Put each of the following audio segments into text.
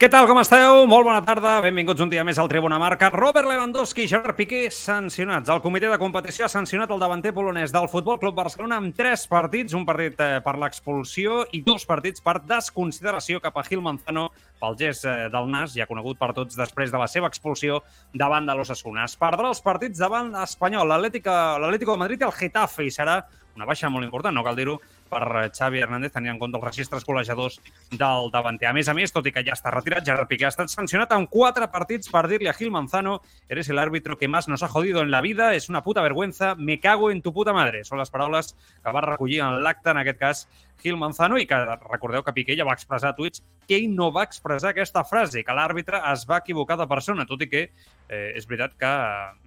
Què tal, com esteu? Molt bona tarda, benvinguts un dia més al Tribuna Marca. Robert Lewandowski i Gerard Piqué sancionats. El comitè de competició ha sancionat el davanter polonès del Futbol Club Barcelona amb tres partits, un partit eh, per l'expulsió i dos partits per desconsideració cap a Gil Manzano pel gest eh, del nas, ja conegut per tots després de la seva expulsió davant de l'Osasuna. Es perdrà els partits davant l'Espanyol, l'Atlético de Madrid i el Getafe, i serà una baixa molt important, no cal dir-ho, per Xavi Hernández, tenint en compte els registres col·legiadors del davanter. A més a més, tot i que ja està retirat, Gerard Piqué ha estat sancionat en quatre partits per dir-li a Gil Manzano eres el árbitro que más nos ha jodido en la vida, es una puta vergüenza, me cago en tu puta madre. Són les paraules que va recollir en l'acte, en aquest cas, Gil Manzano, i que recordeu que Piqué ja va expressar a tuits que ell no va expressar aquesta frase, que l'àrbitre es va equivocar de persona, tot i que eh, és veritat que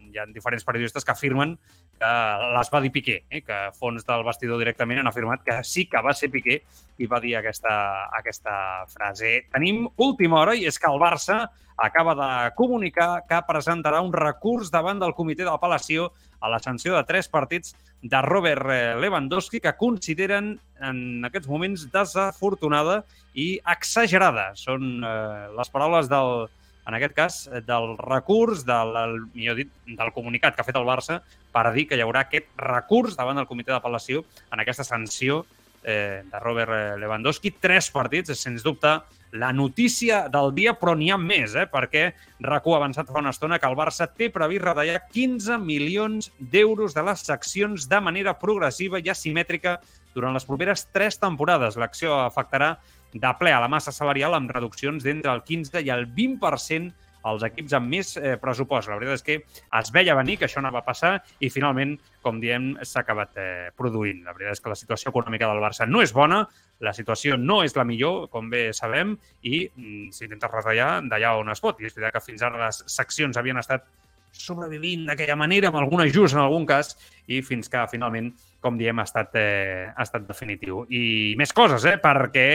hi ha diferents periodistes que afirmen que les va dir Piqué, eh? que fons del vestidor directament han afirmat que sí que va ser Piqué qui va dir aquesta, aquesta frase. Tenim última hora i és que el Barça acaba de comunicar que presentarà un recurs davant del comitè d'apel·lació a la sanció de tres partits de Robert Lewandowski que consideren en aquests moments desafortunada i exagerada. Són eh, les paraules del, en aquest cas, del recurs, del, millor dit, del comunicat que ha fet el Barça per dir que hi haurà aquest recurs davant del comitè d'apel·lació en aquesta sanció eh, de Robert eh, Lewandowski. Tres partits, és sens dubte la notícia del dia, però n'hi ha més, eh? perquè RAC1 ha avançat fa una estona que el Barça té previst retallar 15 milions d'euros de les seccions de manera progressiva i asimètrica durant les properes tres temporades. L'acció afectarà de ple a la massa salarial amb reduccions d'entre el 15 i el 20% als equips amb més eh, pressupost. La veritat és que es veia venir que això anava a passar i finalment, com diem, s'ha acabat eh, produint. La veritat és que la situació econòmica del Barça no és bona, la situació no és la millor, com bé sabem, i mm, s'intenta retallar d'allà on es pot. I és veritat que fins ara les seccions havien estat sobrevivint d'aquella manera, amb algun ajust en algun cas, i fins que finalment, com diem, ha estat, eh, ha estat definitiu. I més coses, eh? perquè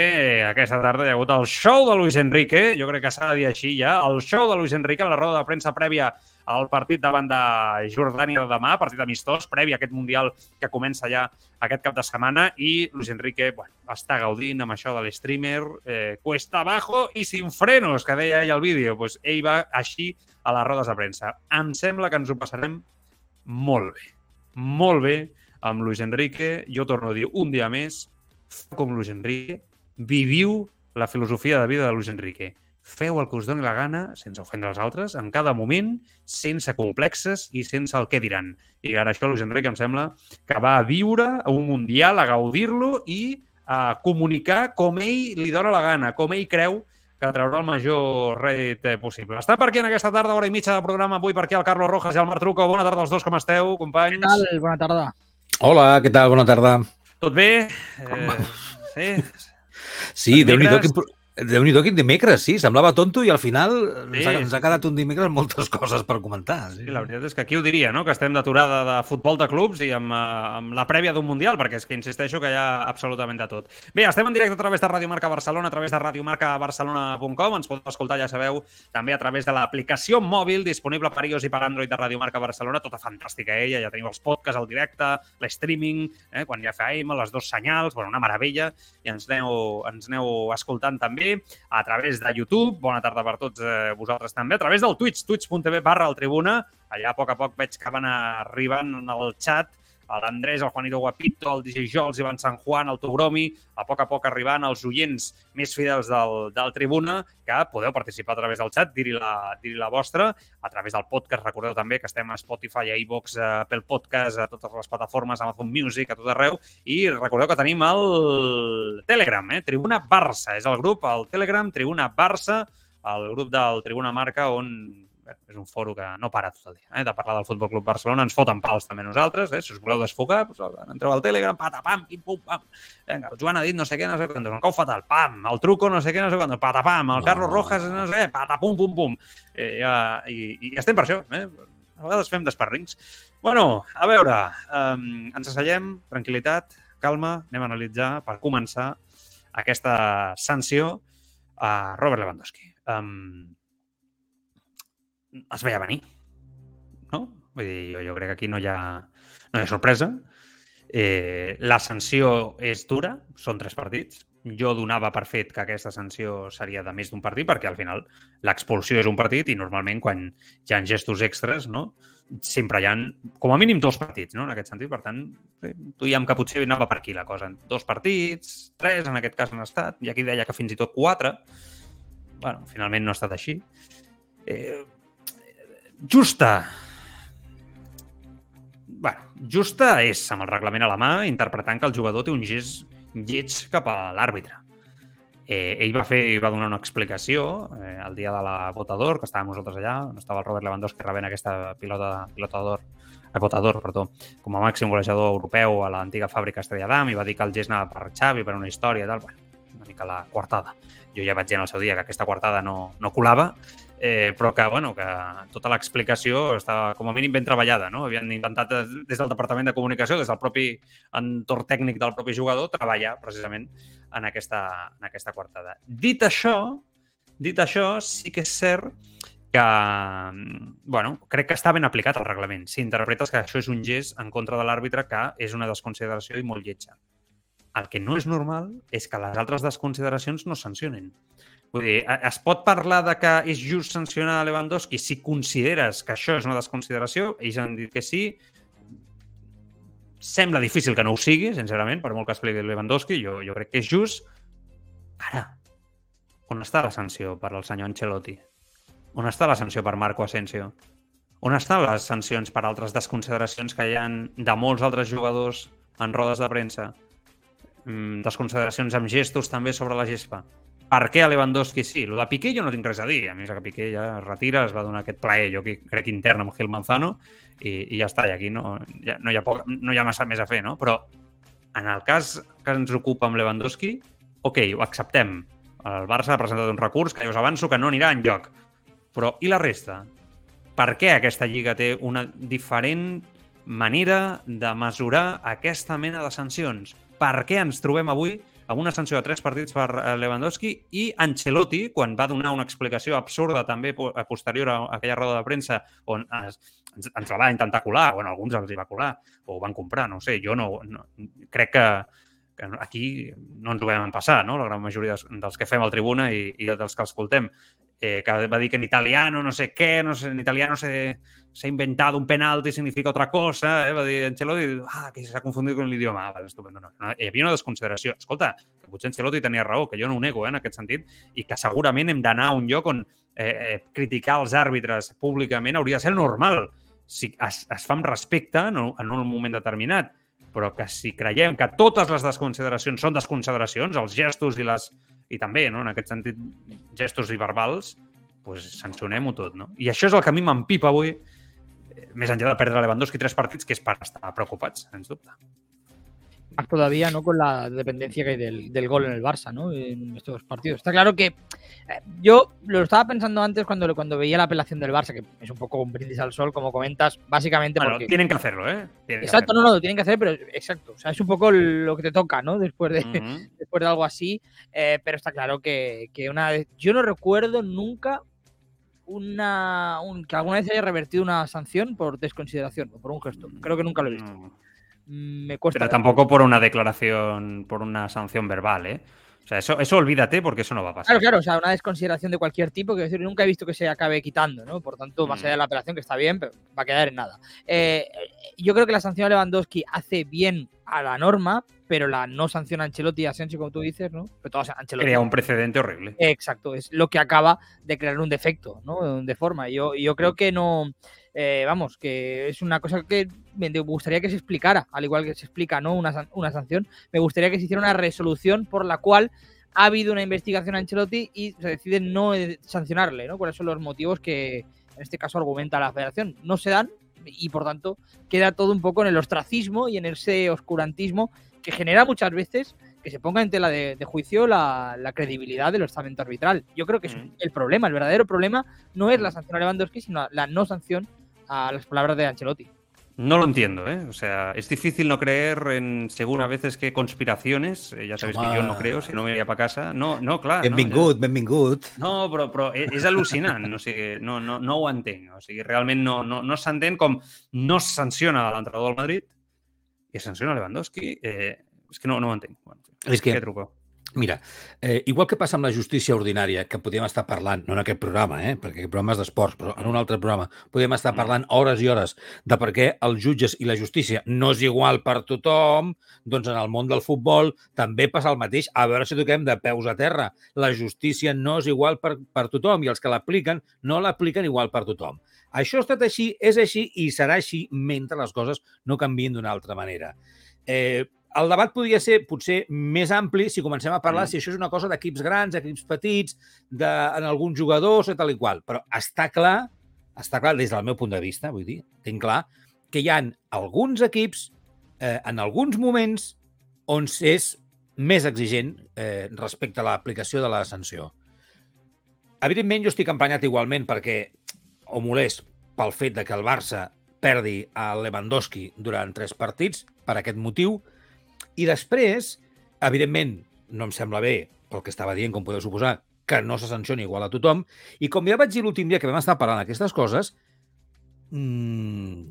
aquesta tarda hi ha hagut el show de Luis Enrique, jo crec que s'ha de dir així ja, el show de Luis Enrique, la roda de premsa prèvia al partit davant de Jordània de demà, partit amistós, previ a aquest Mundial que comença ja aquest cap de setmana, i Luis Enrique bueno, està gaudint amb això de l'streamer, eh, cuesta abajo i sin frenos, que deia ell al vídeo. Pues ell va així a les rodes de premsa. Em sembla que ens ho passarem molt bé. Molt bé amb Luis Enrique. Jo torno a dir un dia més, com Luis Enrique, viviu la filosofia de vida de Luis Enrique. Feu el que us doni la gana, sense ofendre els altres, en cada moment, sense complexes i sense el què diran. I ara això Luis Enrique em sembla que va a viure a un Mundial, a gaudir-lo i a comunicar com ell li dona la gana, com ell creu que traurà el major rèdit eh, possible. Està per aquí en aquesta tarda, hora i mitja de programa, avui per aquí el Carlos Rojas i el Marc Truco. Bona tarda als dos, com esteu, companys? Què tal? Bona tarda. Hola, què tal? Bona tarda. Tot bé? Eh, sí. Sí, déu-n'hi-do, quin, déu nhi quin dimecres, sí, semblava tonto i al final sí. ens, ha, ens ha quedat un dimecres moltes coses per comentar. Sí. sí, la veritat és que aquí ho diria, no? que estem d'aturada de futbol de clubs i amb, uh, amb la prèvia d'un Mundial, perquè és que insisteixo que hi ha absolutament de tot. Bé, estem en directe a través de Ràdio Marca Barcelona, a través de radiomarcabarcelona.com, ens podeu escoltar, ja sabeu, també a través de l'aplicació mòbil disponible per iOS i per Android de Ràdio Marca Barcelona, tota fantàstica ella, ja teniu els podcasts al directe, l'streaming, eh, quan ja fem les dos senyals, bueno, una meravella, i ens aneu, ens aneu escoltant també a través de YouTube. Bona tarda per tots eh, vosaltres també. A través del Twitch, twitch.tv barra el Tribuna. Allà a poc a poc veig que van arribant en el xat l'Andrés, el Juanito Guapito, el DJ Jols, Ivan San Juan, el Togromi, a poc a poc arribant els oients més fidels del, del Tribuna, que podeu participar a través del xat, dir-hi la, dir la vostra, a través del podcast. Recordeu també que estem a Spotify, a iVox, a Apple Podcast, a totes les plataformes, Amazon Music, a tot arreu. I recordeu que tenim el Telegram, eh? Tribuna Barça. És el grup, el Telegram, Tribuna Barça, el grup del Tribuna Marca, on és un foro que no para tot el dia, eh, de parlar del Futbol Club Barcelona. Ens foten pals també nosaltres, eh? si us voleu desfocar, doncs, entreu al Telegram, patapam, pim, pum, pam. Vinga, el Joan ha dit no sé què, no sé quant, un cau fatal, pam, el truco no sé què, no sé quant, patapam, el Carlos Rojas, no sé què, patapum, pum, pum. Eh, ja, i, I estem per això, eh? A vegades fem desparrings. Bueno, a veure, um, ens asseiem, tranquil·litat, calma, anem a analitzar, per començar, aquesta sanció a Robert Lewandowski. Um, es veia venir, no? Vull dir, jo, jo crec que aquí no hi ha, no hi ha sorpresa. Eh, la sanció és dura, són tres partits. Jo donava per fet que aquesta sanció seria de més d'un partit, perquè al final l'expulsió és un partit i normalment quan hi ha gestos extres, no? sempre hi ha, com a mínim, dos partits, no? en aquest sentit. Per tant, tuiem que potser anava per aquí la cosa. Dos partits, tres, en aquest cas han estat, i aquí deia que fins i tot quatre. bueno, finalment no ha estat així. Eh, Justa. bueno, justa és, amb el reglament a la mà, interpretant que el jugador té un gest lleig cap a l'àrbitre. Eh, ell va fer va donar una explicació eh, el dia de la votador, que estàvem nosaltres allà, on estava el Robert Lewandowski rebent aquesta pilota, pilota d'or a votador, perdó, com a màxim golejador europeu a l'antiga fàbrica Estrella d'Am i va dir que el gest anava per Xavi, per una història i tal. Bueno, una mica la quartada. Jo ja vaig dir en el seu dia que aquesta quartada no, no colava eh, però que, bueno, que tota l'explicació estava com a mínim ben treballada. No? Havien intentat des del Departament de Comunicació, des del propi entorn tècnic del propi jugador, treballar precisament en aquesta, en aquesta quartada. Dit això, dit això, sí que és cert que, bueno, crec que està ben aplicat el reglament. Si interpretes que això és un gest en contra de l'àrbitre que és una desconsideració i molt lletja. El que no és normal és que les altres desconsideracions no sancionen. Vull dir, es pot parlar de que és just sancionar Lewandowski si consideres que això és una desconsideració, ells han dit que sí, sembla difícil que no ho sigui, sincerament, per molt que expliqui Lewandowski, jo, jo crec que és just. Ara, on està la sanció per al senyor Ancelotti? On està la sanció per Marco Asensio? On estan les sancions per altres desconsideracions que hi han de molts altres jugadors en rodes de premsa? Mm, desconsideracions amb gestos també sobre la gespa per què a Lewandowski sí? Lo de Piqué jo no tinc res a dir. A més que Piqué ja es retira, es va donar aquest plaer, jo crec intern amb Gil Manzano, i, i ja està, i aquí no, ja, no, hi ha poc, no hi ha massa més a fer, no? Però en el cas que ens ocupa amb Lewandowski, ok, ho acceptem. El Barça ha presentat un recurs que ja us avanço que no anirà en lloc. Però i la resta? Per què aquesta lliga té una diferent manera de mesurar aquesta mena de sancions? Per què ens trobem avui amb una sanció de tres partits per eh, Lewandowski i Ancelotti, quan va donar una explicació absurda també posterior a aquella roda de premsa on es, ens, la va intentar colar, bueno, alguns els hi va colar, o ho van comprar, no sé, jo no, no crec que, que aquí no ens ho vam passar, no? la gran majoria dels que fem al tribuna i, i dels que escoltem, eh, que va dir que en italiano no sé què, no sé, en italiano se, inventado un penalti significa otra cosa, eh? va dir Ancelotti, ah, que s'ha confundit con l'idioma, ah, estupendo, no, no, hi havia una desconsideració. Escolta, que potser Ancelotti tenia raó, que jo no ho nego eh, en aquest sentit, i que segurament hem d'anar a un lloc on eh, eh, criticar els àrbitres públicament hauria de ser normal, si es, es fa amb respecte en en un moment determinat, però que si creiem que totes les desconsideracions són desconsideracions, els gestos i les i també, no, en aquest sentit, gestos i verbals, pues, sancionem-ho tot. No? I això és el que a mi m'empipa avui, eh, més enllà de perdre Lewandowski tres partits, que és per estar preocupats, sens dubte. Más todavía, ¿no? Con la dependencia que hay del, del gol en el Barça, ¿no? En estos partidos. Está claro que eh, yo lo estaba pensando antes cuando, cuando veía la apelación del Barça, que es un poco un brindis al sol, como comentas, básicamente bueno, porque... tienen que hacerlo, ¿eh? Tienen exacto, no, no, lo tienen que hacer, pero exacto. O sea, es un poco lo que te toca, ¿no? Después de, uh -huh. después de algo así. Eh, pero está claro que, que una vez... Yo no recuerdo nunca una un, que alguna vez haya revertido una sanción por desconsideración o por un gesto. Creo que nunca lo he visto. No. Me cuesta. Pero tampoco por una declaración, por una sanción verbal, ¿eh? O sea, eso, eso olvídate porque eso no va a pasar. Claro, claro, o sea, una desconsideración de cualquier tipo, que decir, nunca he visto que se acabe quitando, ¿no? Por tanto, más Mm. allá de la apelación, que está bien, pero va a quedar en nada. Eh, yo creo que la sanción a Lewandowski hace bien a la norma, pero la no sanción a Ancelotti y a Asensio, como tú dices, ¿no? Pero todos Ancelotti. Crea un precedente horrible. Exacto, es lo que acaba de crear un defecto, ¿no? De forma. Yo, yo creo que no. Eh, vamos, que es una cosa que me gustaría que se explicara, al igual que se explica, ¿no? Una, una sanción. Me gustaría que se hiciera una resolución por la cual ha habido una investigación a Ancelotti y se decide no eh, sancionarle, ¿no? ¿Cuáles son los motivos que en este caso argumenta la federación? No se dan y por tanto queda todo un poco en el ostracismo y en ese oscurantismo que genera muchas veces que se ponga en tela de, de juicio la, la credibilidad del estamento arbitral. Yo creo que es Mm. el problema, el verdadero problema no es la sanción a Lewandowski, sino la no sanción a las palabras de Ancelotti. No lo entiendo, ¿eh? O sea, es difícil no creer en, según a veces, que conspiraciones. eh, ya sabéis que yo no creo, si no me iría para casa. No, no, clar. Benvingut, benvingut. No, però, però e- és al·lucinant, o sigui, no, no, no ho entenc. O sigui, realment no, no, no s'entén com no sanciona l'entrenador del Madrid i es sanciona Lewandowski. Eh, és que no, no ho entenc. Bueno, És que què truco? Mira, eh, igual que passa amb la justícia ordinària, que podíem estar parlant, no en aquest programa, eh, perquè aquest programa és d'esports, però en un altre programa, podíem estar Mm. parlant hores i hores de per què els jutges i la justícia no és igual per tothom, doncs en el món del futbol també passa el mateix. A veure si toquem de peus a terra. La justícia no és igual per, per tothom i els que l'apliquen no l'apliquen igual per tothom. Això ha estat així, és així i serà així mentre les coses no canvien d'una altra manera. Eh, el debat podria ser potser més ampli si comencem a parlar Mm. si això és una cosa d'equips grans, equips petits, de, en alguns jugadors o tal i qual. Però està clar, està clar des del meu punt de vista, vull dir, tinc clar, que hi han alguns equips eh, en alguns moments on és més exigent eh, respecte a l'aplicació de la sanció. Evidentment, jo estic emprenyat igualment perquè, o molest, pel fet de que el Barça perdi a Lewandowski durant tres partits, per aquest motiu, i després, evidentment, no em sembla bé, pel que estava dient, com podeu suposar, que no se sancioni igual a tothom, i com ja vaig dir l'últim dia que vam estar parlant d'aquestes coses, mmm,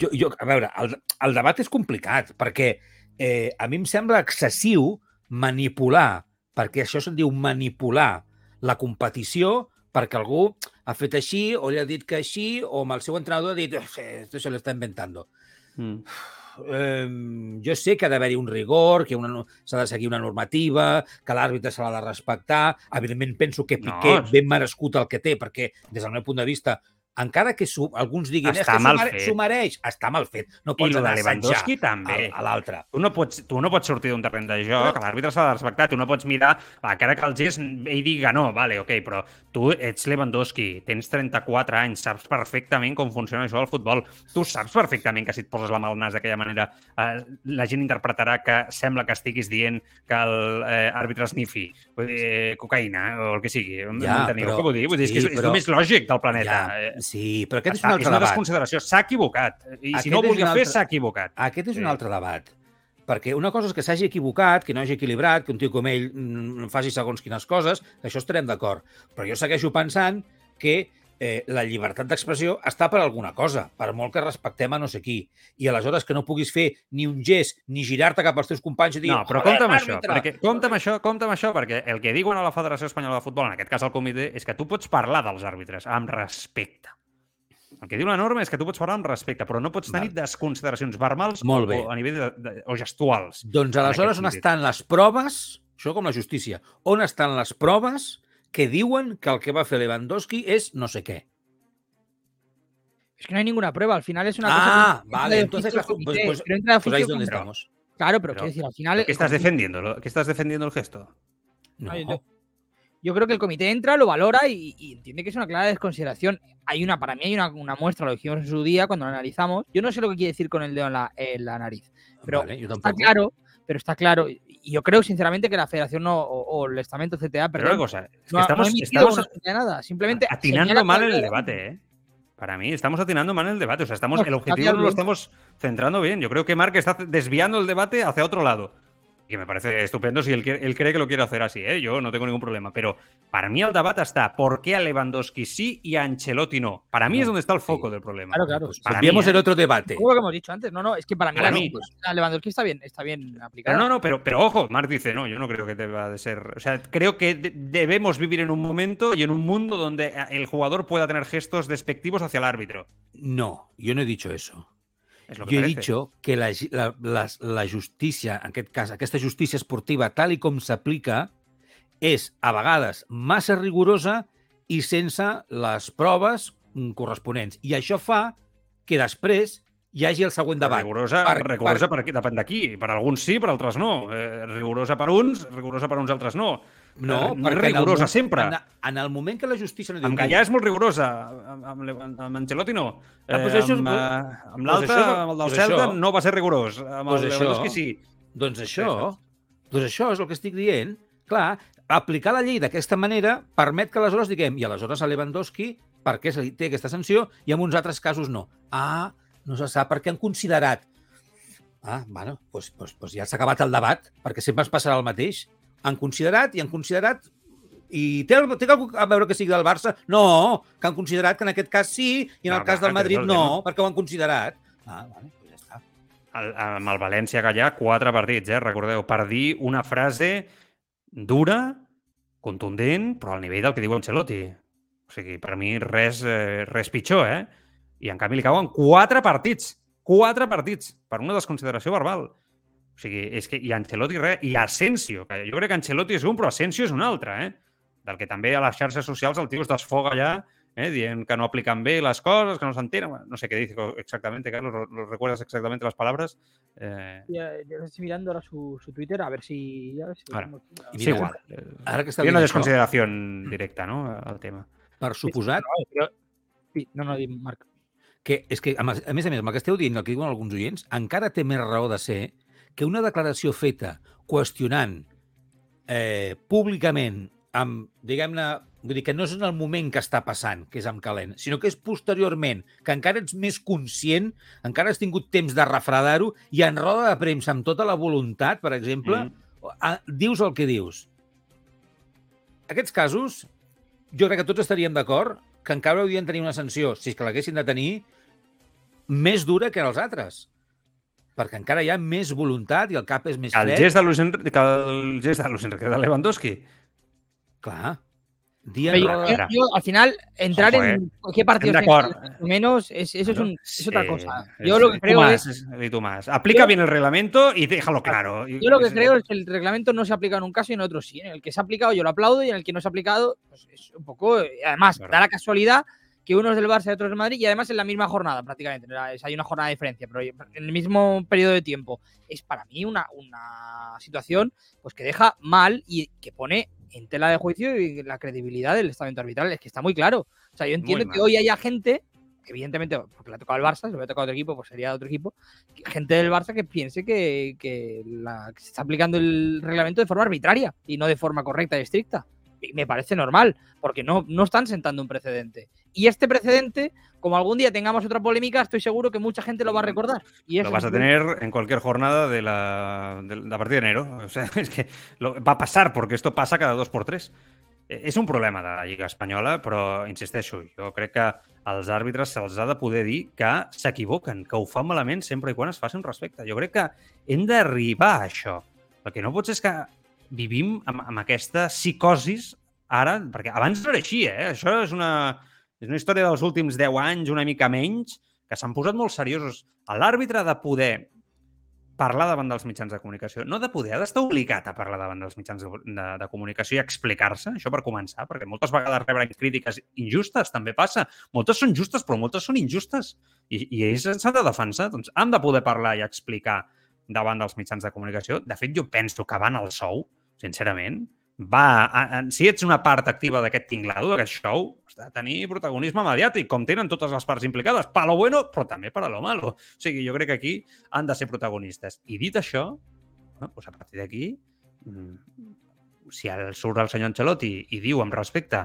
jo, jo, a veure, el, el debat és complicat, perquè eh, a mi em sembla excessiu manipular, perquè això se'n diu manipular la competició perquè algú ha fet així o li ha dit que així o amb el seu entrenador ha dit "Eh, esto se lo está inventando. Mm. Eh, jo sé que ha d'haver-hi un rigor, que una no- s'ha de seguir una normativa, que l'àrbitre se l'ha de respectar. Evidentment, penso que No, Piqué és- ben merescut el que té, perquè, des del meu punt de vista, encara que su, alguns diguin Està "És que s'ho mal mere- fet." s'ho mereix, està mal fet. No I pots de anar a Lewandowski també. a, a l'altre. Tu no, pots, tu no pots sortir d'un terreny de joc, l'àrbitre s'ha de respectar, tu no pots mirar, va, encara que el gest ell diga no, vale, ok, però tu ets Lewandowski, tens 34 anys, saps perfectament com funciona això del futbol, tu saps perfectament que si et poses la mà al nas d'aquella manera eh, la gent interpretarà que sembla que estiguis dient que l'àrbitre eh, snifi eh, cocaïna o el que sigui. Ja, M'enteniu però- què vull dir? Vull dir, és que sí, és, és però- el més lògic del planeta. Ja, Eh, sí, però aquest és està, un és altre una debat. desconsideració, s'ha equivocat. I si Aquest no ho és volia un fer, altre- s'ha equivocat. Aquest és Sí. un altre debat. Perquè una cosa és que s'hagi equivocat, que no hagi equilibrat, que un tio com ell mm, faci segons quines coses, això estarem d'acord. Però jo segueixo pensant que eh, la llibertat d'expressió està per alguna cosa, per molt que respectem a no sé qui. I aleshores que no puguis fer ni un gest, ni girar-te cap als teus companys i dir... No, però "Joder, compte amb això, àrbitre!" perquè, compte amb això, compte amb això, perquè el que diuen a la Federació Espanyola de Futbol, en aquest cas al comitè, és que tu pots parlar dels àrbitres amb respecte. El que diu la norma és que tu pots parlar amb respecte, però no pots tenir Val. desconsideracions verbals Molt o, bé. o a nivell de, de, o gestuals. Doncs aleshores on estan les proves, això com la justícia, on estan les proves que diuen que el que va fer Lewandowski és no sé què? Es que no hay ninguna prueba, al final es una Ah, cosa. vale, entonces pues- pues- pero entra de Pues ahí es oficio donde con- estamos. Claro, pero, Pero- quiero decir, al final. ¿Qué estás defendiendo? ¿Lo- ¿Qué estás defendiendo el gesto? No. yo- Yo creo que el comité entra, lo valora y, y entiende que es una clara desconsideración. Hay una, para mí hay una, una muestra, lo dijimos en su día cuando lo analizamos. Yo no sé lo que quiere decir con el dedo en la, en la nariz, pero Vale, está claro, pero está claro. Y yo creo sinceramente que la federación no, o, o el estamento CTA, Pero una cosa, es que no, ha- no estamos, una nada. Simplemente atinando mal el debate, ¿eh? Para mí, estamos atinando mal el debate. O sea, estamos, No, el objetivo no lo estamos centrando bien. Yo creo que Mark está desviando el debate hacia otro lado. Que me parece estupendo si él, él, cree que lo quiere hacer así, ¿eh? yo no tengo ningún problema. Pero para mí el debate está ¿por qué a Lewandowski sí y a Ancelotti no? Para mí no, es donde está el foco sí. del problema. Claro, claro. Pues Cambiemos ¿eh? el otro debate. Como lo que hemos dicho antes. No, no, es que para mí, para mí pues, a Lewandowski está bien, está bien aplicado. Pero no, no, pero, pero ojo, Marc dice, no, yo no creo que deba de ser. O sea, creo que de debemos vivir en un momento y en un mundo donde el jugador pueda tener gestos despectivos hacia el árbitro. No, yo no he dicho eso. Jo he dit que la, la, la, la justícia, en aquest cas, aquesta justícia esportiva, tal i com s'aplica, és a vegades massa rigorosa i sense les proves corresponents. I això fa que després hi hagi el següent debat. Rigorosa, per, rigorosa per, per, depèn d'aquí. Per alguns sí, per altres no. Eh, rigorosa per uns, rigorosa per uns altres no. No, eh, no és rigorosa el, sempre. En, en el moment que la justícia... No amb Gallà és molt rigorosa, amb, amb, amb Ancelotti no. Ah, pues això, amb eh, amb l'altre, pues amb el del pues Celta, això, no va ser rigorós. Amb pues el Lewandowski sí. Doncs això, doncs això és el que estic dient. Clar, aplicar la llei d'aquesta manera permet que aleshores diguem, i aleshores a Lewandowski, per què se li té aquesta sanció, i en uns altres casos no. Ah, no se sap perquè han considerat. Ah, bueno, doncs, doncs, doncs ja s'ha acabat el debat, perquè sempre es passarà el mateix. Han considerat i han considerat i té, té a veure que sigui del Barça? No, que han considerat que en aquest cas sí i en no, el cas del Madrid no, perquè ho han considerat. Ah, bueno, doncs ja està. El, amb el València Gallà, quatre partits, eh? recordeu, per dir una frase dura, contundent, però al nivell del que diu Ancelotti. O sigui, per mi res, eh, res pitjor, eh? I en canvi li cauen quatre partits. Quatre partits per una desconsideració verbal. O sigui, és que i Ancelotti res, i Asensio, que jo crec que Ancelotti és un, però Asensio és un altre, eh? Del que també a les xarxes socials el tio es desfoga allà eh, dient que no aplican bé les coses, que no s'entenen. No sé què dice exactamente, Carlos, ¿lo, lo recuerdas exactamente las palabras? Eh... Ya, ya estoy mirando ahora su, su Twitter a ver si... A ver si ahora, sí, igual. Ara que està Hi ha una desconsideració això, directa no, al tema. Per suposat... Sí, però... sí, no, no, Marc que és que, a més a més, amb el que esteu dient, el que diuen alguns oients, encara té més raó de ser que una declaració feta qüestionant eh, públicament amb, diguem-ne, vull dir que no és en el moment que està passant, que és amb calent, sinó que és posteriorment, que encara ets més conscient, encara has tingut temps de refredar-ho i en roda de premsa, amb tota la voluntat, per exemple, mm. dius el que dius. Aquests casos, jo crec que tots estaríem d'acord que encara haurien de tenir una sanció, si és que l'haguessin de tenir, més dura que els altres. Perquè encara hi ha més voluntat i el cap és més el fred. Gest de Luis Enrique, el gest de Luis Enrique de Lewandowski. Clar. Día yo, yo, yo, al final, entrar Ojo, eh. en qué partido menos, es, eso es, un, es otra cosa. Yo lo que creo más, es... Y tú más. Aplica yo, bien el reglamento y déjalo claro. Yo lo que creo es que el reglamento no se ha aplicado en un caso y en otro sí. En el que se ha aplicado yo lo aplaudo y en el que no se ha aplicado, pues es un poco... Además, claro. da la casualidad que uno es del Barça y otro es del Madrid y además en la misma jornada prácticamente. Hay una jornada de diferencia, pero en el mismo periodo de tiempo. Es para mí una, una situación pues que deja mal y que pone en tela de juicio y la credibilidad del estamento arbitral. Es que está muy claro. O sea, yo entiendo que hoy haya gente, evidentemente, porque le ha tocado al Barça, si le hubiera tocado a otro equipo, pues sería otro equipo, gente del Barça que piense que, que, la, que se está aplicando el reglamento de forma arbitraria y no de forma correcta y estricta. Y me parece normal, porque no, no están sentando un precedente. Y este precedente, como algún día tengamos otra polémica, estoy seguro que mucha gente lo va a recordar. Y lo vas a tener en cualquier jornada de la, de la partir de enero. O sea, es que lo, va a pasar, porque esto pasa cada dos por tres. És un problema de la Lliga Espanyola, però insisteixo, jo crec que als àrbitres se'ls ha de poder dir que s'equivoquen, que ho fan malament sempre i quan es faci un respecte. Jo crec que hem d'arribar a això. El que no pot ser és que vivim amb, amb aquesta psicosis ara, perquè abans no era així, eh? Això és una, és una història dels últims 10 anys, una mica menys, que s'han posat molt seriosos. L'àrbitre de poder parlar davant dels mitjans de comunicació. No de poder, ha d'estar obligat a parlar davant dels mitjans de, de, de comunicació i explicar-se, això per començar, perquè moltes vegades rebre crítiques injustes també passa. Moltes són justes, però moltes són injustes. I, i ells s'han de defensar. Doncs han de poder parlar i explicar davant dels mitjans de comunicació. De fet, jo penso que van al sou, sincerament, va, a, a, si ets una part activa d'aquest tinglado, d'aquest show, has de tenir protagonisme mediàtic, com tenen totes les parts implicades, pa lo bueno, però també para lo malo. O sigui, jo crec que aquí han de ser protagonistes. I dit això, bueno, doncs a partir d'aquí, mm, si el, surt el senyor Ancelotti i diu amb respecte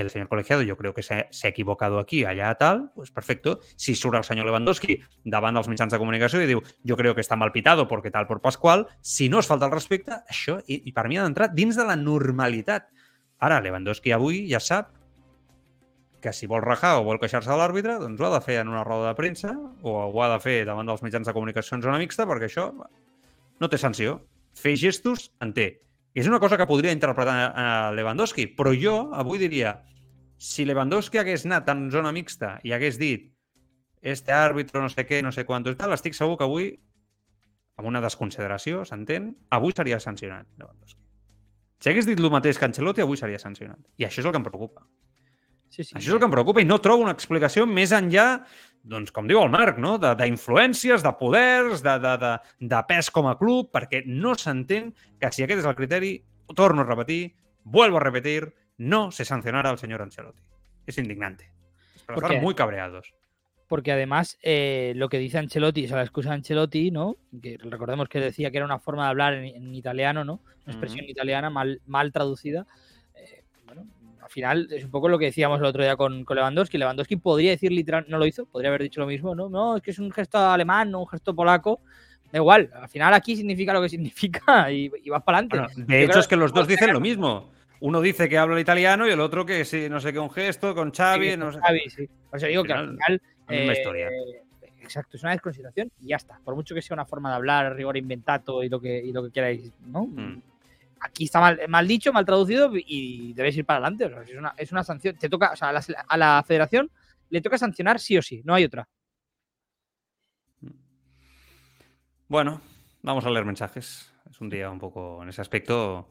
el señor colegiado yo creo que se, se ha equivocado aquí, allà tal, pues perfecto. Si surt el senyor Lewandowski davant dels mitjans de comunicació i diu jo creo que està mal pitado perquè tal por Pasqual, si no es falta el respecte, això, i, i per mi ha d'entrar dins de la normalitat. Ara, Lewandowski avui ja sap que si vol rajar o vol queixar-se de l'àrbitre, doncs ho ha de fer en una roda de premsa o ho ha de fer davant dels mitjans de comunicació en zona mixta perquè això no té sanció. Fer gestos en té. És una cosa que podria interpretar a Lewandowski, però jo avui diria, si Lewandowski hagués anat en zona mixta i hagués dit este àrbitre no sé què, no sé quant tal, estic segur que avui, amb una desconsideració, s'entén, avui seria sancionat Lewandowski. Si hagués dit el mateix que Ancelotti, avui seria sancionat. I això és el que em preocupa. Sí, sí. Això és el que em preocupa i no trobo una explicació més enllà, doncs, com diu el Marc, no? de- d'influències, de, poders, de, de, de, de pes com a club, perquè no s'entén que si aquest és el criteri, torno a repetir, vuelvo a repetir, no se sancionará al señor Ancelotti. Es indignante. Es para ¿Por estar qué? muy cabreados. Porque además eh, lo que dice Ancelotti, o sea, la excusa de Ancelotti, ¿no? Que recordemos que decía que era una forma de hablar en, en italiano, ¿no? Una expresión italiana mal, mal traducida. Al final es un poco lo que decíamos el otro día con, con Lewandowski. Lewandowski podría decir literal, no lo hizo, podría haber dicho lo mismo, ¿no? No, es que es un gesto alemán, no un gesto polaco. Da igual, al final aquí significa lo que significa y, y vas para adelante. Bueno, de hecho, es que los dos dicen lo mismo. Uno dice que habla el italiano y el otro que sí, no sé qué, un gesto con Xavi, no sé. Xavi, sí. Por eso digo Al que al final, final. eh, historia. Exacto, es una desconsideración y ya está. Por mucho que sea una forma de hablar, rigor inventato y lo que, y lo que queráis, ¿no? Mm. Aquí está mal, mal dicho, mal traducido y debéis ir para adelante. O sea, es, una, es una sanción. Te toca, o sea, a la, a la federación le toca sancionar sí o sí, no hay otra. Bueno, vamos a leer mensajes. Es un día un poco en ese aspecto...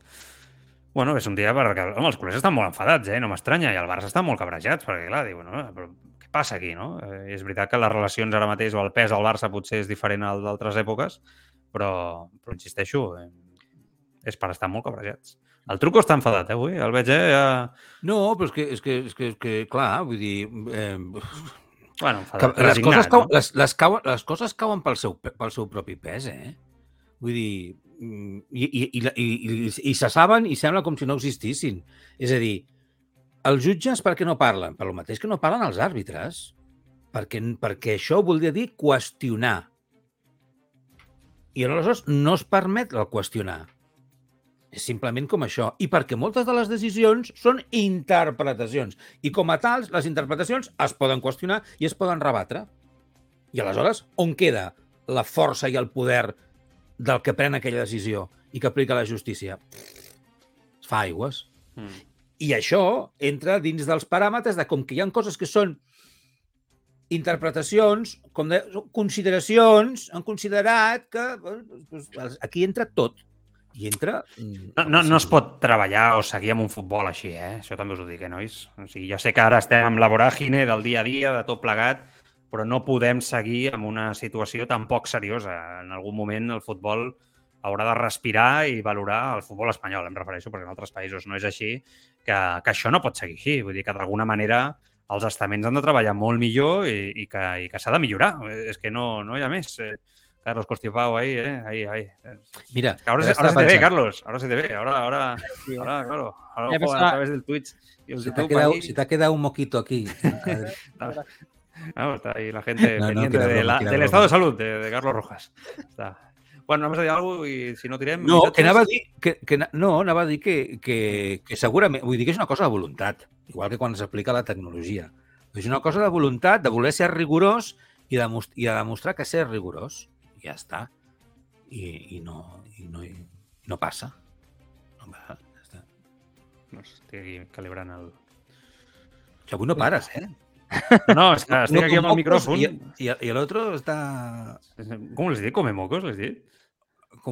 Bueno, és un dia perquè home, els culers estan molt enfadats, eh? no m'estranya, i el Barça estan molt cabrejats, perquè clar, diu, no, però què aquí, no? Eh, és veritat que les relacions ara mateix o el pes al Barça potser és diferent al d'altres èpoques, però, però insisteixo, eh, és per estar molt cabrejats. El truco està enfadat, eh, avui? El veig, eh? Ja... No, però és que, és que, és que, és que clar, vull dir... Eh, Bueno, que enfadat, les, resignat, coses cauen, no? les, les, cauen, les coses cauen pel seu, pe- pel seu propi pes, eh? Vull dir, i, i, i, i, i, i se saben i sembla com si no existissin. És a dir, els jutges per què no parlen? Per lo mateix que no parlen els àrbitres. Perquè, perquè això voldria dir qüestionar. I aleshores no es permet el qüestionar. És simplement com això. I perquè moltes de les decisions són interpretacions. I com a tals, les interpretacions es poden qüestionar i es poden rebatre. I aleshores, on queda la força i el poder del que pren aquella decisió i que aplica la justícia? Es fa aigües. Mm. I això entra dins dels paràmetres de com que hi ha coses que són interpretacions, com de, consideracions, han considerat que doncs, aquí entra tot. I entra... mm, No, no, no es pot treballar o seguir amb un futbol així, eh? Això també us ho dic, eh, nois? O sigui, ja sé que ara estem amb la voràgine del dia a dia, de tot plegat, però no podem seguir amb una situació tan poc seriosa. En algun moment el futbol haurà de respirar i valorar el futbol espanyol, em refereixo, perquè en altres països no és així, que, que això no pot seguir així. Vull dir que d'alguna manera els estaments han de treballar molt millor i, i que, i que s'ha de millorar. És que no, no hi ha més. Eh, Carlos Costipau, ahí, eh? Ahí, ahí. Mira, ahora, se, ahora se te ve, Carlos. Ahora se te ve. Ahora, ahora, ahora claro. Ahora a través del Twitch y el Se te, quedado, se te ha quedado un moquito aquí. Está, Vamos, está ahí la gente No, no, pendiente quina de broma, la- del broma. estado de salud de, de Carlos Rojas. Está. Bueno, vamos a decir algo y si no tirem... No, que anava a dir que, que, no, anava a dir que, que, que segurament, vull dir que és una cosa de voluntat, igual que quan s'aplica la tecnologia. És una cosa de voluntat, de voler ser rigorós i, de, i de demostrar que ser rigorós. Ja està. I, i, no, i, no, i no passa. No passa, ja està. No, estic aquí calibrant el... O sigui, avui no pares, eh? No, que estic Uno aquí con el micròfon. Y, y, y el otro está Com les dic? Come mocos, les dic?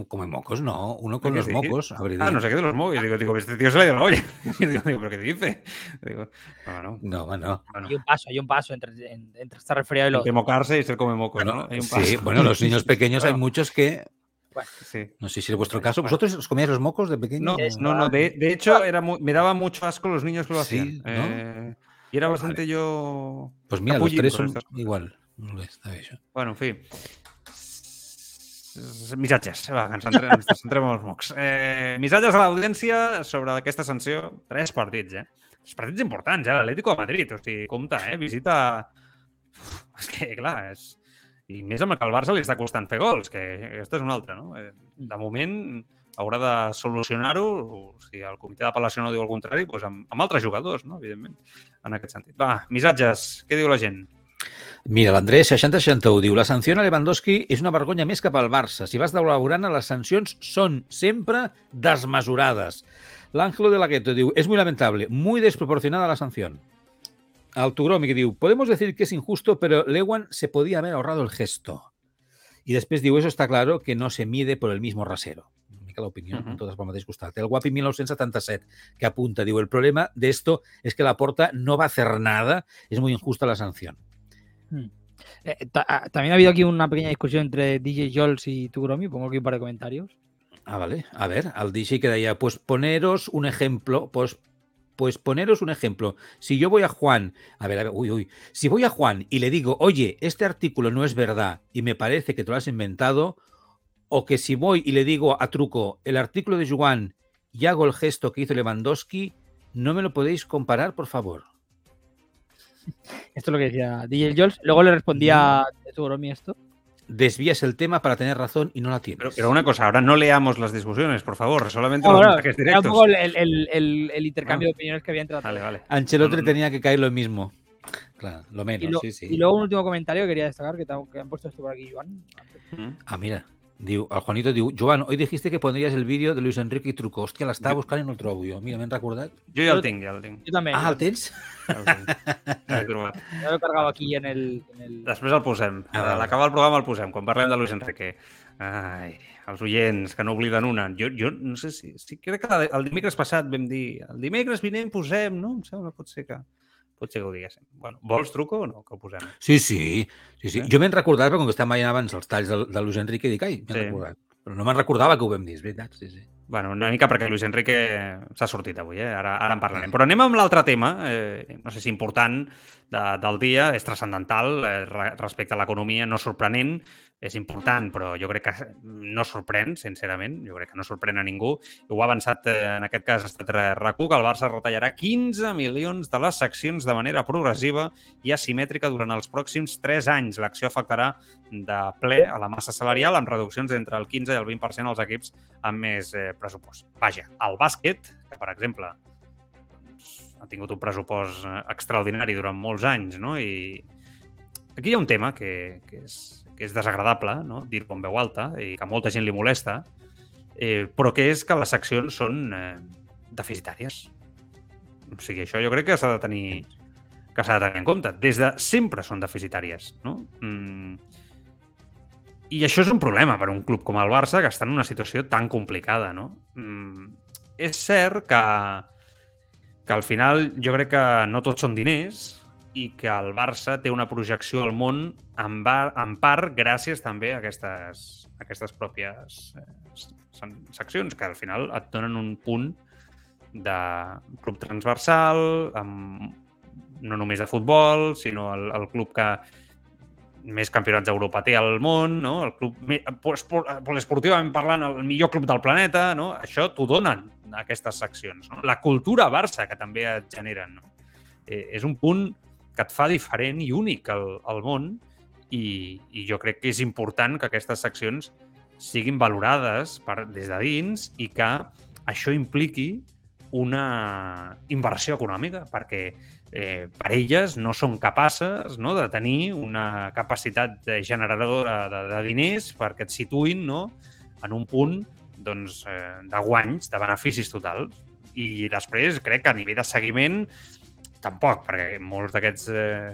Come mocos, no. Uno con ¿Qué los sí? mocos. Ah, no sé qué de los mocos. Digo, digo, este tío se le ha ido la olla. Y digo, digo, ¿pero qué dice? Digo, no, no. No, bueno. Bueno, Hay un paso, hay un paso entre, en- entre estar resfriado y lo entre mocarse y ser come mocos, Bueno, ¿no? Hay un sí, bueno, los niños pequeños hay Bueno. muchos que, Sí. no sé si es vuestro caso, ¿vosotros os comíais los mocos de pequeños? No, no, no. De, de hecho, era me daba mucho asco los niños que lo Sí, hacían. ¿no? Eh, y era bastante yo. Pues mira, los tres son igual. Bueno, en fi. Missatges. Va, ens centrem, ens centrem en els mocs. Eh, missatges a l'audiència sobre aquesta sanció. Tres partits, eh? els partits importants, eh? l'Atlético de Madrid, o sigui, compte, eh? Visita... Uf, és que, clar, és... I més amb el que al Barça li està costant fer gols, que aquesta és una altra, no? Eh, De moment haurà de solucionar-ho, si el comitè d'apel·lació no diu el contrari, doncs amb, amb altres jugadors, no? evidentment, en aquest sentit. Va, missatges, què diu la gent? Mira, l'Andrés 6061 diu la sanció a Lewandowski és una vergonya més cap al Barça. Si vas de Blaugrana, les sancions són sempre desmesurades. L'Ángelo de la Gueto diu, es muy lamentable, muy desproporcionada la sanción. Al Tugromi que diu, podemos decir que es injusto, pero Lewan se podía haber ahorrado el gesto. Y después diu, eso está claro que no se mide por el mismo rasero. Una mica l'opinió, uh. -huh. totes pel mateix costat. El guapi 1977 que apunta, diu, el problema de esto es que la porta no va a hacer nada, es muy injusta la sanción. Eh, ta- ah, también ha habido aquí una pequeña discusión entre DJ Jols y Tugromi. Pongo aquí un par de comentarios. Ah, vale. A ver, al DJ que decía, pues poneros un ejemplo, pues, pues poneros un ejemplo. Si yo voy a Juan, a ver, a ver, uy, uy, si voy a Juan y le digo, oye, este artículo no es verdad y me parece que te lo has inventado, o que si voy y le digo a Truco, el artículo de Juan y hago el gesto que hizo Lewandowski, no me lo podéis comparar, por favor. Esto es lo que decía DJ Jols. Luego le respondía a Tugromi esto. Desvías el tema para tener razón y no la tienes. Pero, pero una cosa, ahora no leamos las discusiones, por favor, solamente No, los bueno, mensajes era un directos. poco el, el- el- el intercambio Ah. de opiniones que había entre Vale, vale. Ancelotti No, no, no. tenía que caer lo mismo. Claro, lo menos, Y, lo- sí, sí. y luego un último comentario que quería destacar que, te que han puesto esto por aquí, Joan. Mm. Ah, mira. Diu, al Juanito diu, Joan, hoy dijiste que pondrías el vídeo de Luis Enrique y Truco. Hòstia, l'estava Jo- buscant i no el trobo jo. Mira, m'he recordat. Jo ja el tinc, ja el tinc. Yo también. Ah, el tens? Ja el tinc. Ja l'he trobat. Ya lo he cargado aquí en el. en el- Després el posem. Ah, A l'acabar el programa el posem, quan parlem de Luis Enrique. Ai, els oients, que no obliden una. Jo, jo no sé si... si crec que el dimecres passat vam dir el dimecres vinent posem, no? Em sembla, pot ser que... Pot ser que ho diguéssim. Bueno, vols truco o no, que ho posem? Sí, sí. sí, sí. Jo me'n recordava, però com que estem veient abans els talls de, de Luis Enrique, dic, ai, m'he Sí. recordat. Però no me'n recordava que ho vam dir, és veritat. Sí, sí. Bueno, una mica perquè Luis Enrique s'ha sortit avui, eh? ara, ara en parlarem. Però anem amb l'altre tema, eh, no sé si important, de, del dia, és transcendental eh, re- respecte a l'economia, no sorprenent, és important, però jo crec que no sorprèn, sincerament, jo crec que no sorprèn a ningú. Ho ha avançat, eh, en aquest cas, ha estat RAC1, que el Barça retallarà 15 milions de les seccions de manera progressiva i asimètrica durant els pròxims 3 anys. L'acció afectarà de ple a la massa salarial amb reduccions entre el 15 i el 20% als equips amb més eh, pressupost. Vaja, el bàsquet, que per exemple doncs, ha tingut un pressupost eh, extraordinari durant molts anys, no? I aquí hi ha un tema que, que, és, que és desagradable, no? dir-ho en veu alta i que molta gent li molesta, eh, però que és que les seccions són eh, deficitàries. O sigui, això jo crec que s'ha de tenir que s'ha de tenir en compte. Des de sempre són deficitàries, no? Mm. I això és un problema per un club com el Barça, que està en una situació tan complicada, no? Mm. És cert que, que al final jo crec que no tots són diners i que el Barça té una projecció al món en, bar, en part gràcies també a aquestes, a aquestes pròpies eh, seccions, que al final et donen un punt de club transversal, amb, no només de futbol, sinó el, el club que més campionats d'Europa té al món, no? el club, me- espor- esportivament parlant, el millor club del planeta, no? això t'ho donen aquestes seccions. No? La cultura Barça, que també et generen. No? Eh, és un punt que et fa diferent i únic al, al món i, i jo crec que és important que aquestes seccions siguin valorades per, des de dins i que això impliqui una inversió econòmica, perquè eh, per elles no són capaces no, de tenir una capacitat de generadora de, de diners perquè et situïn no, en un punt doncs, eh, de guanys, de beneficis totals. I després crec que a nivell de seguiment tampoc, perquè molts d'aquests, eh,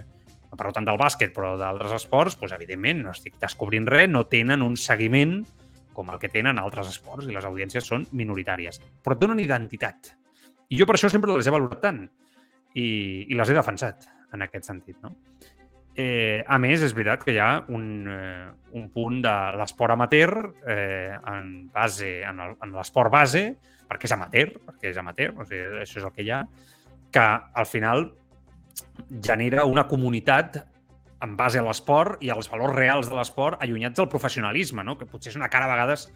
no parlo tant del bàsquet, però d'altres esports, doncs, evidentment, no estic descobrint res, no tenen un seguiment com el que tenen altres esports i les audiències són minoritàries. Però donen identitat. I jo per això sempre les he valorat tant i, i les he defensat en aquest sentit. No? Eh, a més, és veritat que hi ha un, eh, un punt de l'esport amateur eh, en base en l'esport base, perquè és amateur, perquè és amateur, o sigui, això és el que hi ha, que al final genera una comunitat en base a l'esport i als valors reals de l'esport allunyats del professionalisme, no? que potser és una cara a vegades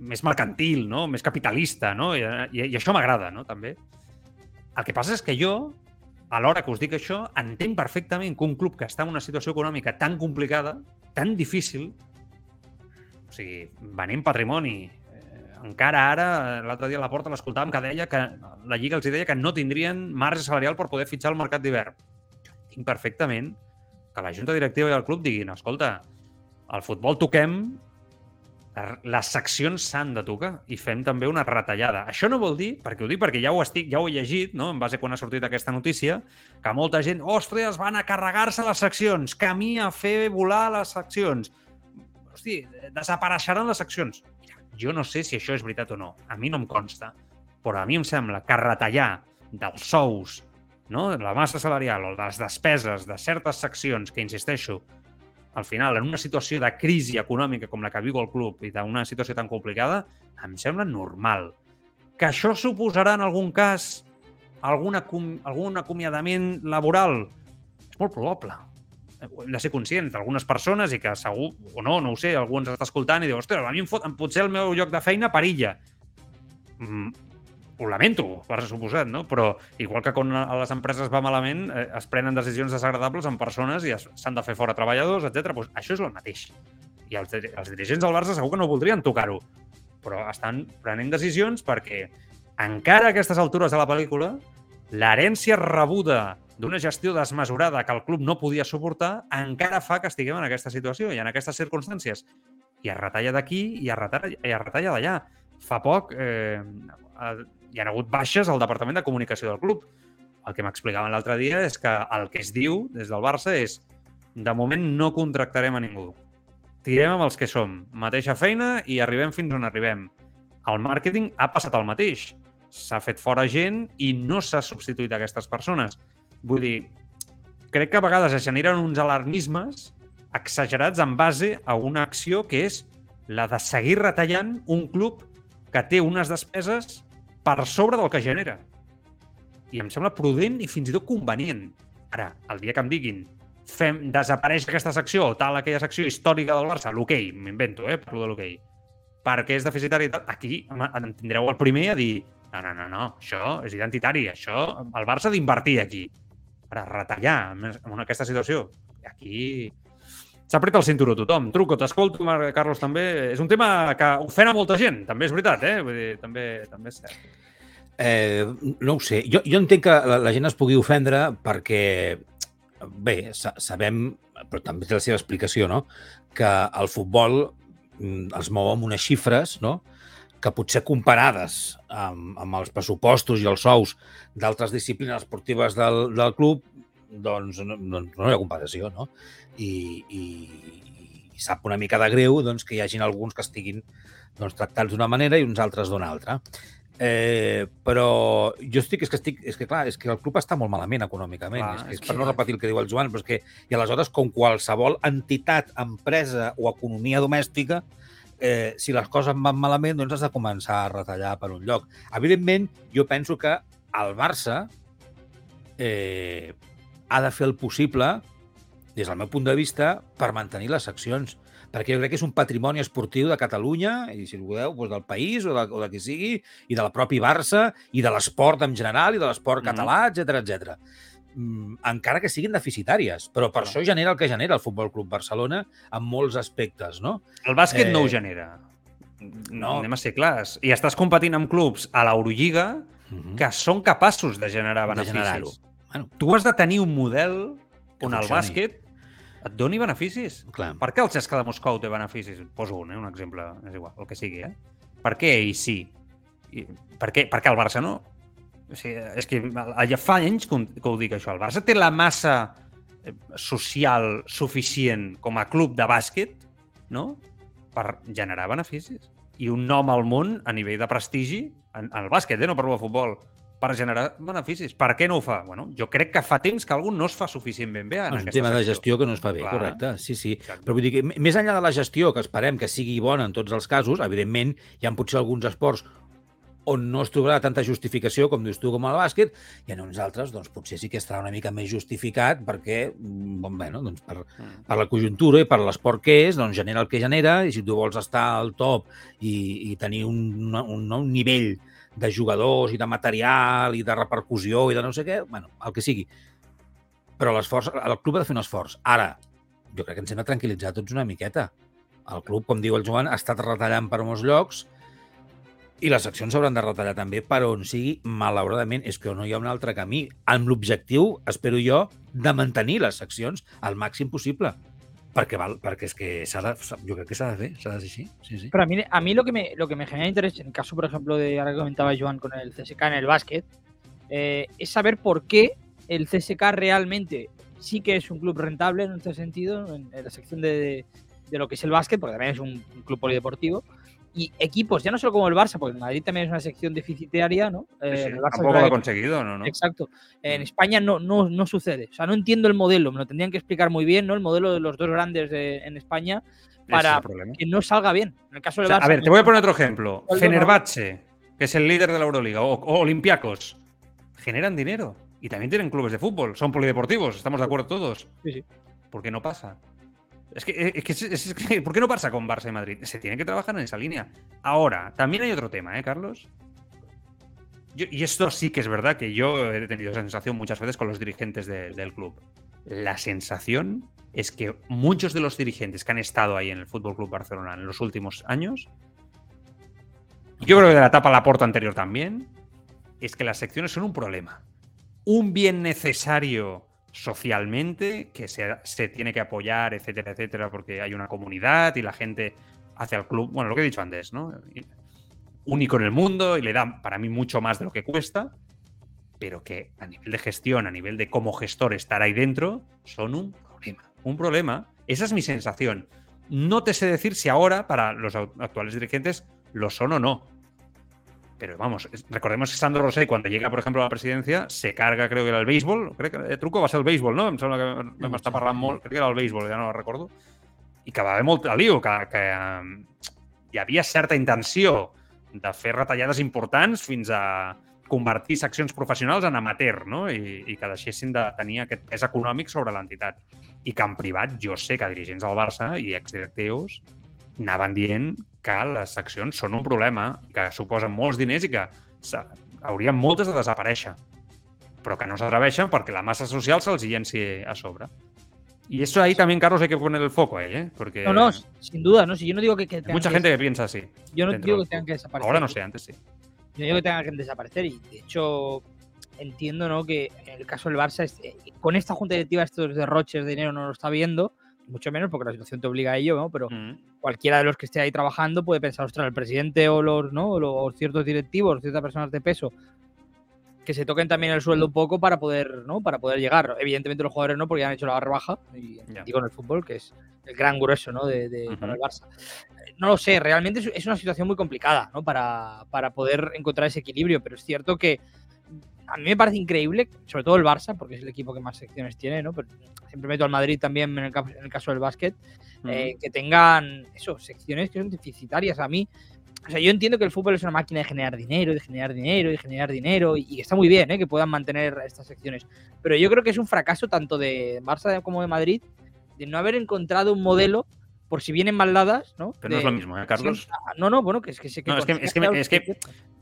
més mercantil, no? més capitalista, no? I, i, i això m'agrada, no? també. El que passa és que jo, a l'hora que us dic això, entenc perfectament que un club que està en una situació econòmica tan complicada, tan difícil, o sigui, venim patrimoni, encara ara, l'altre dia a la porta l'escoltàvem que deia que la Lliga els deia que no tindrien marge salarial per poder fitxar al mercat d'hivern. Tinc perfectament que la junta directiva i el club diguin, escolta, al futbol toquem, les seccions s'han de tocar i fem també una retallada. Això no vol dir, perquè ho dic perquè ja ho estic, ja ho he llegit, no? en base quan ha sortit aquesta notícia, que molta gent, ostres, van a carregar-se les seccions, camí a fer volar les seccions. Hosti, desapareixeran les seccions. Jo no sé si això és veritat o no. A mi no em consta. Però a mi em sembla que retallar dels sous, no? la massa salarial o les despeses de certes seccions, que insisteixo, al final, en una situació de crisi econòmica com la que viu el club i d'una situació tan complicada, em sembla normal. Que això suposarà en algun cas algun, acom algun acomiadament laboral? És molt probable. Hem de ser conscients d'algunes persones i que segur, o no, no ho sé, algú ens està escoltant i diu, ostres, a mi em fot, potser el meu lloc de feina perilla. Mm, ho lamento, per suposat, no? Però igual que quan a les empreses va malament, eh, es prenen decisions desagradables amb persones i s'han de fer fora treballadors, etc. Pues això és el mateix. I els, els dirigents del Barça segur que no voldrien tocar-ho, però estan prenent decisions perquè encara a aquestes altures de la pel·lícula, l'herència rebuda d'una gestió desmesurada que el club no podia suportar encara fa que estiguem en aquesta situació i en aquestes circumstàncies. I es retalla d'aquí i es retalla, i retalla d'allà. Fa poc eh, hi ha hagut baixes al departament de comunicació del club. El que m'explicaven l'altre dia és que el que es diu des del Barça és de moment no contractarem a ningú. Tirem amb els que som, mateixa feina i arribem fins on arribem. El màrqueting ha passat el mateix. S'ha fet fora gent i no s'ha substituït aquestes persones. Vull dir, crec que a vegades es generen uns alarmismes exagerats en base a una acció que és la de seguir retallant un club que té unes despeses per sobre del que genera. I em sembla prudent i fins i tot convenient. Ara, el dia que em diguin fem, desapareix aquesta secció o tal aquella secció històrica del Barça, l'hoquei, m'invento, eh, parlo de l'hoquei, perquè és deficitari aquí em tindreu el primer a dir no, no, no, no, això és identitari, això, el Barça d'invertir aquí. Ara, retallar en aquesta situació, aquí s'apreta el cinturó tothom. Truco, t'escolto, Carlos, també. És un tema que ofena molta gent, també és veritat, eh? Vull dir, també, també és cert. Eh, no ho sé. Jo, jo entenc que la, la gent es pugui ofendre perquè, bé, sabem, però també té la seva explicació, no?, que el futbol mm, els mou amb unes xifres, no?, que potser comparades amb, amb els pressupostos i els sous d'altres disciplines esportives del, del club, doncs no, doncs no hi ha comparació, no? i, i, i sap una mica de greu doncs, que hi hagin alguns que estiguin doncs, tractats d'una manera i uns altres d'una altra. Eh, però jo estic, és que estic, és que clar, és que el club està molt malament econòmicament, clar, és, que, és, és per no repetir el que diu el Joan, però és que, i aleshores, com qualsevol entitat, empresa o economia domèstica, eh, si les coses van malament, doncs has de començar a retallar per un lloc. Evidentment, jo penso que el Barça eh, ha de fer el possible des del meu punt de vista, per mantenir les seccions perquè jo crec que és un patrimoni esportiu de Catalunya, i si voleu, doncs del país o de, o de qui sigui, i de la propi Barça, i de l'esport en general, i de l'esport mm. català, etc etc. Mm, encara que siguin deficitàries, però per això genera el que genera el Futbol Club Barcelona en molts aspectes, no? El bàsquet eh... no ho eh, genera. No. Anem a ser clars. I estàs competint amb clubs a l'Eurolliga mm -hmm. que són capaços de generar beneficis. De bueno. Tu has de tenir un model on el bàsquet et doni beneficis. Clar. Per què el Cesca de Moscou té beneficis? Poso un, eh? un exemple, és igual, el que sigui. Eh? Per què ell sí? I per, què, per què el Barça no? O sigui, és que ja fa anys que, ho dic això. El Barça té la massa eh, social suficient com a club de bàsquet no? per generar beneficis. I un nom al món a nivell de prestigi, en, en el bàsquet, eh? no parlo de futbol, per generar beneficis. Per què no ho fa? Bueno, jo crec que fa temps que algú no es fa suficientment bé en és un tema secció. de gestió que no es fa bé, Clar. correcte. Sí, sí. Exacte. Però vull dir que més enllà de la gestió, que esperem que sigui bona en tots els casos, evidentment hi ha potser alguns esports on no es trobarà tanta justificació, com dius tu, com el bàsquet, i en uns altres, doncs, potser sí que estarà una mica més justificat perquè, mm, bon, bueno, doncs, per, per la conjuntura i per l'esport que és, doncs, genera el que genera, i si tu vols estar al top i, i tenir un, un, un nivell de jugadors i de material i de repercussió i de no sé què, bueno, el que sigui. Però l'esforç, el club ha de fer un esforç. Ara, jo crec que ens hem de tranquil·litzar tots una miqueta. El club, com diu el Joan, ha estat retallant per molts llocs i les accions s'hauran de retallar també per on sigui, malauradament, és que no hi ha un altre camí, amb l'objectiu, espero jo, de mantenir les seccions al màxim possible. Perquè, val, perquè és que s'ha de, jo crec que de ser així. Sí, sí. Pero a mí, a mí lo, que me, lo que me genera interés, en el caso, por ejemplo, de ahora que comentaba Joan con el CSK en el básquet, eh, es saber por qué el CSK realmente sí que es un club rentable en este sentido, en, en la sección de, de, de lo que es el básquet, porque también es un, un club polideportivo, y equipos, ya no solo como el Barça, porque el Madrid también es una sección deficitaria, ¿no? Eh, sí, el Barça es tampoco lo ha conseguido, ¿no? no? Exacto. En Mm. España no, no, no sucede. O sea, no entiendo el modelo. Me lo tendrían que explicar muy bien, ¿no? El modelo de los dos grandes de- en España es para que no salga bien. En el caso O del sea, Barça, a ver, te voy a poner otro ejemplo. Fenerbahce, que es el líder de la Euroliga, o, o Olympiacos, generan dinero y también tienen clubes de fútbol, son polideportivos, estamos de acuerdo todos. Sí, sí. ¿Por qué no pasa? Es que, es que- es- ¿por qué no pasa con Barça y Madrid? Se tiene que trabajar en esa línea. Ahora, también hay otro tema, ¿eh, Carlos? Y esto sí que es verdad que yo he tenido esa sensación muchas veces con los dirigentes de- del club. La sensación es que muchos de los dirigentes que han estado ahí en el Fútbol Club Barcelona en los últimos años, yo creo que de la etapa Laporta anterior también, es que las secciones son un problema. Un bien necesario socialmente, que se, se tiene que apoyar, etcétera, etcétera, porque hay una comunidad y la gente hace al club, bueno, lo que he dicho antes, ¿no? Único en el mundo y le da para mí mucho más de lo que cuesta, pero que a nivel de gestión, a nivel de como gestor estar ahí dentro, son un problema. Un problema. Esa es mi sensación. No te sé decir si ahora, para los actuales dirigentes, lo son o no. Pero vamos, recordemos que Sandro Rosell, cuando llega, por ejemplo, a la presidencia, se carga, creo que era el béisbol. Creo que el truco va a ser el béisbol, no? Em sembla que vam estar parlant molt. Crec que era el béisbol, ja no recordo. I que va haver molt de lío, que, que hi havia certa intenció de fer retallades importants fins a convertir seccions professionals en amateur, no? I, i que deixessin de tenir aquest pes econòmic sobre l'entitat. I que en privat jo sé que dirigents del Barça i exdirectius anaven dient que les seccions són un problema, que suposen molts diners i que haurien moltes de desaparèixer, però que no s'atreveixen perquè la massa social se'ls llenci a sobre. Y eso ahí también, Carlos, hay que poner el foco ahí, ¿eh? Porque No, no, sin duda, ¿no? Si yo no digo que, que mucha que- gente que piensa así. yo no digo que tengan que desaparecer. Ahora no sé, antes sí. Yo digo que tengan que desaparecer y de hecho entiendo ¿no? que en el caso del Barça, es- eh, con esta junta directiva estos derroches de dinero no lo está viendo, mucho menos porque la situación te obliga a ello, ¿no? pero Mm. cualquiera de los que esté ahí trabajando puede pensar, ostras, el presidente o los, ¿no? o los ciertos directivos, ciertas personas de peso, que se toquen también el sueldo un poco para poder, ¿no? Para poder llegar. Evidentemente los jugadores no, porque ya han hecho la rebaja, y Ya. digo en el fútbol, que es el gran grueso, ¿no? De, de- para el. Barça. No lo sé, realmente es una situación muy complicada, ¿no? Para, para poder encontrar ese equilibrio, pero es cierto que a mí me parece increíble, sobre todo el Barça, porque es el equipo que más secciones tiene, ¿no? Pero siempre meto al Madrid también en el, ca- en el caso del básquet, eh, que tengan eso, secciones que son deficitarias. A mí, o sea, yo entiendo que el fútbol es una máquina de generar dinero, de generar dinero, de generar dinero, y, y está muy bien ¿eh? que puedan mantener estas secciones. Pero yo creo que es un fracaso tanto de Barça como de Madrid de no haber encontrado un modelo, por si vienen mal dadas, ¿no? Pero no De- es lo mismo, ¿eh, Carlos? No, no, bueno, que es que que. No, es que, es que, es que,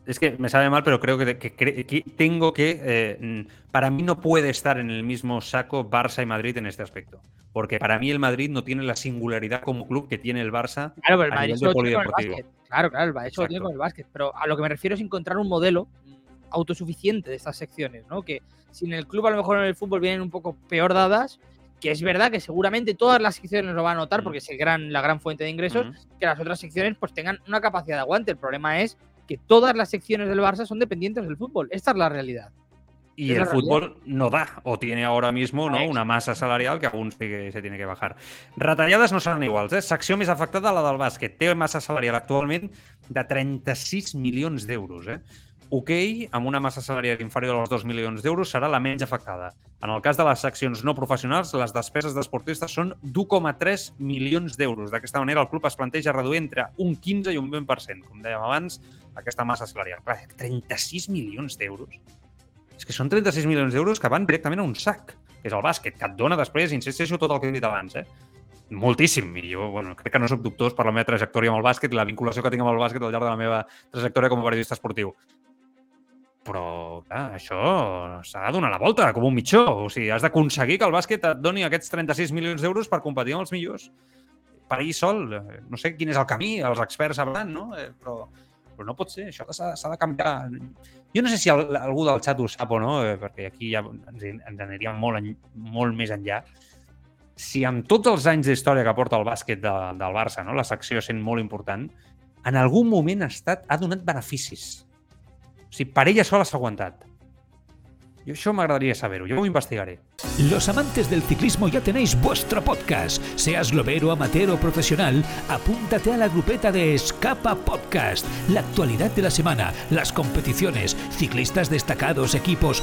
es que me sabe mal, pero creo que, que que tengo que. eh, mm, para mí no puede estar en el mismo saco Barça y Madrid en este aspecto. Porque para mí el Madrid no tiene la singularidad como club que tiene el Barça. Claro, pero el Madrid solo tiene con el básquet. Claro, claro, solo tiene con el básquet. Pero a lo que me refiero es encontrar un modelo mm, autosuficiente de estas secciones, ¿no? Que si en el club a lo mejor en el fútbol vienen un poco peor dadas, que es verdad que seguramente todas las secciones lo van a notar Mm. porque es el gran, la gran fuente de ingresos, Ujú. que las otras secciones pues tengan una capacidad de aguante. El problema es que todas las secciones del Barça son dependientes del fútbol. Esta es la realidad. Y el fútbol no da, o tiene ahora mismo no, una massa salarial que aún sí que se tiene que bajar. Retallades no seran iguals, eh? Secció més afectada la del bàsquet. Té massa salarial actualment de 36 milions d'euros. Eh? Hoquei, amb una massa salarial inferior als 2 milions d'euros, serà la menys afectada. En el cas de les seccions no professionals, les despeses d'esportistes són d'1,3 milions d'euros. D'aquesta manera, el club es planteja reduir entre un 15 i un 20%, com dèiem abans, aquesta massa salarial. Clar, 36 milions d'euros. És que són 36 milions d'euros que van directament a un sac, que és el bàsquet, que et dona després, insisteixo, tot el que he dit abans, eh? Moltíssim. I jo, bueno, crec que no soc dubtós per la meva trajectòria amb el bàsquet i la vinculació que tinc amb el bàsquet al llarg de la meva trajectòria com a periodista esportiu. Però, clar, això s'ha de donar la volta, com un mitjó. O sigui, has d'aconseguir que el bàsquet et doni aquests 36 milions d'euros per competir amb els millors. Per ahir sol, no sé quin és el camí, els experts sabran, no? Eh, però, però no pot ser, això s'ha de canviar. Jo no sé si algú del xat ho sap o no, eh, perquè aquí ja ens, ens aniríem molt, en, molt més enllà. Si amb tots els anys d'història que porta el bàsquet de, del Barça, no? la secció sent molt important, en algun moment ha, estat, ha donat beneficis. O sigui, per ella sola s'ha aguantat. Yo eso me agradaría saberlo, yo lo investigaré. Los amantes del ciclismo ya tenéis vuestro podcast. Seas globero, amateur o profesional, apúntate a la grupeta de Escapa Podcast. La actualidad de la semana, las competiciones, ciclistas destacados, equipos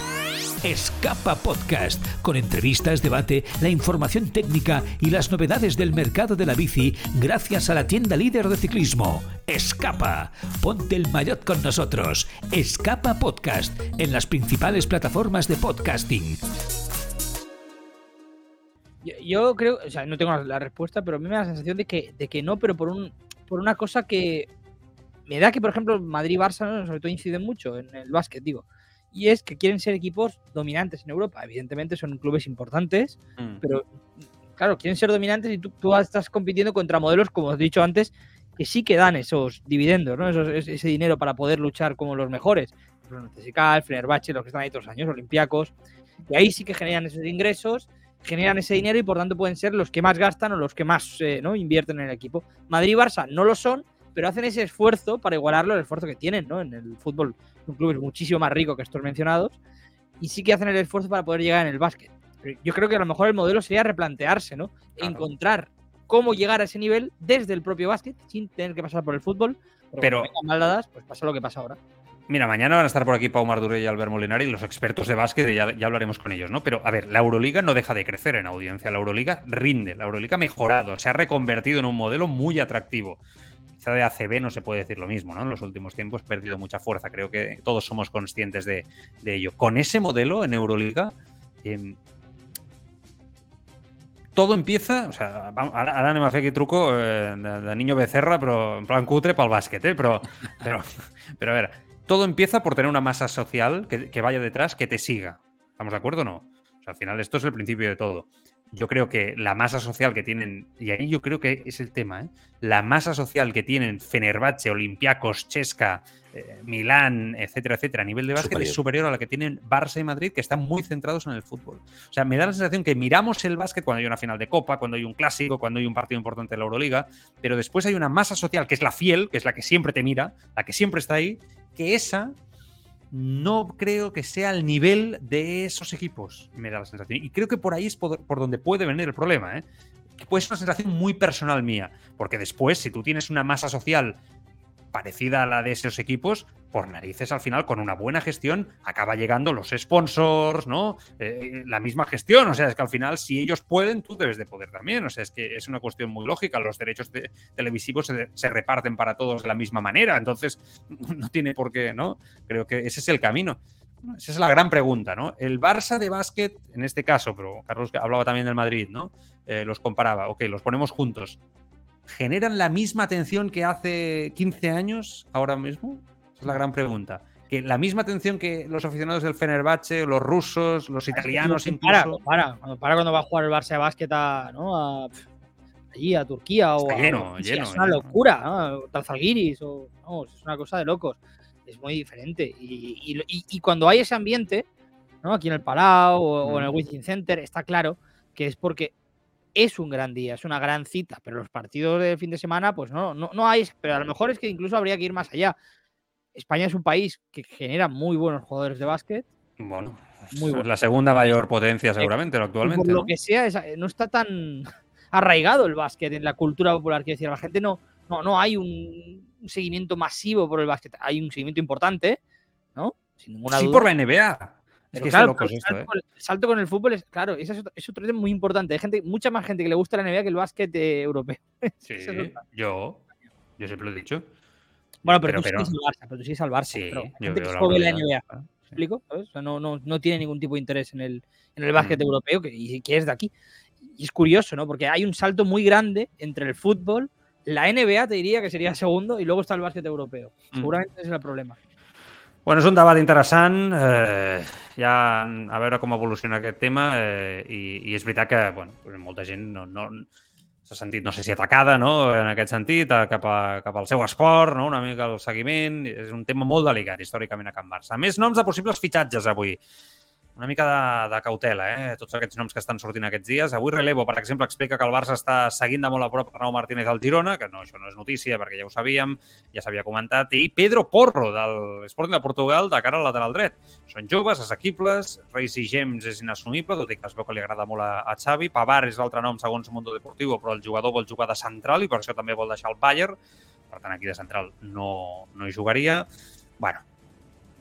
Escapa Podcast, con entrevistas, debate, la información técnica y las novedades del mercado de la bici gracias a la tienda líder de ciclismo. Escapa. Ponte el maillot con nosotros. Escapa Podcast en las principales plataformas de podcasting. Yo, creo, o sea, no tengo la respuesta, pero a mí me da la sensación de que, de que no, pero por, un, por una cosa que me da que, por ejemplo, Madrid-Barça, sobre todo, inciden mucho en el básquet, digo y es que quieren ser equipos dominantes en Europa. Evidentemente son clubes importantes, mm. pero claro, quieren ser dominantes y tú, estás compitiendo contra modelos, como os he dicho antes, que sí que dan esos dividendos, ¿no? ese dinero para poder luchar como los mejores. Los CSKA, Fenerbahce, los que están ahí todos los años, Olympiacos, y ahí sí que generan esos ingresos, generan ese dinero y por tanto pueden ser los que más gastan o los que más eh, ¿no? invierten en el equipo. Madrid y Barça no lo son, pero hacen ese esfuerzo para igualarlo al esfuerzo que tienen ¿no? en el fútbol un club muchísimo más rico que estos mencionados, y sí que hacen el esfuerzo para poder llegar en el básquet. Yo creo que a lo mejor el modelo sería replantearse, ¿no? Encontrar cómo llegar a ese nivel desde el propio básquet, sin tener que pasar por el fútbol. Pero, mal dadas, pues pasa lo que pasa ahora. Mira, mañana van a estar por aquí Pau Mardure y Albert Molinari, los expertos de básquet, y ya, ya, hablaremos con ellos, ¿no? Pero, a ver, la Euroliga no deja de crecer en audiencia. La Euroliga rinde, la Euroliga ha mejorado, se ha reconvertido en un modelo muy atractivo de ACB no se puede decir lo mismo, ¿no? En los últimos tiempos ha perdido mucha fuerza, creo que todos somos conscientes de, ello. Con ese modelo en Euroliga, em, todo empieza, o sea, ahora no me hace que truco eh, de, niño becerra, pero en plan cutre para el básquet, ¿eh? Pero, pero, pero a ver, todo empieza por tener una masa social que, que vaya detrás, que te siga. ¿Estamos de acuerdo o no? O sea, al final esto es el principio de todo yo creo que la masa social que tienen, y ahí yo creo que es el tema, ¿eh? la masa social que tienen Fenerbahce, Olympiacos, Chesca, eh, Milán, etcétera, etcétera, a nivel de básquet es superior a la que tienen Barça y Madrid, que están muy centrados en el fútbol. O sea, me da la sensación que miramos el básquet cuando hay una final de Copa, cuando hay un clásico, cuando hay un partido importante de la Euroliga, pero después hay una masa social que es la fiel, que es la que siempre te mira, la que siempre está ahí, que esa no creo que sea al nivel de esos equipos, me da la sensación. Y creo que por ahí es por, donde puede venir el problema, ¿eh? que puede ser una sensación muy personal mía, porque después, si tú tienes una masa social parecida a la de esos equipos, por narices al final, con una buena gestión, acaba llegando los sponsors, ¿no? Eh, la misma gestión, o sea, es que al final, si ellos pueden, tú debes de poder también, o sea, es que es una cuestión muy lógica, los derechos televisivos se, reparten para todos de la misma manera, entonces no tiene por qué, ¿no? Creo que ese es el camino. Esa es la gran pregunta, ¿no? El Barça de básquet, en este caso, pero Carlos hablaba también del Madrid, ¿no? Eh, los comparaba, ok, los ponemos juntos generan la misma atención que hace 15 años ahora mismo? Esa es la gran pregunta. Que la misma atención que los aficionados del Fenerbahce, los rusos, los italianos incluso. Para, para, para cuando va a jugar el Barça de básquet a, ¿no? a, allí a Turquía o lleno, lleno, es una locura, ¿no? Talzalgiris o no, es una cosa de locos. Es muy diferente. Y, y, y, cuando hay ese ambiente, ¿no? Aquí en el Palau o, en el Wizzing Center, está claro que es porque es un gran día, es una gran cita, pero los partidos de fin de semana, pues no, no, no hay, pero a lo mejor es que incluso habría que ir más allá. España es un país que genera muy buenos jugadores de básquet. Bueno, muy es la segunda mayor potencia seguramente actualmente. Por lo que sea, no está tan arraigado el básquet en la cultura popular, quiero decir, la gente no, no, no hay un, seguimiento masivo por el básquet, hay un seguimiento importante, ¿no? Sin ninguna sí, por la NBA. Es que claro, el, salto, ¿eh? el, salto, con el fútbol es, claro, es, es otro tema muy importante. Hay gente, mucha más gente que le gusta la NBA que el básquet europeo. Sí, yo, yo siempre lo he dicho. Bueno, pero, tú, Sí Barça, pero tú sigues al Barça. Sí, pero yo gente que la NBA. ¿Me explico? O sea, no, no, no, tiene ningún tipo de interés en el, en el básquet mm. europeo que, y que es de aquí. Y es curioso, ¿no? Porque hay un salto muy grande entre el fútbol, la NBA te diría que sería segundo y luego está el básquet europeo. Mm. Seguramente ese es el problema. Bueno, és un debat interessant. Eh, ja a veure com evoluciona aquest tema eh, i, i és veritat que bueno, molta gent no, no, s'ha sentit, no sé si atacada, no?, en aquest sentit, a, cap, a, cap al seu esport, no?, una mica el seguiment. És un tema molt delicat, històricament, a Can Barça. A més, noms de possibles fitxatges avui una mica de, de cautela, eh? tots aquests noms que estan sortint aquests dies. Avui Relevo, per exemple, explica que el Barça està seguint de molt a prop Arnau Martínez al Girona, que no, això no és notícia perquè ja ho sabíem, ja s'havia comentat, i Pedro Porro, del Sporting de Portugal, de cara al lateral dret. Són joves, assequibles, Reis i Gems és inassumible, tot i que es veu que li agrada molt a, a Xavi. Pavar és l'altre nom segons Mundo Deportivo, però el jugador vol jugar de central i per això també vol deixar el Bayern. Per tant, aquí de central no, no hi jugaria. Bueno,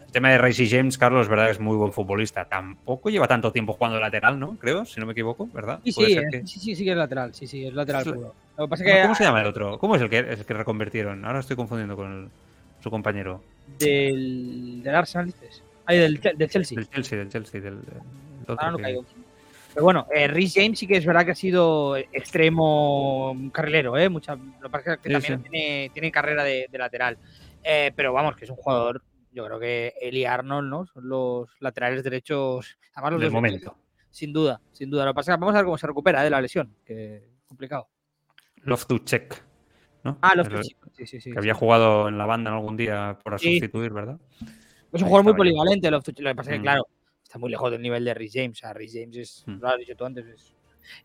El tema de Reis y James, Carlos, es verdad que es muy buen futbolista. Tampoco lleva tanto tiempo jugando lateral, ¿no? Creo, si no me equivoco, ¿verdad? Sí, sí, que... sí, sí, sí que es lateral. Sí, sí, es lateral puro. Lo que pasa que... ¿Cómo se llama el otro? ¿Cómo es el que, el que reconvirtieron? Ahora estoy confundiendo con el, su compañero. Del, del Arsenal, dices. Ah, del, del, Chelsea. Del Chelsea, del Chelsea. Del, del Ahora no caigo. Pero bueno, eh, Rhys James sí que es verdad que ha sido extremo carrilero, ¿eh? Mucha, lo que pasa es que sí, también sí. Tiene, tiene, carrera de, de lateral. Eh, pero vamos, que es un jugador yo creo que él y Arnold, ¿no? Son los laterales derechos. Además, los del momento. Sin duda, sin duda. Lo que pasa es que vamos a ver cómo se recupera de la lesión, que es complicado. Loftus-Check, ¿no? Ah, Loftus-Check, sí, sí, sí. Que había jugado en la banda en algún día para sí. sustituir, ¿verdad? Es un jugador muy polivalente, Loftus-Check. Lo que pasa es que, mm. claro, está muy lejos del nivel de Rhys James. O sea, Rhys James es, mm. lo has dicho tú antes, es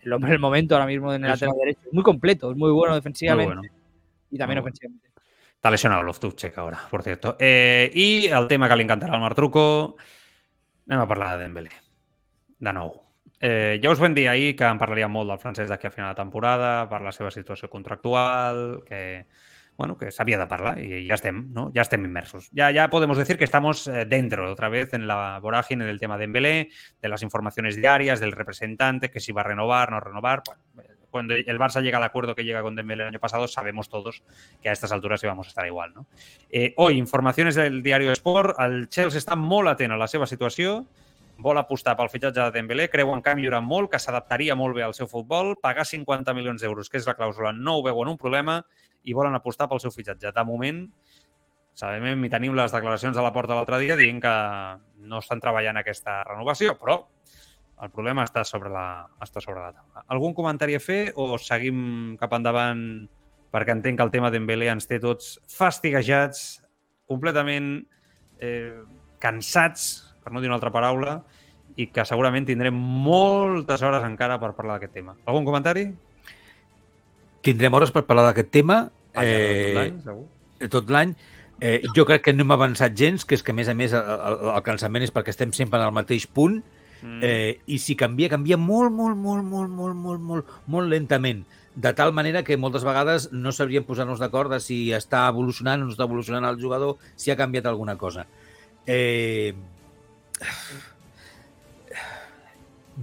el hombre del momento ahora mismo en el lateral derecho. Es muy completo, es muy bueno defensivamente muy bueno. y también muy ofensivamente. Bueno. Està lesionado Loftus-Cheek ahora, por cierto. Eh, I el tema que li encantarà al Martruco, anem a parlar de Dembélé, de nou. Eh, ja us vam dir ahir que en parlaríem molt del francès d'aquí a final de temporada, per la seva situació contractual, que, bueno, que s'havia de parlar i ja estem, ¿no? Ya estem immersos. Ya, ya podemos decir que estamos eh, dentro otra vez en la vorágine del tema de de las informaciones diarias, del representante, que si va a renovar, no renovar. Bueno, cuando el Barça llega al acuerdo que llega con Dembélé el año pasado, sabemos todos que a estas alturas íbamos a estar igual. No? Eh, hoy, informacions del diari Sport, el Chelsea està molt atent a la seva situació, vol apostar pel fitxatge de Dembélé, creu en canvi durant molt, que s'adaptaria molt bé al seu futbol, pagar 50 milions d'euros, que és la clàusula, no ho veuen un problema i volen apostar pel seu fitxatge. De moment, sabem i tenim les declaracions a la porta l'altre dia dient que no estan treballant aquesta renovació, però el problema està sobre la, està sobre la taula. Algun comentari a fer o seguim cap endavant perquè entenc que el tema d'Embélé ens té tots fastiguejats, completament eh, cansats, per no dir una altra paraula, i que segurament tindrem moltes hores encara per parlar d'aquest tema. Algun comentari? Tindrem hores per parlar d'aquest tema. Ah, eh, tot l'any. Eh, jo crec que no hem avançat gens, que és que, a més a més, el, el, el cansament és perquè estem sempre en el mateix punt Mm. Eh, I si canvia, canvia molt, molt, molt, molt, molt, molt, molt, molt lentament. De tal manera que moltes vegades no sabríem posar-nos d'acord de si està evolucionant o no està evolucionant el jugador, si ha canviat alguna cosa. Eh...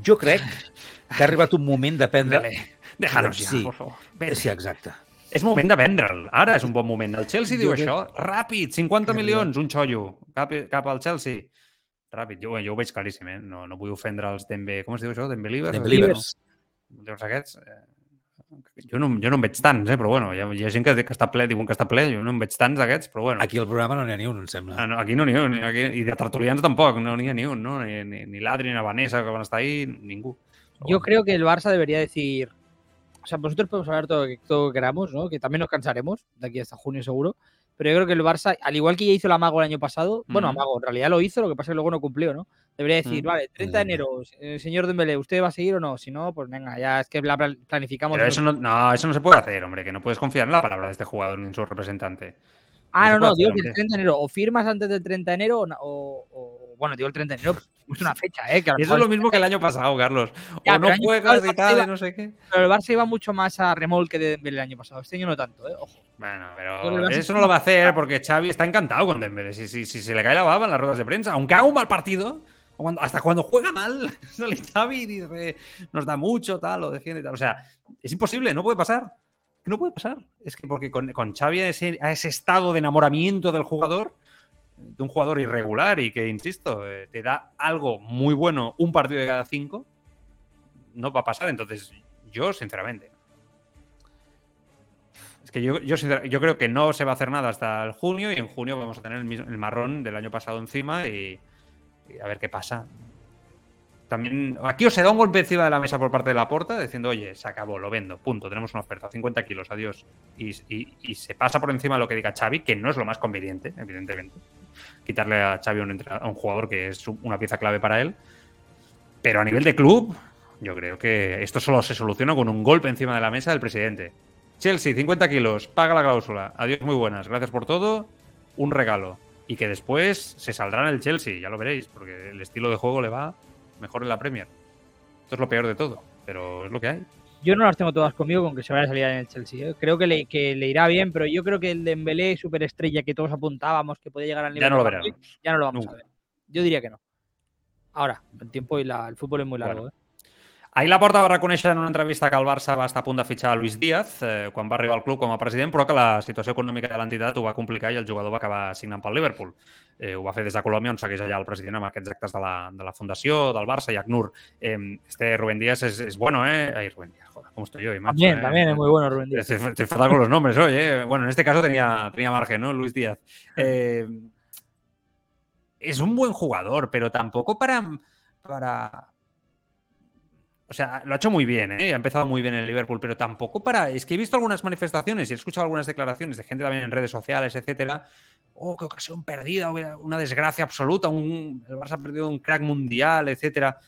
Jo crec que ha arribat un moment de prendre... Déjanos ja, sí. por favor. Vete. Sí, exacte. És moment de vendre'l. Ara és un bon moment. El Chelsea jo diu crec... això. Ràpid, 50 milions, un xollo, cap, cap al Chelsea. Ràpid, jo, jo ho veig claríssim, eh? No, no vull ofendre els Dembe... Com es diu això? Dembelivers? Dembelivers. No? Llavors aquests... Eh, jo no, jo no en veig tants, eh? però bueno, hi ha, hi ha gent que, que està ple, diuen que està ple, jo no en veig tants d'aquests, però bueno. Aquí al programa no n'hi ha ni un, em sembla. Ah, no, aquí no n'hi ha un, aquí, i de tertulians tampoc, no n'hi ha ni un, no? Ni, ni, ni l'Adri, ni la Vanessa que van estar ahí, ningú. Yo bueno. creo que el Barça debería decir, o sea, nosotros podemos hablar todo, todo lo que queramos, ¿no? Que también nos cansaremos de aquí hasta junio seguro, pero yo creo que el Barça, al igual que ya hizo el Amago el año pasado, mm. bueno, Amago en realidad lo hizo, lo que pasa es que luego no cumplió, ¿no? Debería decir, mm. vale, 30 de enero, eh, señor Dembélé, ¿usted va a seguir o no? Si no, pues venga, ya es que la planificamos. Pero eso no, no, eso no se puede hacer, hombre, que no puedes confiar en la palabra de este jugador ni en su representante. Ah, no, no, no digo que el 30 de enero, o firmas antes del 30 de enero o, o bueno, digo el 30 de enero, es una fecha, ¿eh? Que Eso es lo mismo que el año pasado, Carlos. Ya, o no juegas y tal, iba, no sé qué. Pero el Barça iba mucho más a remolque de Dembélé el año pasado. Este año no tanto, ¿eh? Ojo. Bueno, pero eso no lo va a hacer porque Xavi está encantado con Dembélé. Si, si, si se le cae la baba en las ruedas de prensa, aunque haga un mal partido, cuando, hasta cuando juega mal, sale Xavi y dice, nos da mucho, tal, lo defiende tal. O sea, es imposible, no puede pasar. No puede pasar. Es que porque con, con Xavi a ese, a ese estado de enamoramiento del jugador, de un jugador irregular y que, insisto, eh, te da algo muy bueno un partido de cada cinco, no va a pasar. Entonces, yo, sinceramente, Es que yo, yo, yo, creo que no se va a hacer nada hasta el junio y en junio vamos a tener el, el marrón del año pasado encima y, a ver qué pasa. También aquí os se da un golpe encima de la mesa por parte de la porta diciendo, oye, se acabó, lo vendo, punto, tenemos una oferta, 50 kilos, adiós. Y, y, y, se pasa por encima de lo que diga Xavi, que no es lo más conveniente, evidentemente. Quitarle a Xavi un, a un jugador que es una pieza clave para él. Pero a nivel de club, yo creo que esto solo se soluciona con un golpe encima de la mesa del presidente. Chelsea, 50 kilos, paga la cláusula. Adiós, muy buenas. Gracias por todo. Un regalo. Y que después se saldrá en el Chelsea, ya lo veréis, porque el estilo de juego le va mejor en la Premier. Esto es lo peor de todo, pero es lo que hay. Yo no las tengo todas conmigo con que se vaya a salir en el Chelsea. ¿eh? Creo que le, que le, irá bien, pero yo creo que el Dembélé superestrella que todos apuntábamos que puede llegar al nivel ya no lo veremos. ya no lo vamos Nunca. a ver. Yo diría que no. Ahora, el tiempo y la, el fútbol es muy largo. Bueno. ¿eh? Ahir la Porta va reconèixer en una entrevista que el Barça va estar a punt de fitxar Luis Díaz eh, quan va arribar al club com a president, però que la situació econòmica de l'entitat ho va complicar i el jugador va acabar signant pel Liverpool. Eh, ho va fer des de Colòmbia, on segueix allà el president amb aquests actes de la, de la fundació, del Barça i ACNUR. Eh, este Rubén Díaz es, es bueno, ¿eh? Ay, Rubén Díaz, joder, ¿cómo estoy hoy? Macho, también, eh? también es muy bueno Rubén Díaz. Te, te fatal con los nombres hoy, ¿eh? Bueno, en este caso tenía, tenía margen, ¿no? Luis Díaz. Eh, es un buen jugador, pero tampoco para... para o sea, lo ha hecho muy bien, ¿eh? ha empezado muy bien en el Liverpool, pero tampoco para. Es que he visto algunas manifestaciones y he escuchado algunas declaraciones de gente también en redes sociales, etcétera. Oh, qué ocasión perdida, una desgracia absoluta, un, el Barça ha perdido un crack mundial, etcétera.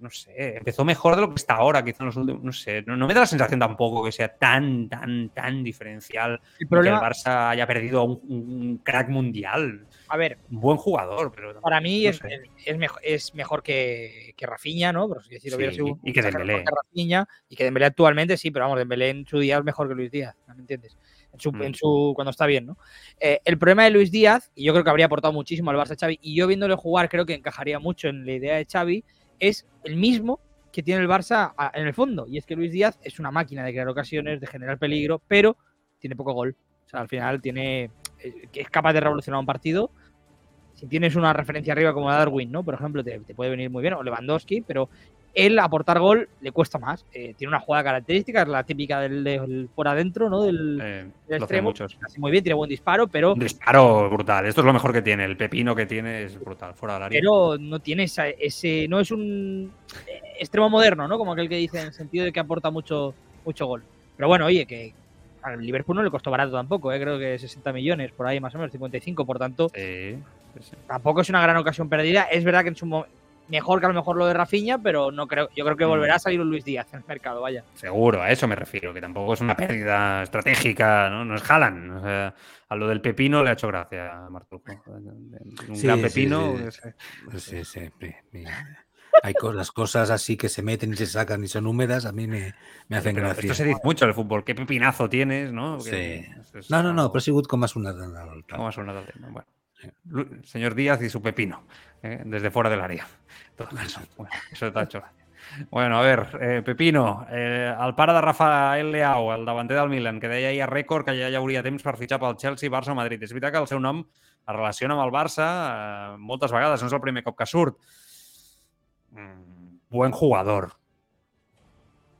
No sé, empezó mejor de lo que está ahora, quizá en los últimos. No sé, no, no me da la sensación tampoco que sea tan, tan, tan diferencial el problema... que el Barça haya perdido un, un crack mundial. A ver, un buen jugador, pero para mí no es, es, mejor, es mejor que, que Rafinha, ¿no? Pero, sido y que Dembélé. que Rafinha y que Dembélé actualmente sí, pero vamos, Dembélé en su día es mejor que Luis Díaz, ¿no me entiendes? En su, Mm. en su cuando está bien, ¿no? Eh, el problema de Luis Díaz, y yo creo que habría aportado muchísimo al Barça Xavi, y yo viéndole jugar creo que encajaría mucho en la idea de Xavi, es el mismo que tiene el Barça en el fondo, y es que Luis Díaz es una máquina de crear ocasiones, de generar peligro, pero tiene poco gol. O sea, al final tiene eh, es capaz de revolucionar un partido. Si tienes una referencia arriba como Darwin, ¿no? Por ejemplo, te, te puede venir muy bien, o Lewandowski, pero él aportar gol le cuesta más. Eh, tiene una jugada característica, es la típica del, del por adentro, ¿no? Del, Eh, del extremo. Hace muy bien, tiene buen disparo, pero, Un disparo brutal. Esto es lo mejor que tiene. El pepino que tiene es brutal. Fuera del área. pero no tiene esa- ese. No es un eh, extremo moderno, ¿no? Como aquel que dice en el sentido de que aporta mucho, mucho gol. Pero bueno, oye, que al Liverpool no le costó barato tampoco, ¿eh? creo que 60 millones, por ahí más o menos, 55, por tanto, Sí, sí, sí. tampoco es una gran ocasión perdida. Es verdad que en su mo- mejor que a lo mejor lo de Rafinha, pero no creo, yo creo que Mm. volverá a salir un Luis Díaz en el mercado, vaya. Seguro, a eso me refiero, que tampoco es una pérdida estratégica, ¿no? No es jalan. O sea, a lo del pepino le ha hecho gracia a Martujo. Un Sí, gran sí, pepino. sí. Sí, sí, sí, sí. Hay cosas, las cosas así que se meten y se sacan y son húmedas, a mí me, me hacen Pero gracia. esto se dice mucho en el fútbol. ¿Qué pepinazo tienes, no? Sí. Es- No, no, no, ha sonat en el... ¿Cómo ha sonado el tema? Bueno, Sí. Señor Díaz y su pepino, ¿eh? desde fuera del área. Bueno, eso ha hecho. Bueno, a ver, eh, Pepino, eh, el pare de Rafael Leao, el davanter del Milan, que deia ahir a rècord que ja hi hauria temps per fitxar pel Chelsea, Barça o Madrid. És veritat que el seu nom es relaciona amb Barça eh, moltes vegades, no és el primer cop que. Mm, buen jugador.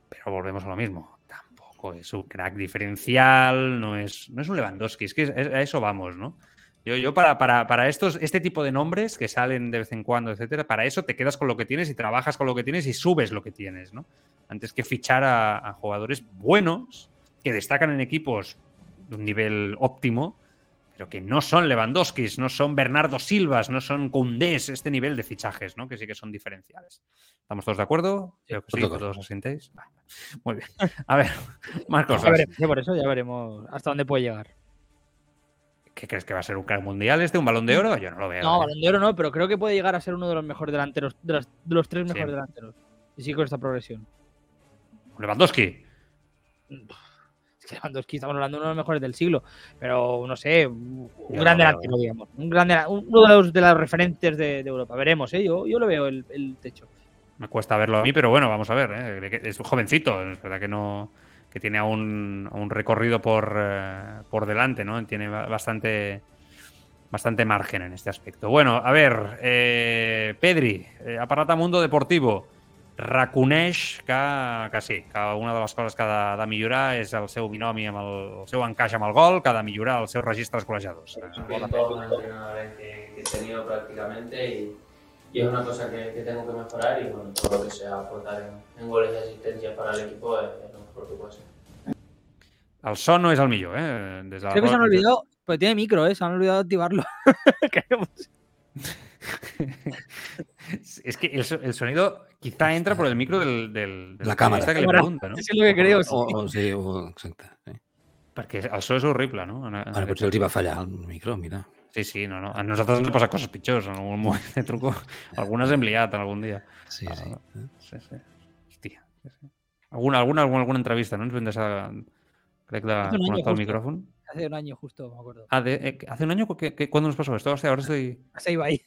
Pero volvemos a lo mismo. Tampoco es un crack diferencial, no es, no es un Lewandowski, es que a eso vamos, ¿no? Yo, yo para, para, para estos, este tipo de nombres que salen de vez en cuando, etcétera, para eso te quedas con lo que tienes y trabajas con lo que tienes y subes lo que tienes, ¿no? Antes que fichar a, a jugadores buenos que destacan en equipos de un nivel óptimo, pero que no son Lewandowskis, no son Bernardo Silvas, no son Koundés, este nivel de fichajes, ¿no? Que sí que son diferenciales. ¿Estamos todos de acuerdo? Creo que sí, todos. asintéis. Vale. Muy bien. A ver, más Ya cosas. veremos, ya por eso ya veremos hasta dónde puede llegar. ¿Qué crees que va a ser un crack mundial este? ¿Un balón de oro? Yo no lo veo. No, ¿eh? Balón de Oro no, pero creo que puede llegar a ser uno de los mejores delanteros, de los, de los tres Sí. mejores delanteros. Y sí con esta progresión. Lewandowski. Es que Lewandowski estamos hablando de uno de los mejores del siglo, pero no sé, un Yo gran delantero, digamos. Un gran uno de los, de los referentes de, de Europa. Veremos, ¿eh? Yo, yo lo veo el, el techo. Me cuesta verlo a mí, pero bueno, vamos a ver. ¿eh? Es un jovencito, es verdad que no que tiene aún un recorrido por, eh, por delante, ¿no? Tiene ba- bastante bastante margen en este aspecto. Bueno, a ver, eh, Pedri, eh, ha parlat a Mundo Deportivo. reconeix que, que sí, que una de les coses que ha de, de millorar és el seu binomi amb el, el seu encaix amb el gol, que ha de millorar els seus registres golejadors. Es un entrenadores que, que he tenido prácticamente y, y es una cosa que, que tengo que mejorar y bueno, todo lo que sea aportar en, en goles y asistencias para el equipo es, puede ser. El son no és el millor, eh? Des de la Creo que se han olvidado, pues tiene micro, ¿eh? Se han olvidado de activarlo. Es que el, so- el sonido quizá entra por el micro del, del, del La cámara. que pregunta, no? Eso es lo que creo. sí. O, o, sí, o, exacte. Sí. Perquè el so és horrible, no? En potser els hi va fallar el micro, mira. Sí, sí, no, no. A nosaltres ens han passat coses pitjors en algun moment de truco. Algunes hem liat en algun dia. Sí, sí. Sí, sí. Hòstia. Sí, sí. Alguna, alguna, alguna, alguna entrevista, no? Ens vam deixar, crec, de Hace un año connectar el justo. micrófono. Hace un año justo, me acuerdo. Ah, de, eh, ¿hace un año? ¿Qué, qué, cuándo nos pasó esto? Hostia, ahora estoy... Se iba ahí.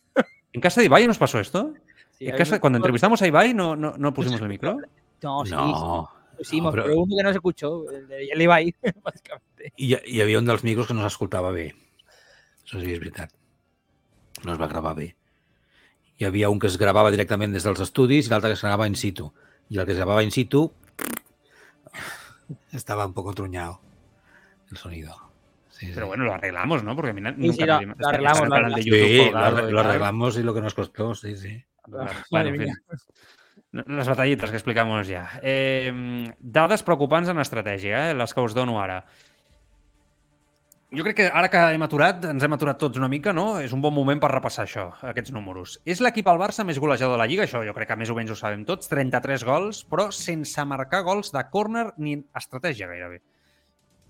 ¿En casa de Ibai nos pasó esto? Sí, En casa- cuando entrevistamos a Ibai no, no, no pusimos el micro. No, sí, No. sí, pusimos, no, però- pero uno que no se escuchó, el, de- el iba ahí, básicamente. Hi, hi havia un dels micros que no s'escoltava bé. Això sí que és veritat. No es va gravar bé. Hi havia un que es gravava directament des dels estudis i l'altre que es gravava in situ. I el que es gravava in situ estava un poco truñado el sonido. Sí, sí. Pero bueno, lo arreglamos, ¿no? Porque a mí na- Sí, nunca sí, lo- lo arreglamos, lo canal de arreglamos. YouTube Sí, lo, colgado arreglamos y lo que nos costó, sí, sí. Bueno, Madre en fin. Les batallites que explicamos ja. Eh, dades preocupants en estratègia, eh? les que us dono ara. Jo crec que ara que hem aturat, ens hem aturat tots una mica, no? És un bon moment per repassar això, aquests números. És l'equip al Barça més golejador de la Lliga, això jo crec que més o menys ho sabem tots, 33 gols, però sense marcar gols de córner ni estratègia gairebé.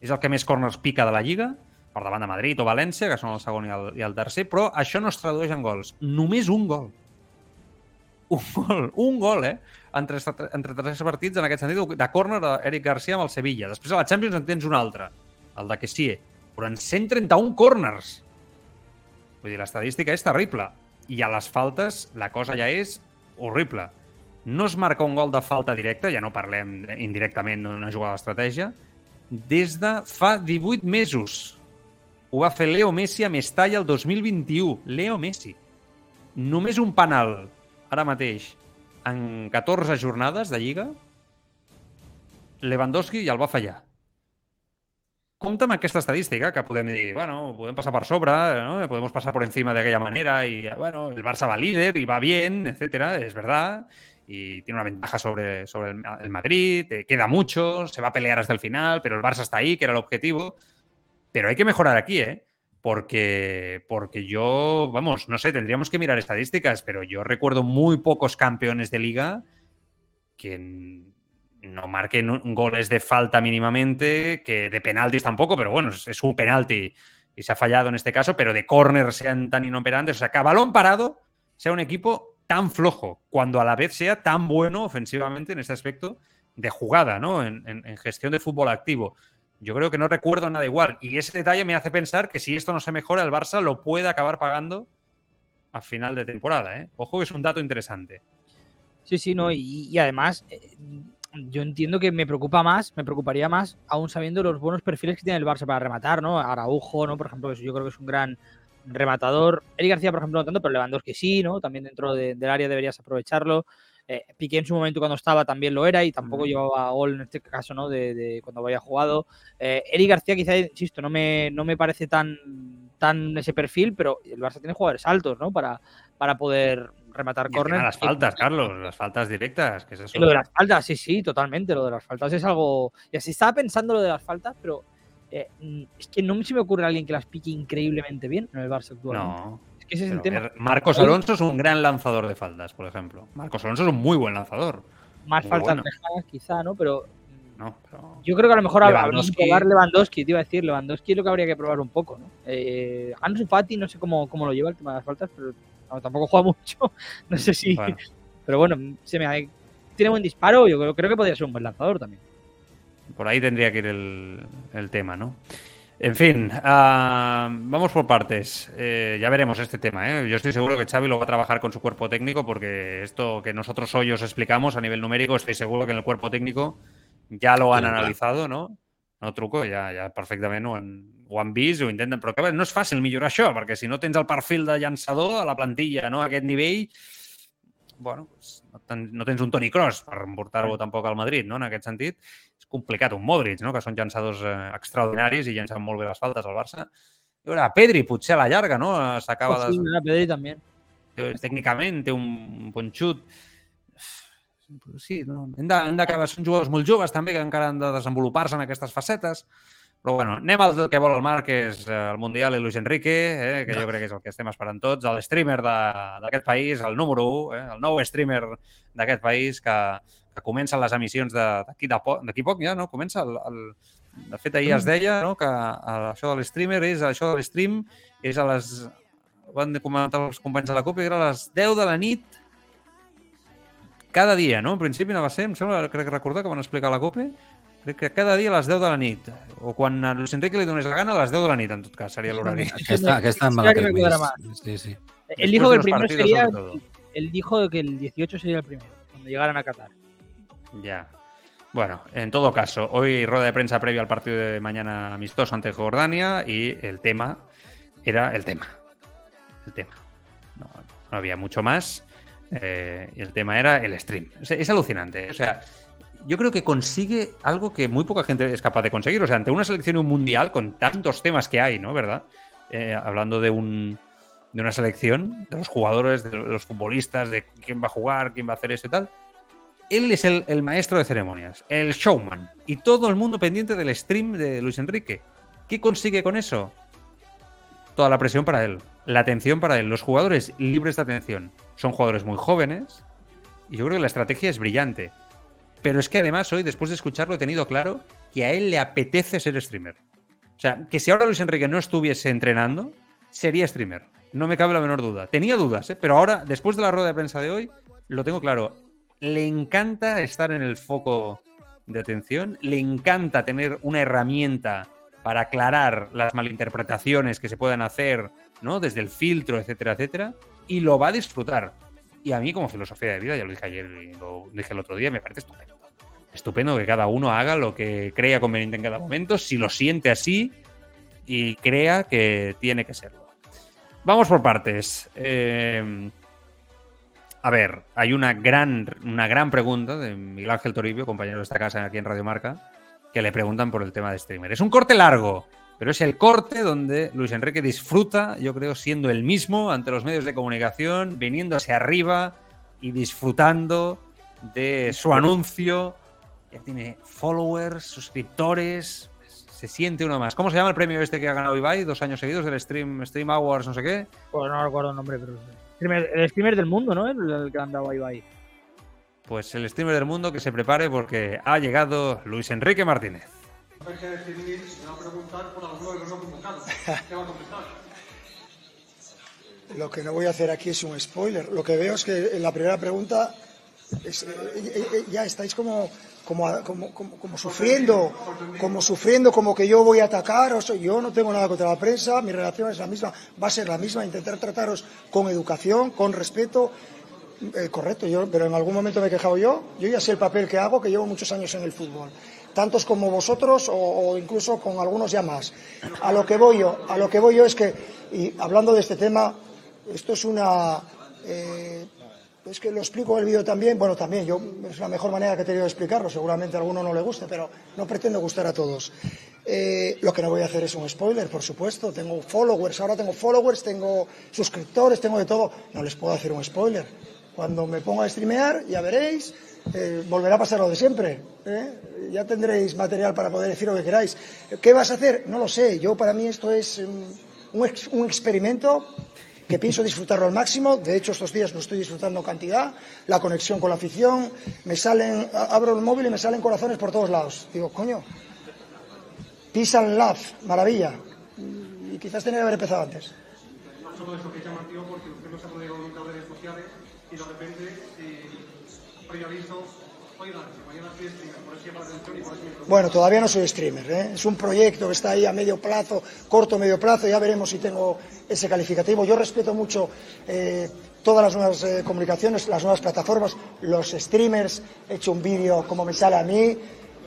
És el que més corners pica de la Lliga, per davant de Madrid o València, que són el segon i el, i el tercer, però això no es tradueix en gols. Només un gol. Un gol, un gol, eh? Entre, entre tres partits, en aquest sentit, de córner d'Eric Garcia amb el Sevilla. Després a la Champions en tens un altre, el de Kessie. Però en 131 corners. Vull dir, l'estadística és terrible. I a les faltes la cosa ja és horrible. No es marca un gol de falta directa, ja no parlem indirectament d'una jugada d'estratègia, des de fa 18 mesos. Ho va fer Leo Messi a Mestalla el 2021. Leo Messi. Només un penal, ara mateix, en 14 jornades de Lliga, Lewandowski ja el va fallar. Compte amb aquesta estadística, que podem dir, bueno, podem passar per sobre, ¿no? podemos pasar por encima de aquella manera y, bueno, el Barça va líder y va bien, etcétera, es verdad, y tiene una ventaja sobre, sobre el, Madrid, eh, queda mucho, se va a pelear hasta el final, pero el Barça está ahí, que era el objetivo. Pero hay que mejorar aquí, ¿eh? Porque, porque yo, vamos, no sé, tendríamos que mirar estadísticas, pero yo recuerdo muy pocos campeones de liga que no marquen goles de falta mínimamente, que de penaltis tampoco, pero bueno, es, un penalti y se ha fallado en este caso, pero de córner sean tan inoperantes, o sea, que a balón parado sea un equipo tan flojo, cuando a la vez sea tan bueno ofensivamente en este aspecto de jugada, ¿no? En, gestión de fútbol activo. Yo creo que no recuerdo nada igual. Y ese detalle me hace pensar que si esto no se mejora, el Barça lo puede acabar pagando a final de temporada. ¿eh? Ojo que es un dato interesante. Sí, sí, no, y, y además eh, yo entiendo que me preocupa más, me preocuparía más, aún sabiendo los buenos perfiles que tiene el Barça para rematar, ¿no? Araujo, ¿no? Por ejemplo, yo creo que es un gran rematador. Eric García, por ejemplo, no tanto, pero Lewandowski sí, ¿no? También dentro de- del área deberías aprovecharlo. Eh, Piqué en su momento cuando estaba también lo era y tampoco llevaba gol en este caso, ¿no? De, de cuando había jugado. Eh, Eric García quizá, insisto, no me, no me parece tan, tan ese perfil, pero el Barça tiene jugadores altos, ¿no? Para, para poder rematar córner. las faltas, Carlos, las faltas directas, que es eso. Lo de las faltas, sí, sí, totalmente. Lo de las faltas es algo. Y así estaba pensando lo de las faltas, pero eh, mm, es que no se me ocurre alguien que las pique increíblemente bien en el Barça actual. No. Es que ese es el tema. Marcos Alonso es un gran lanzador de faltas, por ejemplo. Marcos Alonso es un muy buen lanzador. Más muy faltas bueno. lejanas, quizá, ¿no? Pero mm, No, pero... yo creo que a lo mejor habría que probar Lewandowski, te iba a decir. Lewandowski es lo que habría que probar un poco, ¿no? Eh, Ansu Fati, no sé cómo, cómo lo lleva el tema de las faltas, pero no, tampoco juega mucho. no sé si. Bueno, Pero bueno, se me tiene buen disparo. Yo creo, creo que podría ser un buen lanzador también. por ahí tendría que ir el, el tema, ¿no? En fin, ah, vamos por partes. Eh, ya veremos este tema. ¿eh? Yo estoy seguro que Xavi lo va a trabajar con su cuerpo técnico porque esto que nosotros hoy os explicamos a nivel numérico, estoy seguro que en el cuerpo técnico ya lo han Sí, analitzado, no? No truco, ja, ja perfectament ho han, ho han vist, ho intenten, però que no és fàcil millorar això, perquè si no tens el perfil de llançador a la plantilla, no? a aquest nivell, bueno, no, ten, no tens un Toni Kroos per portar-ho tampoc al Madrid, no? En aquest sentit, és complicat. Un Modric, no? Que són llançadors eh, extraordinaris i llencen molt bé les faltes al Barça. I veure, Pedri, potser a la llarga, no? S'acaba sí, de... mira, Pedri también. Eh, tècnicament té un bon xut. Sí, no? hem d'acabar... Són jugadors molt joves també que encara han de desenvolupar-se en aquestes facetes. Però bueno, anem al que vol el Marc, que és eh, el Mundial i Luis Enrique, eh, que jo crec que és el que estem esperant tots, el streamer d'aquest país, el número 1, eh, el nou streamer d'aquest país que, que comença les emissions de- d'aquí de, po- poc ja, no? Comença el, el, de fet, ahir es deia no? que eh, això de l'streamer és això de l'stream és a les van comentar els companys de la COP, era a les 10 de la nit cada dia, no? En principi no va ser, em sembla, crec recordar que van explicar a la COPE, crec que cada dia a les 10 de la nit, o quan a Luis Enrique li donés la gana, a les 10 de la nit, en tot cas, seria l'horari. Aquesta, aquesta la que. Sí, sí. Él dijo que el primero sería. Él dijo que el 18 sería el primero, cuando llegaran a Qatar. Ya. Bueno, en todo caso, hoy rueda de prensa previa al partido de mañana amistoso ante Jordania y el tema era el tema. El tema. No, no había mucho más. eh, y el tema era el stream. O sea, es alucinante. O sea, yo creo que consigue algo que muy poca gente es capaz de conseguir. O sea, ante una selección y un mundial con tantos temas que hay, ¿no? ¿Verdad? Eh, hablando de un de una selección, de los jugadores, de los futbolistas, de quién va a jugar, quién va a hacer esto y tal él es el, el maestro de ceremonias, el showman. Y todo el mundo pendiente del stream de Luis Enrique. ¿Qué consigue con eso? Toda la presión para él, la atención para él, los jugadores libres de atención. Son jugadores muy jóvenes y yo creo que la estrategia es brillante. Pero es que además hoy, después de escucharlo, he tenido claro que a él le apetece ser streamer. O sea, que si ahora Luis Enrique no estuviese entrenando, sería streamer. No me cabe la menor duda. Tenía dudas, ¿eh? pero ahora, después de la rueda de prensa de hoy, lo tengo claro. Le encanta estar en el foco de atención, le encanta tener una herramienta para aclarar las malinterpretaciones que se puedan hacer, ¿no? Desde el filtro, etcétera, etcétera, y lo va a disfrutar. Y a mí, como filosofía de vida, ya lo dije ayer lo dije el otro día, me parece estupendo. Estupendo que cada uno haga lo que crea conveniente en cada momento, si lo siente así y crea que tiene que serlo. Vamos por partes. Eh, a ver, hay una gran, una gran pregunta de Miguel Ángel Toribio, compañero de esta casa aquí en Radio Marca, que le preguntan por el tema de streamer. Es un corte largo, pero es el corte donde Luis Enrique disfruta, yo creo, siendo el mismo ante los medios de comunicación, viniendo hacia arriba y disfrutando de su anuncio. Ya tiene followers, suscriptores, se siente uno más. ¿Cómo se llama el premio este que ha ganado Ibai dos años seguidos del Stream, Stream Awards, no sé qué? Pues no recuerdo el nombre, pero. El streamer del mundo, ¿no? El, el que han dado a Ibai. Pues el streamer del mundo que se prepare porque ha llegado Luis Enrique Martínez. Jorge Civil me va a preguntar por alguno de los no convocados. ¿Qué va a contestar? Lo que no voy a hacer aquí es un spoiler. Lo que veo es que en la primera pregunta es- eh, eh, eh, ya estáis como, como, como- como sufriendo, como sufriendo, como que yo voy a atacar. yo no tengo nada contra la prensa, mi relación es la misma, va a ser la misma, intentar trataros con educación, con respeto. Eh, correcto, yo, pero en algún momento me he quejado yo. Yo ya sé el papel que hago, que llevo muchos años en el fútbol. Tantos como vosotros o, incluso con algunos ya más. A lo que voy yo, a lo que voy yo es que, y hablando de este tema, esto es una. eh, es que lo explico en el vídeo también. Bueno, también, yo es la mejor manera que he tenido de explicarlo. Seguramente a alguno no le guste, pero no pretendo gustar a todos. Eh, lo que no voy a hacer es un spoiler, por supuesto. Tengo followers, ahora tengo followers, tengo suscriptores, tengo de todo. No les puedo hacer un spoiler. Cuando me ponga a streamear, ya veréis, eh, volverá a pasar lo de siempre. ¿eh? Ya tendréis material para poder decir lo que queráis. ¿Qué vas a hacer? No lo sé. Yo, para mí, esto es mm, un, ex- un experimento que pienso disfrutarlo al máximo. De hecho, estos días lo estoy disfrutando cantidad. La conexión con la afición. Me salen, abro el móvil y me salen corazones por todos lados. Digo, coño, peace and love, maravilla. Y quizás tenía que haber empezado antes. Todo esto que es llamativo porque usted no se ha podido nunca redes sociales y de repente, eh, eso llama por eso me preocupa. Bueno, todavía no soy streamer, ¿eh? es un proyecto que está ahí a medio plazo, corto medio plazo, ya veremos si tengo ese calificativo. Yo respeto mucho eh, todas las nuevas eh, comunicaciones, las nuevas plataformas, los streamers. He hecho un vídeo como me sale a mí,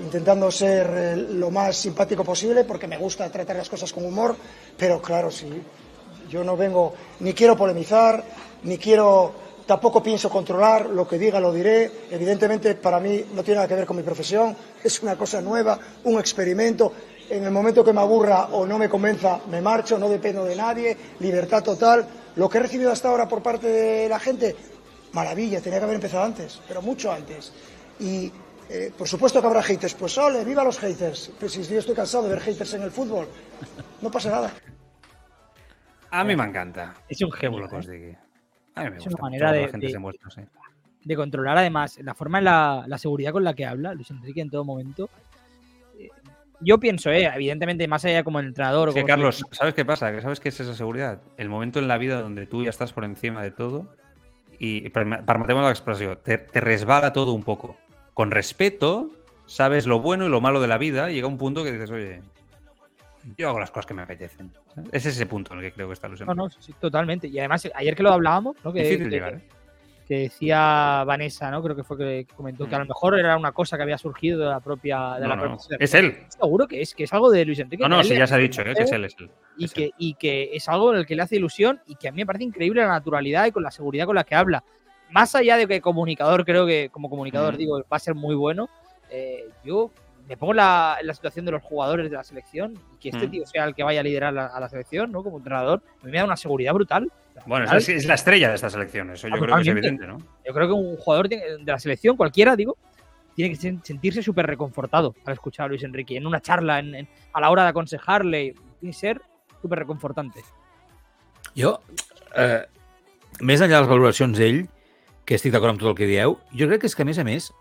intentando ser lo más simpático posible, porque me gusta tratar las cosas con humor, pero claro, sí, yo no vengo, ni quiero polemizar, ni quiero tampoco pienso controlar, lo que diga lo diré. Evidentemente, para mí no tiene nada que ver con mi profesión, es una cosa nueva, un experimento. En el momento que me aburra o no me convenza, me marcho, no dependo de nadie, libertad total. Lo que he recibido hasta ahora por parte de la gente, maravilla, tenía que haber empezado antes, pero mucho antes. Y eh, por supuesto que habrá haters, pues ole, viva los haters. Pero si yo estoy cansado de ver haters en el fútbol, no pasa nada. A mi m'encanta. Es un us ¿eh? A me Es una manera de- que la gente de- se muestre, sí. de controlar además la forma en la, la seguridad con la que habla Luis Enrique en todo momento. Eh, Yo pienso, eh, evidentemente, más allá como el entrenador. Que, como- Carlos, ¿sabes qué pasa? Que ¿Sabes qué es esa seguridad? El momento en la vida donde tú ya estás por encima de todo y, permatemos la expresión, te, te resbala todo un poco. Con respeto, sabes lo bueno y lo malo de la vida, y llega un punto que dices, oye, yo hago las cosas que me apetecen. ¿sabes? Es ese punto en el que creo que está Luis No, no, sí, totalmente. Y además, ayer que lo hablábamos, ¿no? que, Difícil que- llegar, ¿eh? que decía Vanessa, ¿no? Creo que fue que comentó que a lo mejor era una cosa que había surgido de la propia. De No, la no, propia no. selección. Es él. Seguro que es, que es algo de Luis Enrique. No, no, sí, ya se ha dicho, ¿eh? que es él, es él. y Es que, él. y que es algo en el que le hace ilusión y que a mí me parece increíble la naturalidad y con la seguridad con la que habla. Más allá de que comunicador, creo que como comunicador, Ujú. digo, va a ser muy bueno, eh, yo me pongo la, en la situación de los jugadores de la selección y que este Ujú. tío sea el que vaya a liderar la- a la selección, ¿no? Como entrenador, a mí me da una seguridad brutal. Bueno, es, es la estrella de esta selección, eso yo creo que es evidente, ¿no? Yo creo que un jugador de la selección, cualquiera, digo, tiene que sen- sentirse súper reconfortado al escuchar a Luis Enrique. En una charla, en- en- a la hora de aconsejarle, tiene que ser súper reconfortante. Jo, eh, més enllà de les valoracions d'ell, que estic d'acord amb tot el que dieu, jo crec que és que, a més a més,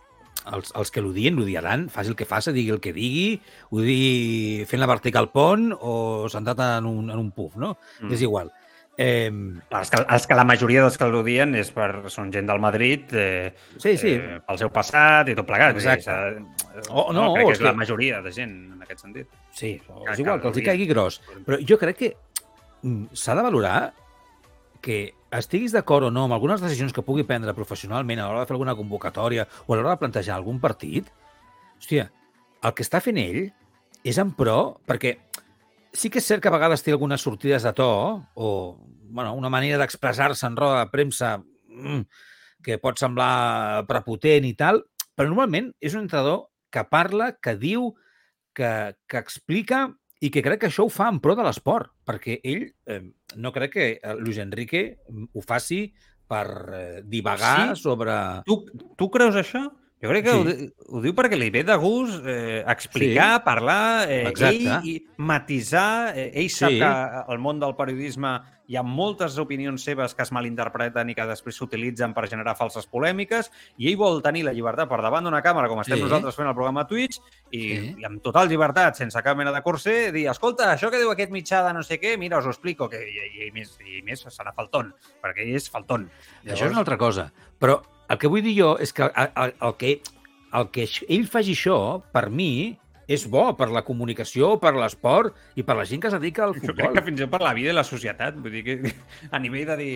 els, els que l'odien, l'odiaran, faci el que faci, digui el que digui, ho digui fent la vertical pont o sentat en un, en un puf, no? Mm. És igual. Eh, Els que, els que la majoria dels que l'odien és per, són gent del Madrid, eh, sí, sí. eh, pel seu passat i tot plegat. Exacte. s'ha- O- no, crec o que és la majoria de gent en aquest sentit. Sí, Que- és igual, que que els hi caigui gros. Però jo crec que mm, s'ha de valorar que estiguis d'acord o no amb algunes decisions que pugui prendre professionalment a l'hora de fer alguna convocatòria o a l'hora de plantejar algun partit, hòstia, el que està fent ell és en pro, perquè sí que és cert que a vegades té algunes sortides de to o bueno, una manera d'expressar-se en roda de premsa mm, que pot semblar prepotent i tal, però normalment és un entrenador que parla, que diu, que, que explica i que crec que això ho fa en pro de l'esport, perquè ell eh, no crec que eh, Luis Enrique ho faci per eh, divagar Sí? sobre... Tu, tu creus això? Jo crec que Sí. ho, ho diu perquè li ve de gust eh, explicar, Sí. parlar, eh, Exacte. ell i matisar. Eh, ell sap Sí. que al món del periodisme hi ha moltes opinions seves que es malinterpreten i que després s'utilitzen per generar falses polèmiques i ell vol tenir la llibertat per davant d'una càmera, com estem Sí. nosaltres fent el programa Twitch, i, Sí. i amb total llibertat, sense cap mena de corser, dir, escolta, això que diu aquest mitjà de no sé què, mira, us ho explico, que, i, i, i, més, i més serà faltón, perquè ell és faltón. Això és una altra cosa. Però el que vull dir jo és que el, el, que, el que ell faci això, per mi, és bo per la comunicació, per l'esport i per la gent que es dedica al Jo crec futbol. que fins i tot per la vida i la societat. Vull dir que a nivell de dir...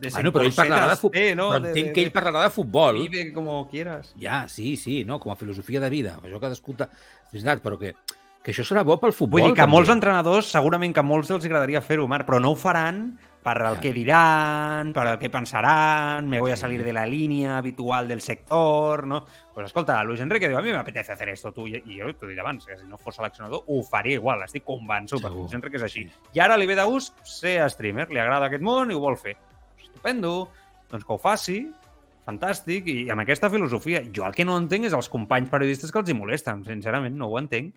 De Bueno, però ell parlarà de futbol. Eh, no? Però entenc que ell parlarà de futbol. Vive como quieras. Ja, sí, sí, no, com a filosofia de vida. Això cadascú... ta- És veritat, però que, que això serà bo pel futbol. Vull dir que a molts entrenadors, segurament que a molts els agradaria fer-ho, Marc, però no ho faran per el que diran, per el que pensaran, me voy a salir de la línea habitual del sector, ¿no? Pues escolta, Luis Enrique diu, a mi m'apetece hacer esto, tu, i, jo t'ho dit abans, que si no fos seleccionador ho faria igual, estic convençut, perquè. Luis Enrique és així. I ara li ve de gust ser streamer, li agrada aquest món i ho vol fer. Estupendo, doncs que ho faci, fantàstic, i amb aquesta filosofia. Jo el que no entenc és els companys periodistes que els hi molesten, sincerament, no ho entenc.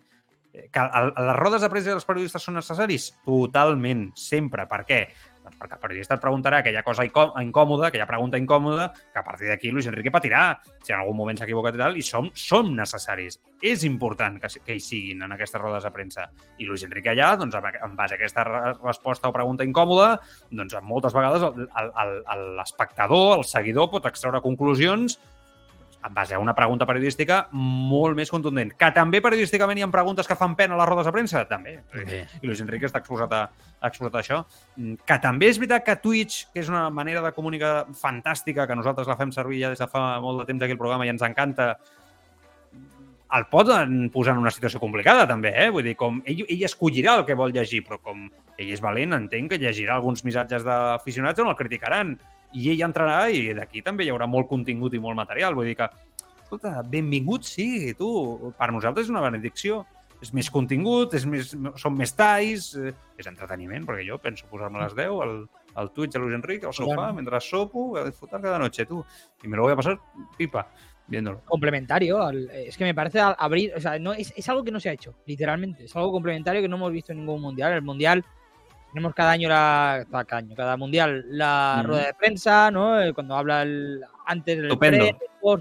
Eh, Que les rodes de premsa dels periodistes són necessaris? Totalment, sempre. Per què? Doncs perquè el periodista et preguntarà aquella cosa incò- incòmoda, aquella pregunta incòmoda, que a partir d'aquí Luis Enrique patirà si en algun moment s'ha equivocat i tal, i som, som necessaris. És important que, que hi siguin en aquestes rodes de premsa. I Luis Enrique allà, doncs, en base a aquesta re- resposta o pregunta incòmoda, doncs moltes vegades el- el- el- l'espectador, el seguidor, pot extreure conclusions en base a una pregunta periodística molt més contundent. Que també periodísticament hi ha preguntes que fan pena a les rodes de premsa? També. Bé. I Luis Enrique està exposat a, a exposat a això. Mm, Que també és veritat que Twitch, que és una manera de comunicar fantàstica, que nosaltres la fem servir ja des de fa molt de temps aquí al programa i ens encanta, el poden posar en una situació complicada, també, eh? Vull dir, com ell, ell escollirà el que vol llegir, però com ell és valent, entenc que llegirà alguns missatges d'aficionats on el criticaran. I ell entrarà i d'aquí també hi haurà molt contingut i molt material. Vull dir que, escolta, benvingut sí, tu. Per nosaltres és una benedicció. És més contingut, és més, són més talls, eh, és entreteniment, perquè jo penso posar-me a les 10 al, al Twitch de Luis Enrique, al sofà, Claro. mentre sopo, a disfrutar cada noche, tú. Y me lo voy a pasar pipa viéndolo. complementario. al- eh, es que me parece abrir, o sea, no, es, es algo que no se ha hecho, literalmente. Es algo complementario que no hemos visto en ningún mundial. El mundial, tenemos cada año, la, cada año, cada mundial, la rueda de prensa, ¿no? Eh, Cuando habla el, antes del pre,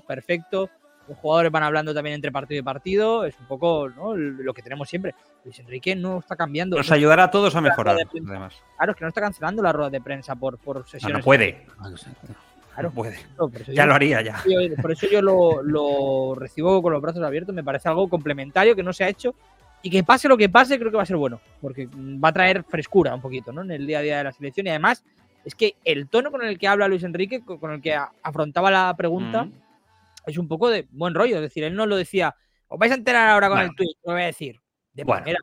perfecto. Los jugadores van hablando también entre partido y partido. Es un poco ¿no? lo que tenemos siempre. Luis Enrique no está cambiando. Nos no- ayudará a todos a mejorar, además. claro, es que no está cancelando la rueda de prensa por, por sesiones. no puede. Claro. No puede. No, Ya yo- lo haría ya. yo- por eso yo lo, lo recibo con los brazos abiertos. Me parece algo complementario que no se ha hecho y que pase lo que pase, creo que va a ser bueno, porque va a traer frescura un poquito ¿no? en el día a día de la selección. Y además, es que el tono con el que habla Luis Enrique, co- con el que afrontaba la pregunta, Mm. es un poco de buen rollo. Es decir, él no lo decía, os vais a enterar ahora con Bueno. el tweet, lo voy a decir. De Bueno. primera.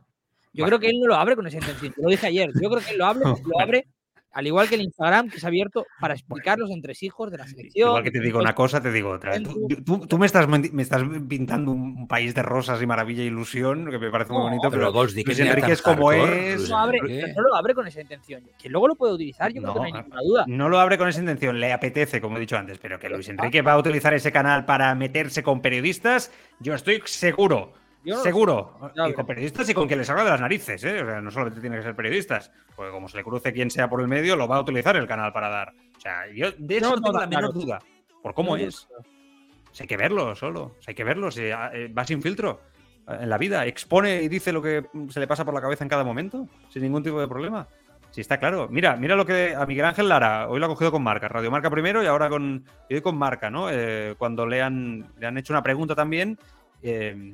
Yo Bueno. creo que él no lo abre con esa intención. Te lo dije ayer. Yo creo que él lo abre, lo abre al igual que el Instagram, que es abierto para explicar los entresijos de la selección. Igual que te digo una cosa, te digo otra. Tú, tú- tú me, estás, me estás pintando un país de rosas y maravilla e ilusión, que me parece muy No, bonito, pero Luis Enrique es como hardcore, es. No, abre, no lo abre con esa intención. Que luego lo puede utilizar, yo creo que no hay No, ninguna duda. No lo abre con esa intención, le apetece, como he dicho antes, pero que Luis Enrique va a utilizar ese canal para meterse con periodistas, yo estoy seguro. Yo seguro. Y con periodistas y con quien les salga de las narices, ¿eh? O sea, no solamente tiene que ser periodistas, porque como se le cruce quien sea por el medio, lo va a utilizar el canal para dar. O sea, yo de eso No, no, tengo la menor duda. Por cómo es. O sea, hay que verlo solo. O sea, hay que verlo. Si, ah, eh, va sin filtro en la vida. Expone y dice lo que se le pasa por la cabeza en cada momento, sin ningún tipo de problema. Sí, está claro. Mira, mira lo que a Miguel Ángel Lara, hoy lo ha cogido con marca, Radio Marca primero y ahora con, y hoy con marca, ¿no? Eh, cuando le han, le han hecho una pregunta también, eh,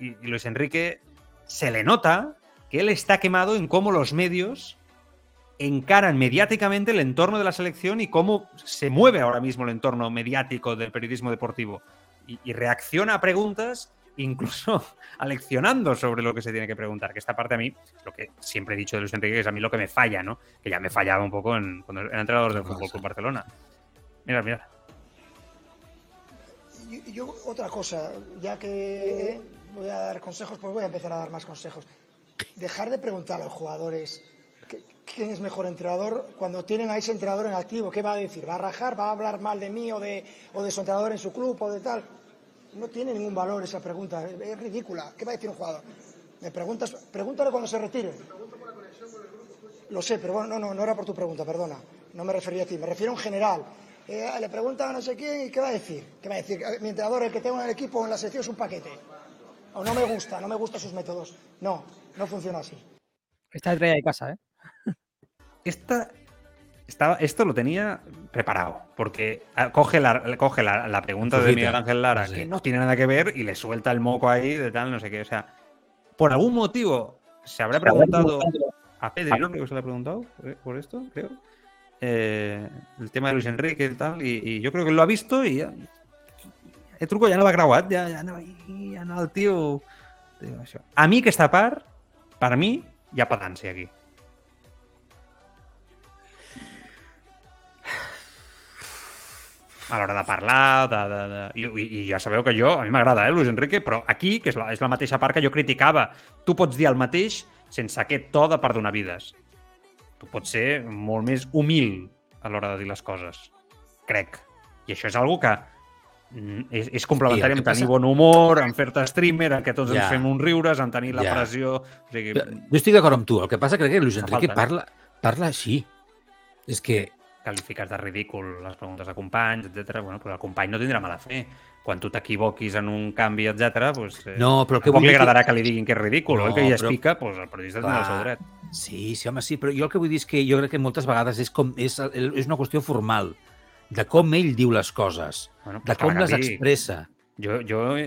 y, Luis Enrique se le nota que él está quemado en cómo los medios encaran mediáticamente el entorno de la selección y cómo se mueve ahora mismo el entorno mediático del periodismo deportivo. Y, reacciona a preguntas, incluso aleccionando sobre lo que se tiene que preguntar. Que esta parte a mí, lo que siempre he dicho de Luis Enrique, que es a mí lo que me falla, ¿no? Que ya me fallaba un poco en, cuando era entrenador del Fútbol Club Barcelona. Mira, mira. Y yo, otra cosa, ya que eh, voy a dar consejos, pues voy a empezar a dar más consejos. Dejar de preguntar a los jugadores quién es mejor entrenador cuando tienen a ese entrenador en activo. ¿Qué va a decir? ¿Va a rajar? ¿Va a hablar mal de mí o de, o de su entrenador en su club o de tal? No tiene ningún valor esa pregunta, es, ridícula. ¿Qué va a decir un jugador? Me preguntas, pregúntale cuando se retire. Lo sé, pero bueno, no, no, no era por tu pregunta, perdona. No me refería a ti, me refiero en general. Eh, le pregunta a no sé quién y ¿qué va a decir? ¿Qué va a decir? Mi entrenador, el que tengo en el equipo, en la sección, es un paquete. O no me gusta, no me gustan sus métodos. No, no funciona así. Esta es de casa, ¿eh? Esta, estaba, esto lo tenía preparado, porque ah, coge la, coge la, la pregunta de Miguel Ángel Lara, sí. que no tiene nada que ver, y le suelta el moco ahí de tal, no sé qué. O sea, por algún motivo se habrá preguntado a Pedri, ¿no? Creo que se le ha preguntado eh, por esto, creo. Eh, el tema de Luis Enrique y tal, y, y yo creo que lo ha visto y ya, el truco ya no va grabado, ya, ya, no, ya no el. Digo, això. A mi aquesta part, per mi, hi ha pedància aquí. a l'hora de parlar, de, de, de... I, i, ja sabeu que jo, a mi m'agrada, eh, Luis Enrique, però aquí, que és la, és la mateixa part que jo criticava, tu pots dir el mateix sense aquest to de perdonar vides. Tu pots ser molt més humil a l'hora de dir les coses, crec. I això és algo que és, és complementari amb que tenir passa- bon humor, en fer-te streamer, en què tots Ja. ens fem uns riures, en tenir la Ja. pressió... O sigui, Jo estic d'acord amb tu. El que passa crec que Luis Enrique falta, eh? parla, parla així. És que qualifiques de ridícul les preguntes de companys, etc. Bueno, però el company no tindrà mala fe. Quan tu t'equivoquis en un canvi, etc., pues, eh, No, però que vull li dir que- agradarà que... li diguin que és ridícul, No, oi? Que es però- pica, pues, el periodista tindrà el seu dret. Sí, sí, home, sí, però jo el que vull dir és que jo crec que moltes vegades és, com, és, és una qüestió formal, de com ell diu les coses, Bueno, de com les expressa. Jo, jo he,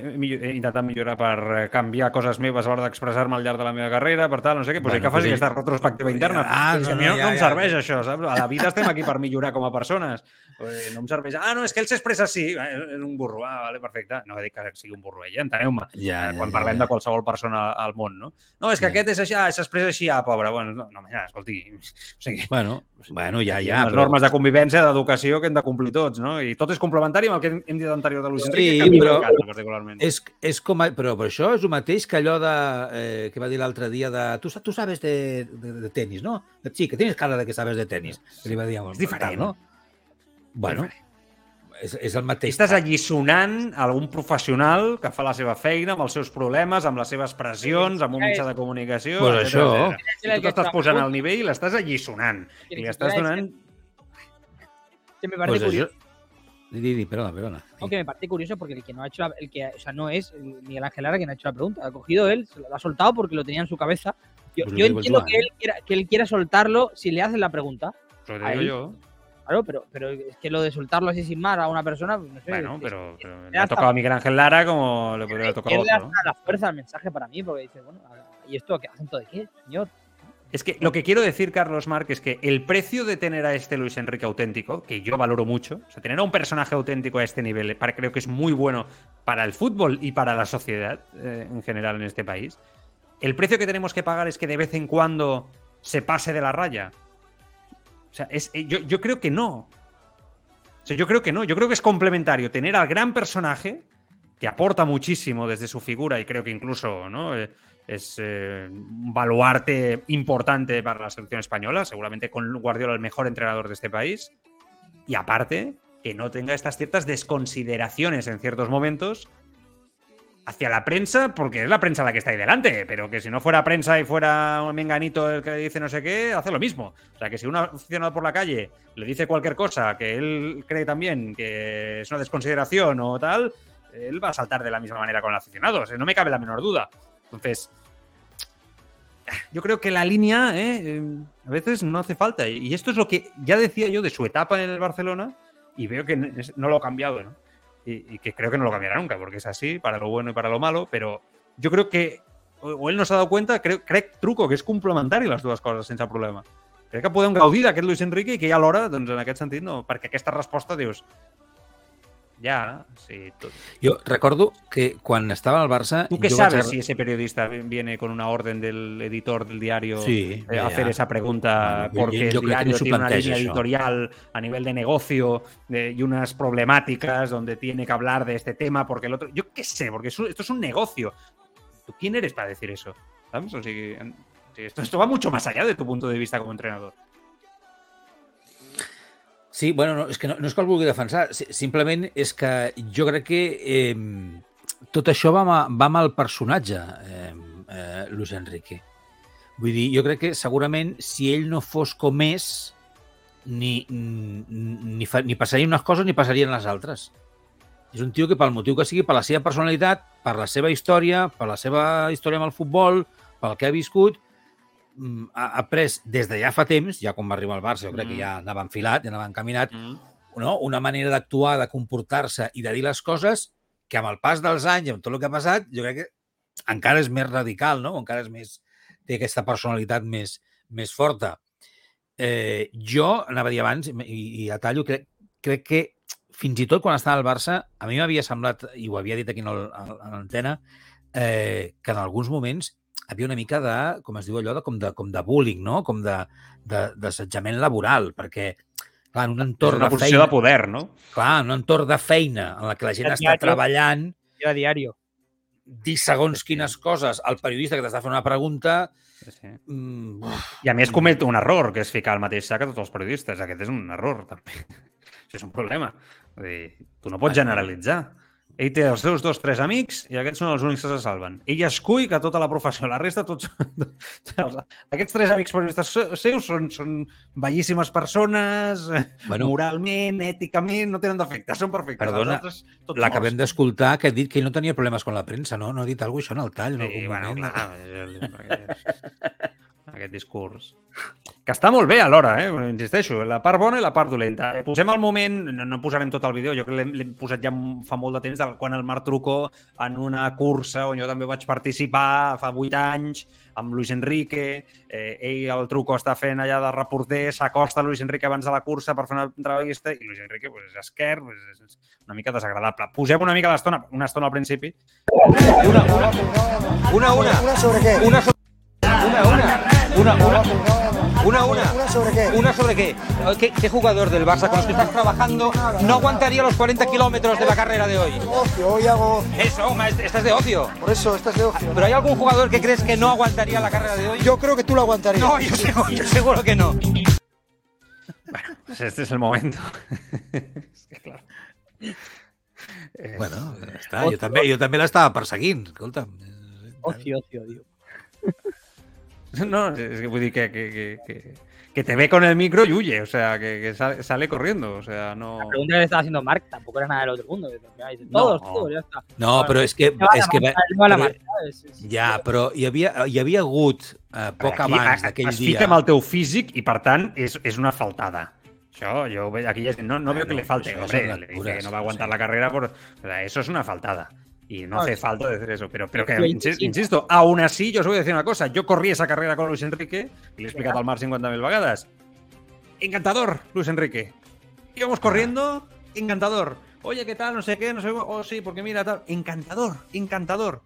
intentat millorar per eh, canviar coses meves a l'hora d'expressar-me al llarg de la meva carrera, per tal, no sé què, doncs Bueno, que faci ell- aquesta retrospectiva interna. Ah, Però no, a mi no, no, ja, no em ja, serveix ja. això, saps? A la vida estem aquí per millorar com a persones. Eh, No em serveix. Ah, no, és que ell s'expressa així. Eh, És un burro. Ah, vale, perfecte. No he dit que sigui un burro, ella, enteneu-me. Ja, Eh, Quan parlem de qualsevol persona al món, no? No, és que Ja. aquest és així, ah, s'expressa així, ah, pobre. Bueno, no, no ja, escolti, o sigui, Bueno, bueno, ja, ja. ha unes normes de convivència, d'educació que hem de complir tots, no? I tot és complementari amb el que hem- dit anterior de Luis Sí, però- m'encanta particularment. És, és com a, però, però això és el mateix que allò de, eh, que va dir l'altre dia de tu, sa- tu sabes de, de, de tenis, no? Sí, que tienes cara de que sabes de tenis. Que li va dir el És diferent. no? Bueno, és, és el mateix. Estàs allisonant algun professional que fa la seva feina amb els seus problemes, amb les seves pressions, amb un mitjà de comunicació... Pues etcètera, això. etcètera. I tu t'estàs posant al nivell i l'estàs allisonant. I li estàs donant... Que me parece Pues curioso. Això... Di, di, perdona, perdona. Aunque me parece curioso porque el que no ha hecho la- el que, o sea, no es el Miguel Ángel Lara quien ha hecho la pregunta. Ha cogido él, se lo ha soltado porque lo tenía en su cabeza. Yo, Pues yo entiendo que él, quiera, que él quiera soltarlo si le hacen la pregunta. Lo digo yo. Claro, pero, pero es que lo de soltarlo así sin más a una persona, pues, no sé. Bueno, es- pero, pero le ha tocado a Miguel Ángel Lara como le podría haber tocado a otro. ¿no? la fuerza del mensaje para mí, porque dice, bueno, ¿y esto qué acento de qué, señor? Es que lo que quiero decir, Carlos Marc, es que el precio de tener a este Luis Enrique auténtico, que yo valoro mucho, o sea, tener a un personaje auténtico a este nivel, creo que es muy bueno para el fútbol y para la sociedad eh, en general en este país. El precio que tenemos que pagar es que de vez en cuando se pase de la raya. O sea, eh, yo, yo creo que no. O sea, yo creo que no. Yo creo que es complementario tener al gran personaje que aporta muchísimo desde su figura y creo que incluso ¿no? Eh, es eh, un baluarte importante para la selección española, seguramente con Guardiola el mejor entrenador de este país. Y aparte, que no tenga estas ciertas desconsideraciones en ciertos momentos hacia la prensa, porque es la prensa la que está ahí delante, pero que si no fuera prensa y fuera un menganito el que dice no sé qué, hace lo mismo. O sea, que si un aficionado por la calle le dice cualquier cosa que él cree también que es una desconsideración o tal, él va a saltar de la misma manera con el aficionado. No me cabe la menor duda. Entonces, yo creo que la línea ¿eh? Eh, a veces no hace falta. Y esto es lo que ya decía yo de su etapa en el Barcelona y veo que no lo ha cambiado. ¿no? Y, que creo que no lo cambiará nunca, porque es así, para lo bueno y para lo malo. Pero yo creo que, o, o él no s'ha dado cuenta, crec, crec, truco, que és complementari les dues coses sense problema. Crec que podem gaudir d'aquest Luis Enrique i que ja alhora, doncs en aquest sentit, no, perquè aquesta resposta dius, ja, sí, tot. Jo recordo que quan estava al Barça... ¿Tú qué vaig sabes si ese periodista viene con una orden del editor del diario Sí, eh, a hacer esa pregunta Bueno, porque el diario tiene una línea editorial a nivel de negocio de- y unas problemáticas donde tiene que hablar de este tema porque el otro... Yo qué sé, porque esto es un negocio. ¿Tú quién eres para decir eso? ¿Sabes? O esto va mucho más allá de tu punto de vista como entrenador. Sí, bueno, no, és que no, no és que el vulgui defensar, si- simplement és que jo crec que eh, tot això va, va amb el personatge, eh, eh, Luis Enrique. Vull dir, jo crec que segurament si ell no fos com és, ni, ni, fa, ni passarien unes coses ni passarien les altres. És un tio que pel motiu que sigui, per la seva personalitat, per la seva història, per la seva història amb el futbol, pel que ha viscut, ha ha après des de ja fa temps, ja quan va arribar al Barça, jo crec Mm. que ja anava enfilat, ja anava encaminat, no? una manera d'actuar, de comportar-se i de dir les coses que amb el pas dels anys, amb tot el que ha passat, jo crec que encara és més radical, no? encara és més, té aquesta personalitat més, més forta. Eh, jo, anava a dir abans, i, i a tallo, crec, crec que fins i tot quan estava al Barça, a mi m'havia semblat, i ho havia dit aquí en l'antena, eh, que en alguns moments havia una mica de, com es diu allò, de, com, de, com de bullying, no? com de, de, d'assetjament laboral, perquè clar, en un És entorn una de feina, de poder, no? clar, en un entorn de feina en la que la gent El està diario. treballant, Era diario. dir segons quines coses al periodista que t'està fent una pregunta... Sí, sí. Mm, uf, I a més comet un error, que és ficar el mateix sac a tots els periodistes. Aquest és un error, també. Això és un problema. Vull dir, tu no pots generalitzar. Ell té els seus dos, tres amics i aquests són els únics que se salven. Ell escull que tota la professió, la resta tots... Aquests tres amics periodistes se- seus són, són bellíssimes persones, Bueno. moralment, èticament, no tenen defectes, són perfectes. Perdona, altres, tots L'acabem d'escoltar, que ha dit que ell no tenia problemes amb la premsa, no? No ha dit alguna cosa això en el tall en Sí, algun bueno, moment? clar, aquest, discurs. que està molt bé alhora, eh? insisteixo, la part bona i la part dolenta. Eh, Posem el moment, no, no posarem tot el vídeo, jo crec que l'hem- posat ja fa molt de temps, del- quan el Marc Trucó en una cursa on jo també vaig participar fa vuit anys, amb Luis Enrique, eh, ell, el Trucó, està fent allà de reporter, s'acosta a Luis Enrique abans de la cursa per fer una entrevista i Luis Enrique pues, és esquerp, pues, és una mica desagradable. Posem una mica l'estona, una estona al principi. Una, una. ¿Una sobre qué? Una sobre. Una, una. Una, una. Una, una. ¿Una sobre qué? ¿Una sobre qué? ¿Qué, qué jugador del Barça con los que estás trabajando no aguantaría los 40 kilómetros de la carrera de hoy? Ocio, hoy hago... Eso, maestro, estás de ocio. Por eso, estás de ocio. ¿Pero hay algún jugador que crees que no aguantaría la carrera de hoy? Yo creo que tú lo aguantarías. No, yo seguro, yo seguro que no. Pues este es el momento. és que, clar. Eh, Bueno, està. Jo també, jo també l'estava perseguint, escolta'm. Ocio, ocio, digo. No, es que decir que, que, que, te ve con el micro y huye, o sea, que, que sale, sale corriendo, o sea, no... La pregunta que le estaba haciendo Mark tampoco era nada del otro mundo. que me dice, No. Todos, todos, ya está. No, però és que... La que Ja, però hi havia, hi havia hagut eh, poc Aquí, abans d'aquell es dia... fica amb el teu físic i, per tant, és, és una faltada. Això, jo aquí ja, no, no veo que le falte. Hombre, le dice que no va a aguantar la carrera, por, o sea, eso es una faltada. Y no No, hace falta decir eso. Pero, pero que, insisto. aún así, yo os voy a decir una cosa. Yo corrí esa carrera con Luis Enrique y le he explicado al Mar 50.000 vagadas. Encantador, Luis Enrique. Íbamos corriendo, encantador. Oye, ¿qué tal? No sé qué, no sé. Oh, sí, porque mira, tal. Encantador, encantador.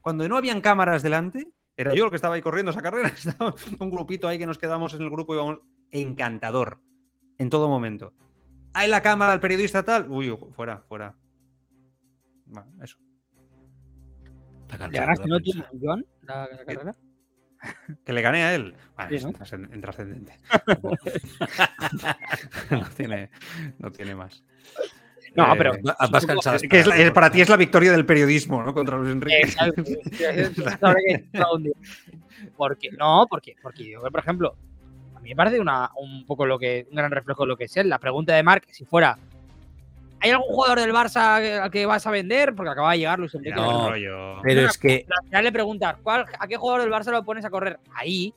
Cuando no habían cámaras delante, era yo el que estaba ahí corriendo esa carrera. Estaba un grupito ahí que nos quedamos en el grupo y íbamos. Encantador. En todo momento. Hay la cámara, el periodista tal. Uy, fuera, fuera. Bueno, eso. Cansado ¿Le ganaste, no tú. Joan, la, la carrera? Que le gané a él. Bueno, Sí, es ¿no? intrascendente. no, tiene, no tiene más. No, Eh, pero- vas es que es es- para ti es la victoria del periodismo, ¿no? Contra Luis Enrique. Es. Porque, no, porque, porque yo, por ejemplo, a mí me parece una, un poco lo que, un gran reflejo de lo que es él. La pregunta de Marc, si fuera, ¿hay algún jugador del Barça que- al que vas a vender? Porque acaba de llegar Luis Enrique. No, rollo. Pero es que al final le preguntas, ¿cuál, ¿a qué jugador del Barça lo pones a correr? Ahí,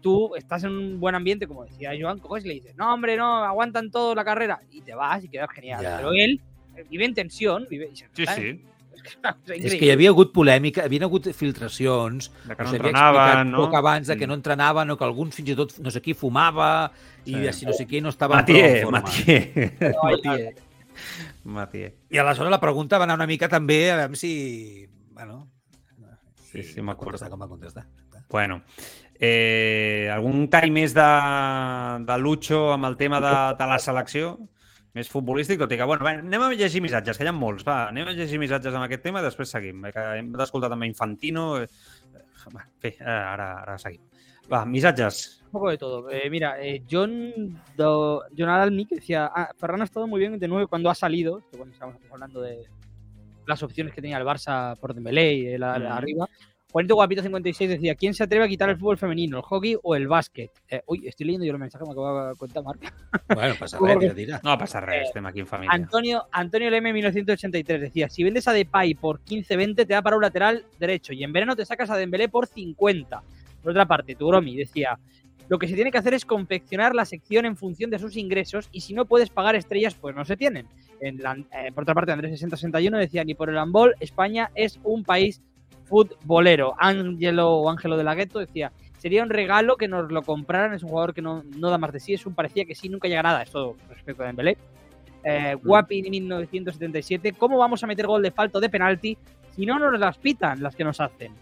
tú estás en un buen ambiente, como decía Joan, coges y le dices, no, hombre, no, aguantan todo la carrera. Y te vas y quedas genial. Ya. Pero él eh, vive en tensión, vive Sí, sí. És que hi havia hagut polèmica, hi havia hagut filtracions, De que no entrenaven, no? poc abans de que Mm. no entrenaven o que alguns fins i tot no sé qui fumava i Sí. de si no sé qui no estava Matié, prou en forma. Matié. Ai, Matié. Matié. I aleshores la pregunta va anar una mica també a veure si... Bueno, Sí, sí, m'acordo. com va contestar. Bueno, eh, algun tall més de, de Lucho amb el tema de, de la selecció? Més futbolístic, tot i que, bueno, va, anem a llegir missatges, que hi ha molts, va, anem a llegir missatges amb aquest tema i després seguim, eh, que hem d'escoltar també Infantino, eh, va, bé, eh, ara, ara seguim. Va, missatges. Un poco de todo. Eh, mira, eh, John, do, John Adalmi que decía, ah, Ferran ha estado muy bien de nuevo cuando ha salido, cuando estábamos hablando de las opciones que tenía el Barça por Dembélé y Ujú. arriba. Juanito Guapito 56 decía, ¿quién se atreve a quitar el fútbol femenino, el hockey o el básquet? Eh, uy, estoy leyendo yo el mensaje que me acaba de contar Marc. Bueno, passa res, tira, tira. No passa res, Eh, estem aquí en família. Antonio, Antonio Leme 1983 decía, si vendes a Depay por 15-20 te da para un lateral derecho y en verano te sacas a Dembélé por 50. Por otra parte, Turomi decía, lo que se tiene que hacer es confeccionar la sección en función de sus ingresos y si no puedes pagar estrellas, pues no se tienen. En la- eh, por otra parte, Andrés 6061 decía, ni por el handball, España es un país futbolero. Ángelo o Ángelo de la Gueto decía, sería un regalo que nos lo compraran, es un jugador que no, no da más de sí, es un parecía que sí, nunca llega a nada, esto respecto a Dembélé. Eh, Guapi 1977, ¿cómo vamos a meter gol de falta o de penalti si no nos las pitan las que nos hacen?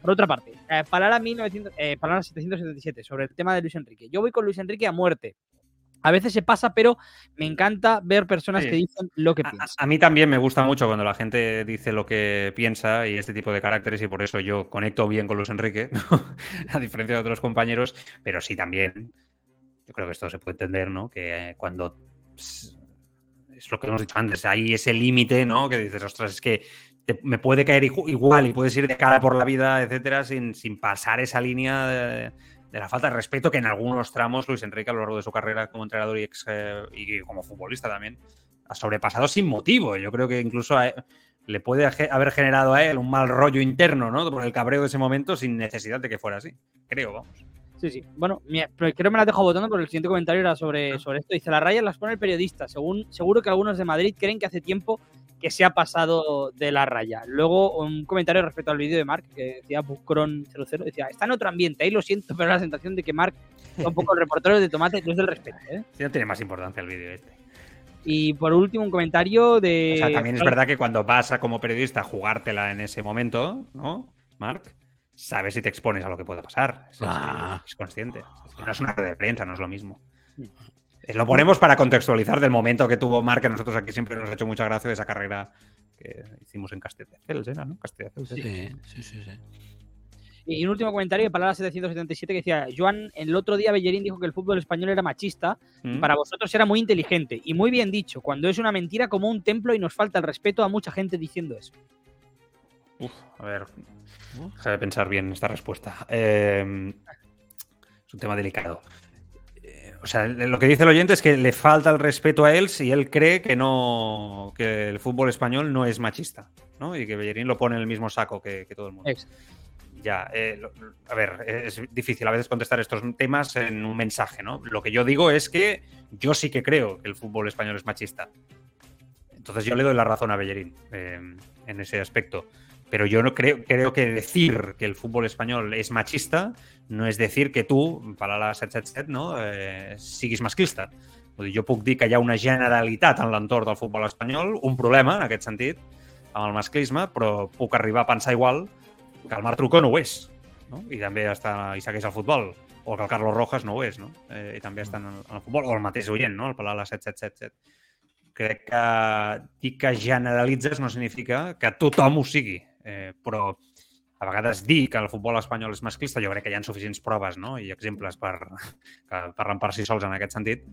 Por otra parte, eh, Palabra, 1900, eh, Palabra 777 sobre el tema de Luis Enrique. Yo voy con Luis Enrique a muerte. A veces se pasa, pero me encanta ver personas Sí. que dicen lo que piensan. a mí también me gusta mucho cuando la gente dice lo que piensa y este tipo de caracteres y por eso yo conecto bien con Luis Enrique, ¿no? a diferencia de otros compañeros, pero sí también, yo creo que esto se puede entender, ¿no? Que eh, cuando es lo que hemos dicho antes, hay ese límite, ¿no? Que dices, ostras, es que te- me puede caer igu- igual y puedes ir de cara por la vida, etcétera, sin, sin pasar esa línea de, de la falta de respeto que en algunos tramos Luis Enrique a lo largo de su carrera como entrenador y, ex, eh, y como futbolista también ha sobrepasado sin motivo. Yo creo que incluso a- le puede haber generado a él un mal rollo interno, ¿no? Por el cabreo de ese momento sin necesidad de que fuera así. Creo, vamos. Sí, sí. Bueno, pero creo que me la dejo votando porque el siguiente comentario era sobre, sobre esto. Dice, las rayas las pone el periodista. Según, seguro que algunos de Madrid creen que hace tiempo que se ha pasado de la raya. Luego, un comentario respecto al vídeo de Mark, que decía Bucron00, decía, está en otro ambiente, ahí lo siento, pero la sensación de que Mark está un poco el reportero de tomate, no es del respeto. ¿eh? Sí, no tiene más importancia el vídeo este. Y por último, un comentario de... O sea, también es verdad que cuando vas a, como periodista a jugártela en ese momento, ¿no, Mark? Sabes si te expones a lo que pueda pasar. Es, Ah. es consciente. No es una red de prensa, no es lo mismo. Eh, Lo ponemos para contextualizar del momento que tuvo Mark, que nosotros aquí siempre nos ha hecho mucha gracia de esa carrera que hicimos en Castelldefels, ¿era, no? Castelldefels. Sí, sí, sí. sí. Y un último comentario de Palabra 777 que decía, Joan, el otro día Bellerín dijo que el fútbol español era machista, Mm. para vosotros era muy inteligente y muy bien dicho, cuando es una mentira como un templo y nos falta el respeto a mucha gente diciendo eso. Uf, a ver, déjame pensar bien esta respuesta. Eh, es un tema delicado. O sea, lo que dice el oyente es que le falta el respeto a él si él cree que no que el fútbol español no es machista, ¿no? Y que Bellerín lo pone en el mismo saco que, que todo el mundo. Exacto. Ya, eh, lo- a ver, es difícil a veces contestar estos temas en un mensaje, ¿no? Lo que yo digo es que yo sí que creo que el fútbol español es machista. Entonces yo le doy la razón a Bellerín eh, en ese aspecto. Pero yo no creo, creo que decir que el fútbol español es machista no es decir que tu, para la 777, no, eh, siguis masclista. Vull dir, Jo puc dir que hi ha una generalitat en l'entorn del futbol espanyol, un problema en aquest sentit, amb el masclisme, però puc arribar a pensar igual que el Marc Trucó no ho és, no? i també està, i segueix el futbol, o que el Carlos Rojas no ho és, no? Eh, i també està en el, en el futbol, o el mateix oient, no? el Palala 7777. Crec que dir que generalitzes no significa que tothom ho sigui, eh, però a vegades dir que el futbol espanyol és masclista, jo crec que hi ha suficients proves no? i exemples per, que parlen per si sols en aquest sentit.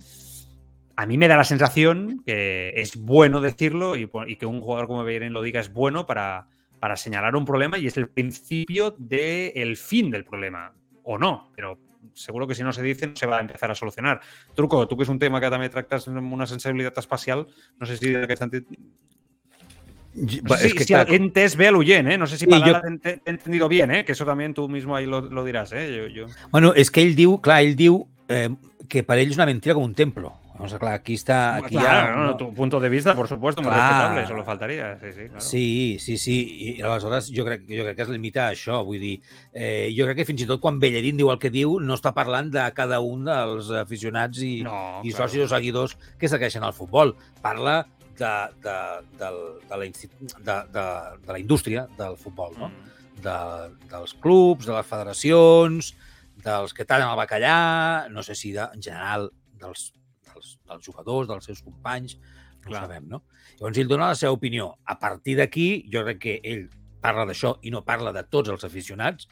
A mí me da la sensación que es bueno decirlo y, y que un jugador como Bellerín lo diga es bueno para, para señalar un problema y es el principio del fin del problema. O no, pero seguro que si no se dice no se va a empezar a solucionar. Truco, tu que és un tema que també tractes amb una sensibilitat espacial, no sé si en aquest sentit... No sé Es si, que si está- entès bé l'oient, ¿eh? No sé si Sí, Palala yo- te he entendido bien, ¿eh? Que eso también tú mismo ahí lo, lo dirás, ¿eh? Yo, yo... Bueno, és que ell diu, clar, ell diu eh, que per ell és una mentira com un templo. O sea, clar, aquí està... Aquí claro, ja, no, no, tu punto de vista, por supuesto, muy Clar. respetable, solo faltaría. Sí, sí, claro. Sí, sí, sí. I aleshores jo crec, jo crec que es limita a això. Vull dir, eh, jo crec que fins i tot quan Bellerín diu el que diu, no està parlant de cada un dels aficionats i, No, i claro. socis o seguidors que segueixen el futbol. Parla de, de, del, de, la, de, de, de la indústria del futbol, no? Mm. de, dels clubs, de les federacions, dels que tallen el bacallà, no sé si de, en general dels, dels, dels jugadors, dels seus companys, no Clar. ho sabem, no? Llavors ell dona la seva opinió. A partir d'aquí, jo crec que ell parla d'això i no parla de tots els aficionats,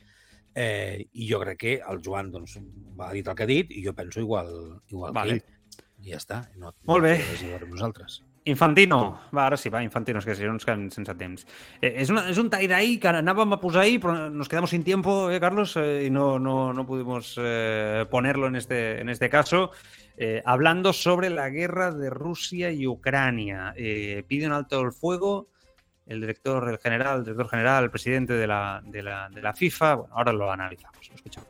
eh, i jo crec que el Joan doncs, va dir el que ha dit i jo penso igual, igual Vale. que ell. I ja està. No, Molt bé. No nosaltres. Infantino. Va, ara sí, va, Infantino, és que si no ens quedem sense temps. Eh, és, una, és un tie-dye que anàvem a posar però nos quedamos sin tiempo, eh, Carlos, eh, y no, no, no pudimos eh, ponerlo en este, en este caso. Eh, hablando sobre la guerra de Rusia y Ucrania. Eh, pide un alto el fuego el director, el general, el director general, el presidente de la, de la, de la FIFA. Bueno, ahora lo analizamos, lo escuchamos.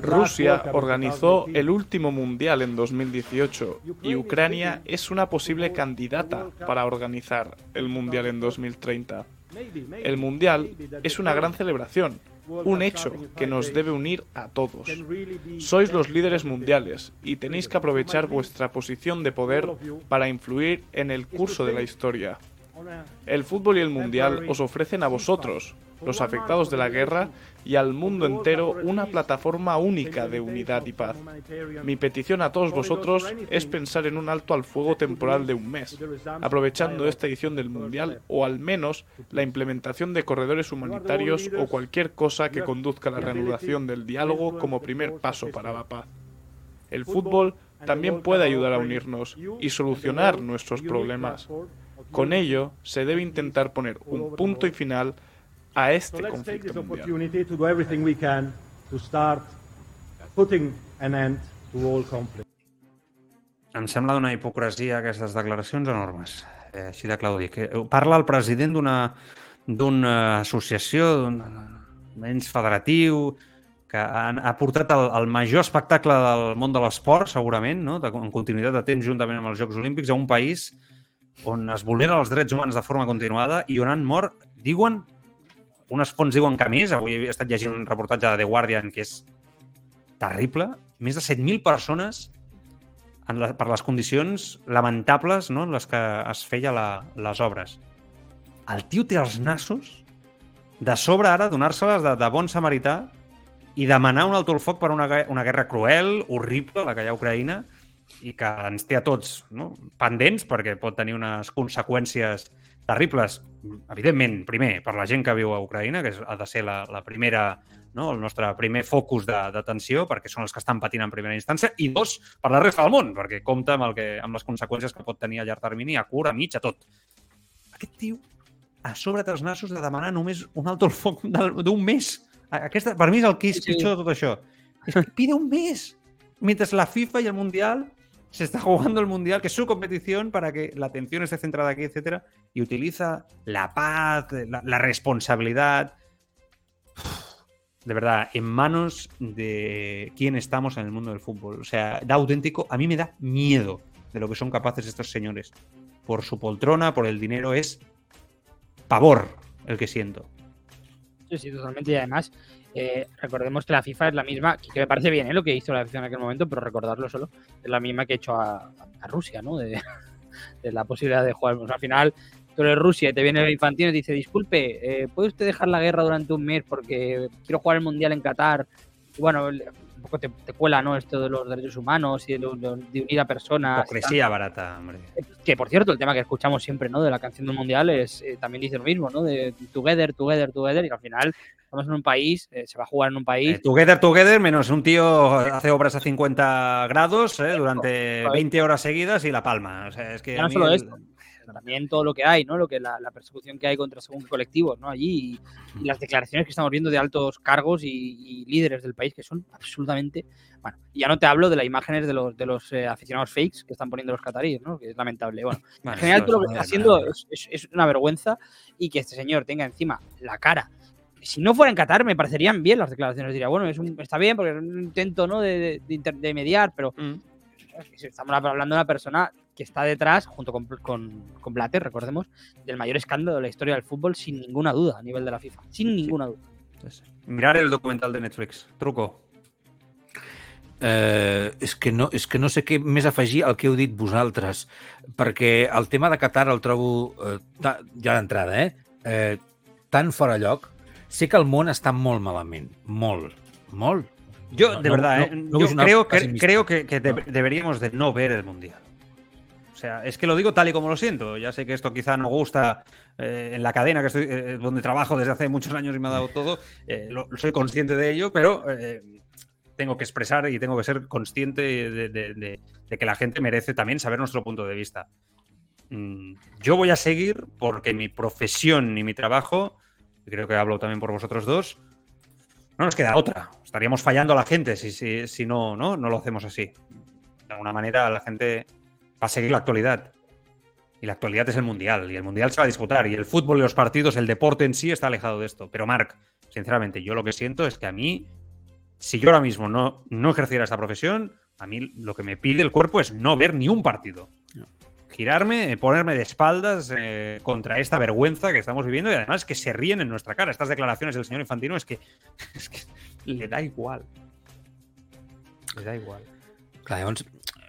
Rusia organizó el último mundial en 2018 y Ucrania es una posible candidata para organizar el mundial en 2030. El mundial es una gran celebración, un hecho que nos debe unir a todos. Sois los líderes mundiales y tenéis que aprovechar vuestra posición de poder para influir en el curso de la historia. El fútbol y el mundial os ofrecen a vosotros, los afectados de la guerra, y al mundo entero una plataforma única de unidad y paz. Mi petición a todos vosotros es pensar en un alto al fuego temporal de un mes, aprovechando esta edición del mundial o al menos la implementación de corredores humanitarios o cualquier cosa que conduzca a la reanudación del diálogo como primer paso para la paz. El fútbol también puede ayudar a unirnos y solucionar nuestros problemas. Con ello, se debe intentar poner un punto y final a este conflicto mundial. Em sembla d'una hipocresia aquestes declaracions enormes. Eh, així de clar ho dic. Eh, Parla el president d'una d'una associació, d'un ens federatiu, que han, ha portat el, el major espectacle del món de l'esport, segurament, no? de, en continuïtat de temps juntament amb els Jocs Olímpics, a un país on es vulneren els drets humans de forma continuada i on han mort, diuen, unes fonts diuen que més, avui he estat llegint un reportatge de The Guardian que és terrible, més de 7.000 persones en la, per les condicions lamentables no? en les que es feia la, les obres. El tio té els nassos de sobre ara donar-se-les de, de bon samarità i demanar un alto el foc per una, una guerra cruel, horrible, la que hi ha a Ucraïna, i que ens té a tots no? pendents perquè pot tenir unes conseqüències terribles, evidentment, primer, per la gent que viu a Ucraïna, que és, ha de ser la, la primera, no? el nostre primer focus de- d'atenció, perquè són els que estan patint en primera instància, i dos, per la resta del món, perquè compta amb, el que, amb les conseqüències que pot tenir a llarg termini, a curt, a mig, a tot. Aquest tio a sobre dels nassos de demanar només un alto el foc d'un mes. Aquesta, per mi és el que és Sí, pitjor de tot això. Es que pide un mes. Mientras la FIFA y el Mundial se está jugando el Mundial, que es su competición para que la atención esté centrada aquí, etcétera, y utiliza la paz, la, la responsabilidad. De verdad, en manos de quién estamos en el mundo del fútbol. O sea, da auténtico. A mí me da miedo de lo que son capaces estos señores. Por su poltrona, por el dinero, es pavor el que siento. Sí, sí, totalmente. Y además, eh, recordemos que la FIFA es la misma, que, me parece bien ¿eh? lo que hizo la FIFA en aquel momento, pero recordarlo solo, es la misma que hecho a, a Rusia, ¿no? De, la posibilidad de jugar. O sea, al final, tú eres Rusia te viene el infantino y dice, disculpe, eh, ¿puede usted dejar la guerra durante un mes porque quiero jugar el Mundial en Qatar? Y bueno, poco te, te cuela, ¿no? Esto de los derechos humanos y de, unir a personas. Hipocresía barata, hombre. Que por cierto, el tema que escuchamos siempre, ¿no? De la canción del mundial es eh, también dice lo mismo, ¿no? De together, together, together. Y al final estamos en un país, eh, se va a jugar en un país. Eh, together, together, menos un tío hace obras a 50 grados eh, durante 20 horas seguidas y la palma. O sea, es que Ya no solo el- esto, también todo lo que hay, ¿no? Lo que la, la persecución que hay contra según colectivos, ¿no? Allí y, y las declaraciones que estamos viendo de altos cargos y, y líderes del país que son absolutamente, bueno, ya no te hablo de las imágenes de los de los eh, aficionados fakes que están poniendo los cataríes, ¿no? Que es lamentable. Bueno, en general todo lo que está haciendo es, es- es una vergüenza y que este señor tenga encima la cara. Si no fuera en Qatar, me parecerían bien las declaraciones. Diría, bueno, es un- está bien porque es un intento ¿no? de, de- de mediar, pero Mm. estamos hablando de una persona que está detrás, junto con, con, con Blatter, recordemos, del mayor escándalo de la historia del fútbol, sin ninguna duda, a nivel de la FIFA. Sin ninguna duda. Mirar el documental de Netflix. Truco. Eh, és, que no, és que no sé què més afegir al que heu dit vosaltres, perquè el tema de Qatar el trobo, eh, ta, ja d'entrada, eh, eh, tan fora lloc. Sé que el món està molt malament, molt, molt. Yo, No, de no, verdad, no, ¿eh? no yo es una creo, que, creo que, que de- deberíamos de no ver el Mundial. Sea, es que lo digo tal y como lo siento. Ya sé que esto quizá no gusta eh, en la cadena que estoy, eh, donde trabajo desde hace muchos años y me ha dado todo. eh, lo- soy consciente de ello, pero eh, tengo que expresar y tengo que ser consciente de, que la gente merece también saber nuestro punto de vista. Mm, Yo voy a seguir porque mi profesión y mi trabajo, creo que hablo también por vosotros dos, no nos queda otra. Estaríamos fallando a la gente si, no, no lo hacemos así. De alguna manera la gente va a seguir la actualidad. Y la actualidad es el Mundial. Y el Mundial se va a disputar. Y el fútbol y los partidos, el deporte en sí está alejado de esto. Pero Marc, sinceramente, yo lo que siento es que a mí, si yo ahora mismo no, no ejerciera esta profesión, a mí lo que me pide el cuerpo es no ver ni un partido. Girarme, ponerme de espaldas eh, contra esta vergüenza que estamos viviendo y además que se ríen en nuestra cara. Estas declaraciones del señor Infantino es que, es que le da igual. Le da igual. Clar, llavors,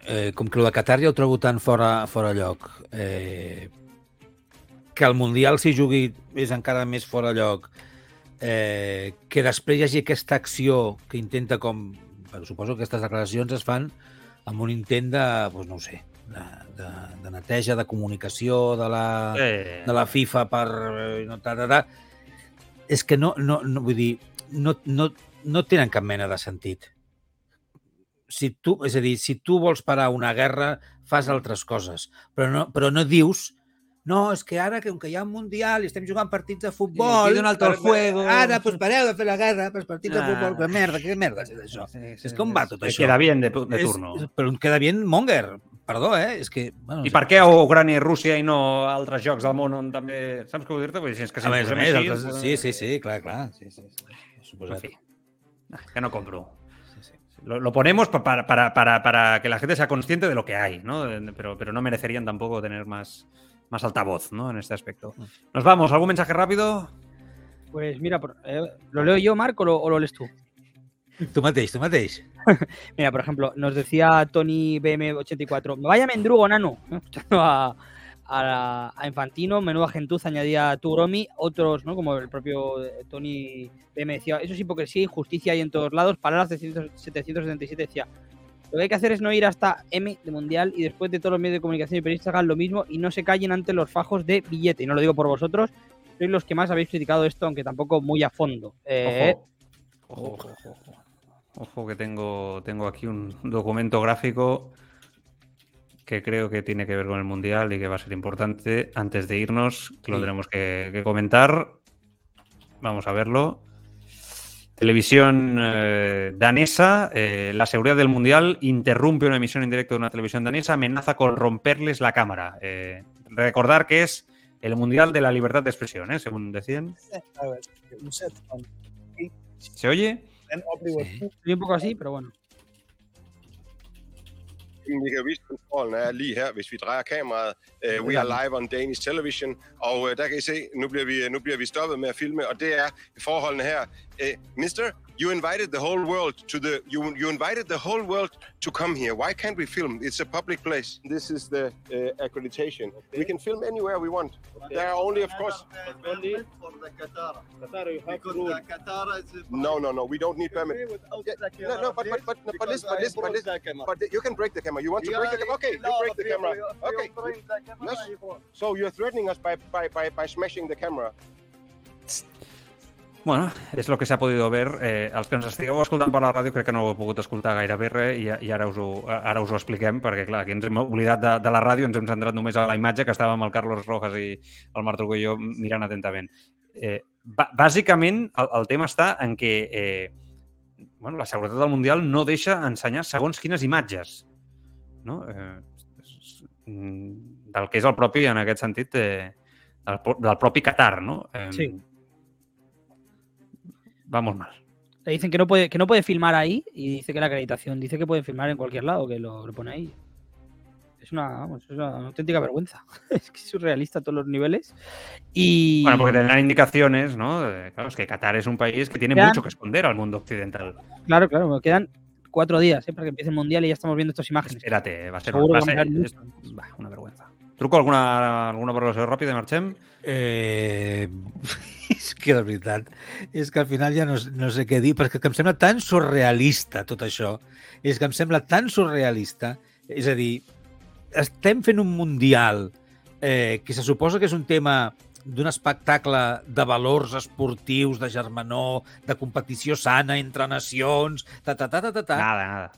eh, com que el de Qatar ja ho trobo tan fora, fora lloc, eh, que el Mundial s'hi jugui és encara més fora lloc, eh, que després hi hagi aquesta acció que intenta com... Bueno, suposo que aquestes declaracions es fan amb un intent de, doncs no ho sé, de, de, de neteja, de comunicació de la, Eh, de la FIFA per... eh, No, ta, ta, ta. És que no, no, no vull dir, no, no, no tenen cap mena de sentit si tu, és a dir, si tu vols parar una guerra, fas altres coses, però no, però no dius no, és que ara, que com que hi ha un Mundial i estem jugant partits de futbol... pido un alto el per- fuego. Ara, doncs pareu de fer la guerra pels partits de Ah. futbol. Que merda, que merda és això? és com va tot això? queda bien de, de turno. És, però em queda bien Monger, perdó, eh? És que... Bueno, I per què a Ucrània i Rússia i no altres jocs del món on també... Saps què vull dir-te? Vull dir, si és que si A més a més, així, altres... sí, sí, sí, clar, clar. Sí, sí, sí. En Suposat. fi. que no compro. Lo, lo ponemos pa- para, para, para, para que la gente sea consciente de lo que hay, ¿no? De- Pero, pero no merecerían tampoco tener más, más altavoz, ¿no? En este aspecto. Nos vamos. ¿Algún mensaje rápido? Pues mira, eh, ¿lo leo yo, Marco, o lo, o lo lees tú? Tu mateix, tu mateix. Mira, por ejemplo, nos decía Tony BM84, vaya mendrugo, nano. a, a, a Infantino, menuda gentuza, añadía Tugromi, otros, ¿no? Como el propio eh, Tony BM decía, eso es hipocresía y justicia hay en todos lados. Palabras de 777 decía, lo que hay que hacer es no ir hasta M de Mundial y después de todos los medios de comunicación y periodistas hagan lo mismo y no se callen ante los fajos de billete. Y no lo digo por vosotros, sois los que más habéis criticado esto, aunque tampoco muy a fondo. Eh, Ojo. Ojo, ojo, ojo. Ojo que tengo, tengo aquí un documento gráfico que creo que tiene que ver con el Mundial y que va a ser importante antes de irnos, que lo Sí. tenemos que, que comentar. Vamos a verlo. Televisión eh, danesa, eh, la seguridad del Mundial interrumpe una emisión en directo de una televisión danesa, amenaza con romperles la cámara. Eh, recordar que es el Mundial de la Libertad de Expresión, ¿eh? según decían. ¿Se oye? Soy un poco así, pero bueno. Vi kan vise kontrollen er lige her, hvis vi drejer kameraet. Uh, we are live on Danish television, og uh, der kan I se, nu bliver, vi, nu bliver vi stoppet med at filme, og det er forholdene her. Uh, mister, you invited the whole world to the, you, you invited the whole world to come here. Why can't we film? It's a public place. This is the uh, accreditation. We can film anywhere we want. There are only, of course, only for the Qatar. Qatar, you have to rule. No, no, no. We don't need permit. Yeah, no, no, but but but, but listen, but listen, but listen. But you can break the camera. You want to break the camera? Okay, you break the camera. Okay. Yes. So you're threatening us by by by, by smashing the camera. Bueno, és el que s'ha podido ver. Eh, els que ens estigueu escoltant per la ràdio crec que no ho heu pogut escoltar gairebé res i, i ara, us ho, ara us ho expliquem perquè, clar, aquí ens hem oblidat de, de la ràdio, ens hem centrat només a la imatge que estàvem el Carlos Rojas i el Marc jo mirant atentament. Eh, bà- bàsicament, el, el tema està en què eh, bueno, la seguretat del Mundial no deixa ensenyar segons quines imatges no? eh, mm, del que és el propi, en aquest sentit, eh, del, del propi Qatar, no? Eh, Sí. Vamos mal. Le dicen que no puede, que no puede filmar ahí y dice que la acreditación dice que puede filmar en cualquier lado, que lo, lo pone ahí. Es una, vamos, es una auténtica vergüenza. es que es surrealista a todos los niveles. Y Bueno, porque tendrán indicaciones, ¿no? De- Claro, es que Qatar es un país que tiene Ya. mucho que esconder al mundo occidental. claro, claro, me quedan cuatro días ¿eh? para que empiece el mundial y ya estamos viendo estas imágenes. Espérate, va a ser, va a ser- a va, una vergüenza. Truco alguna, alguna valoració ràpida, marxem? Eh, és que de veritat, és que al final ja no, no sé què dir, perquè que em sembla tan surrealista tot això, és que em sembla tan surrealista, és a dir, estem fent un mundial eh, que se suposa que és un tema d'un espectacle de valors esportius, de germanor, de competició sana entre nacions, ta, ta, ta, ta, ta, ta. Nada, nada.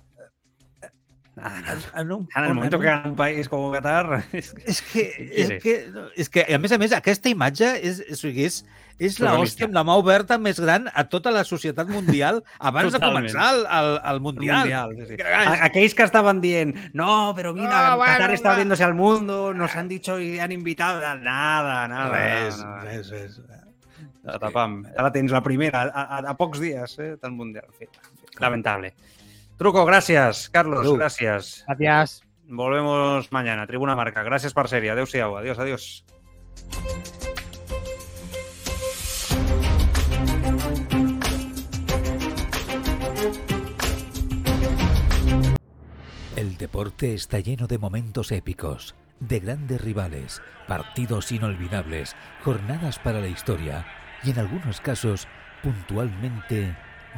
Nada, nada. En, un, En el moment que gana un país com Qatar... És que, És que, és que, no, és que, a més a més, aquesta imatge és, és, és, és la Surrealista. hòstia amb la mà oberta més gran a tota la societat mundial abans Totalment. de començar el, el, el Mundial. mundial, sí, ah, Aquells que estaban dient, no, pero mira, No, bueno, Qatar está va. abriéndose al mundo, nos han dicho y han invitado. Nada, nada. Res, nada. res, res. Tapam. Ara tens la primera, a, a, a pocs dies eh, del Mundial. En lamentable. Truco, gracias. Carlos, gracias. Gracias. Volvemos mañana. Tribuna Marca. Gracias por serie. Adéu-siau. Adiós, adiós. El deporte está lleno de momentos épicos, de grandes rivales, partidos inolvidables, jornadas para la historia y en algunos casos, puntualmente,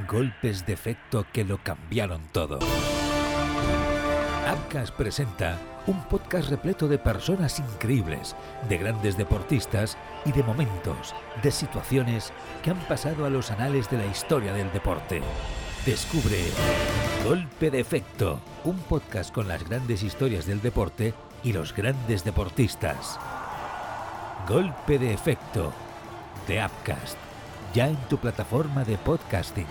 golpes de efecto que lo cambiaron todo. Abcas presenta un podcast repleto de personas increíbles, de grandes deportistas y de momentos, de situaciones que han pasado a los anales de la historia del deporte. Descubre Golpe de Efecto, un podcast con las grandes historias del deporte y los grandes deportistas. Golpe de Efecto, de Upcast, ya en tu plataforma de podcasting.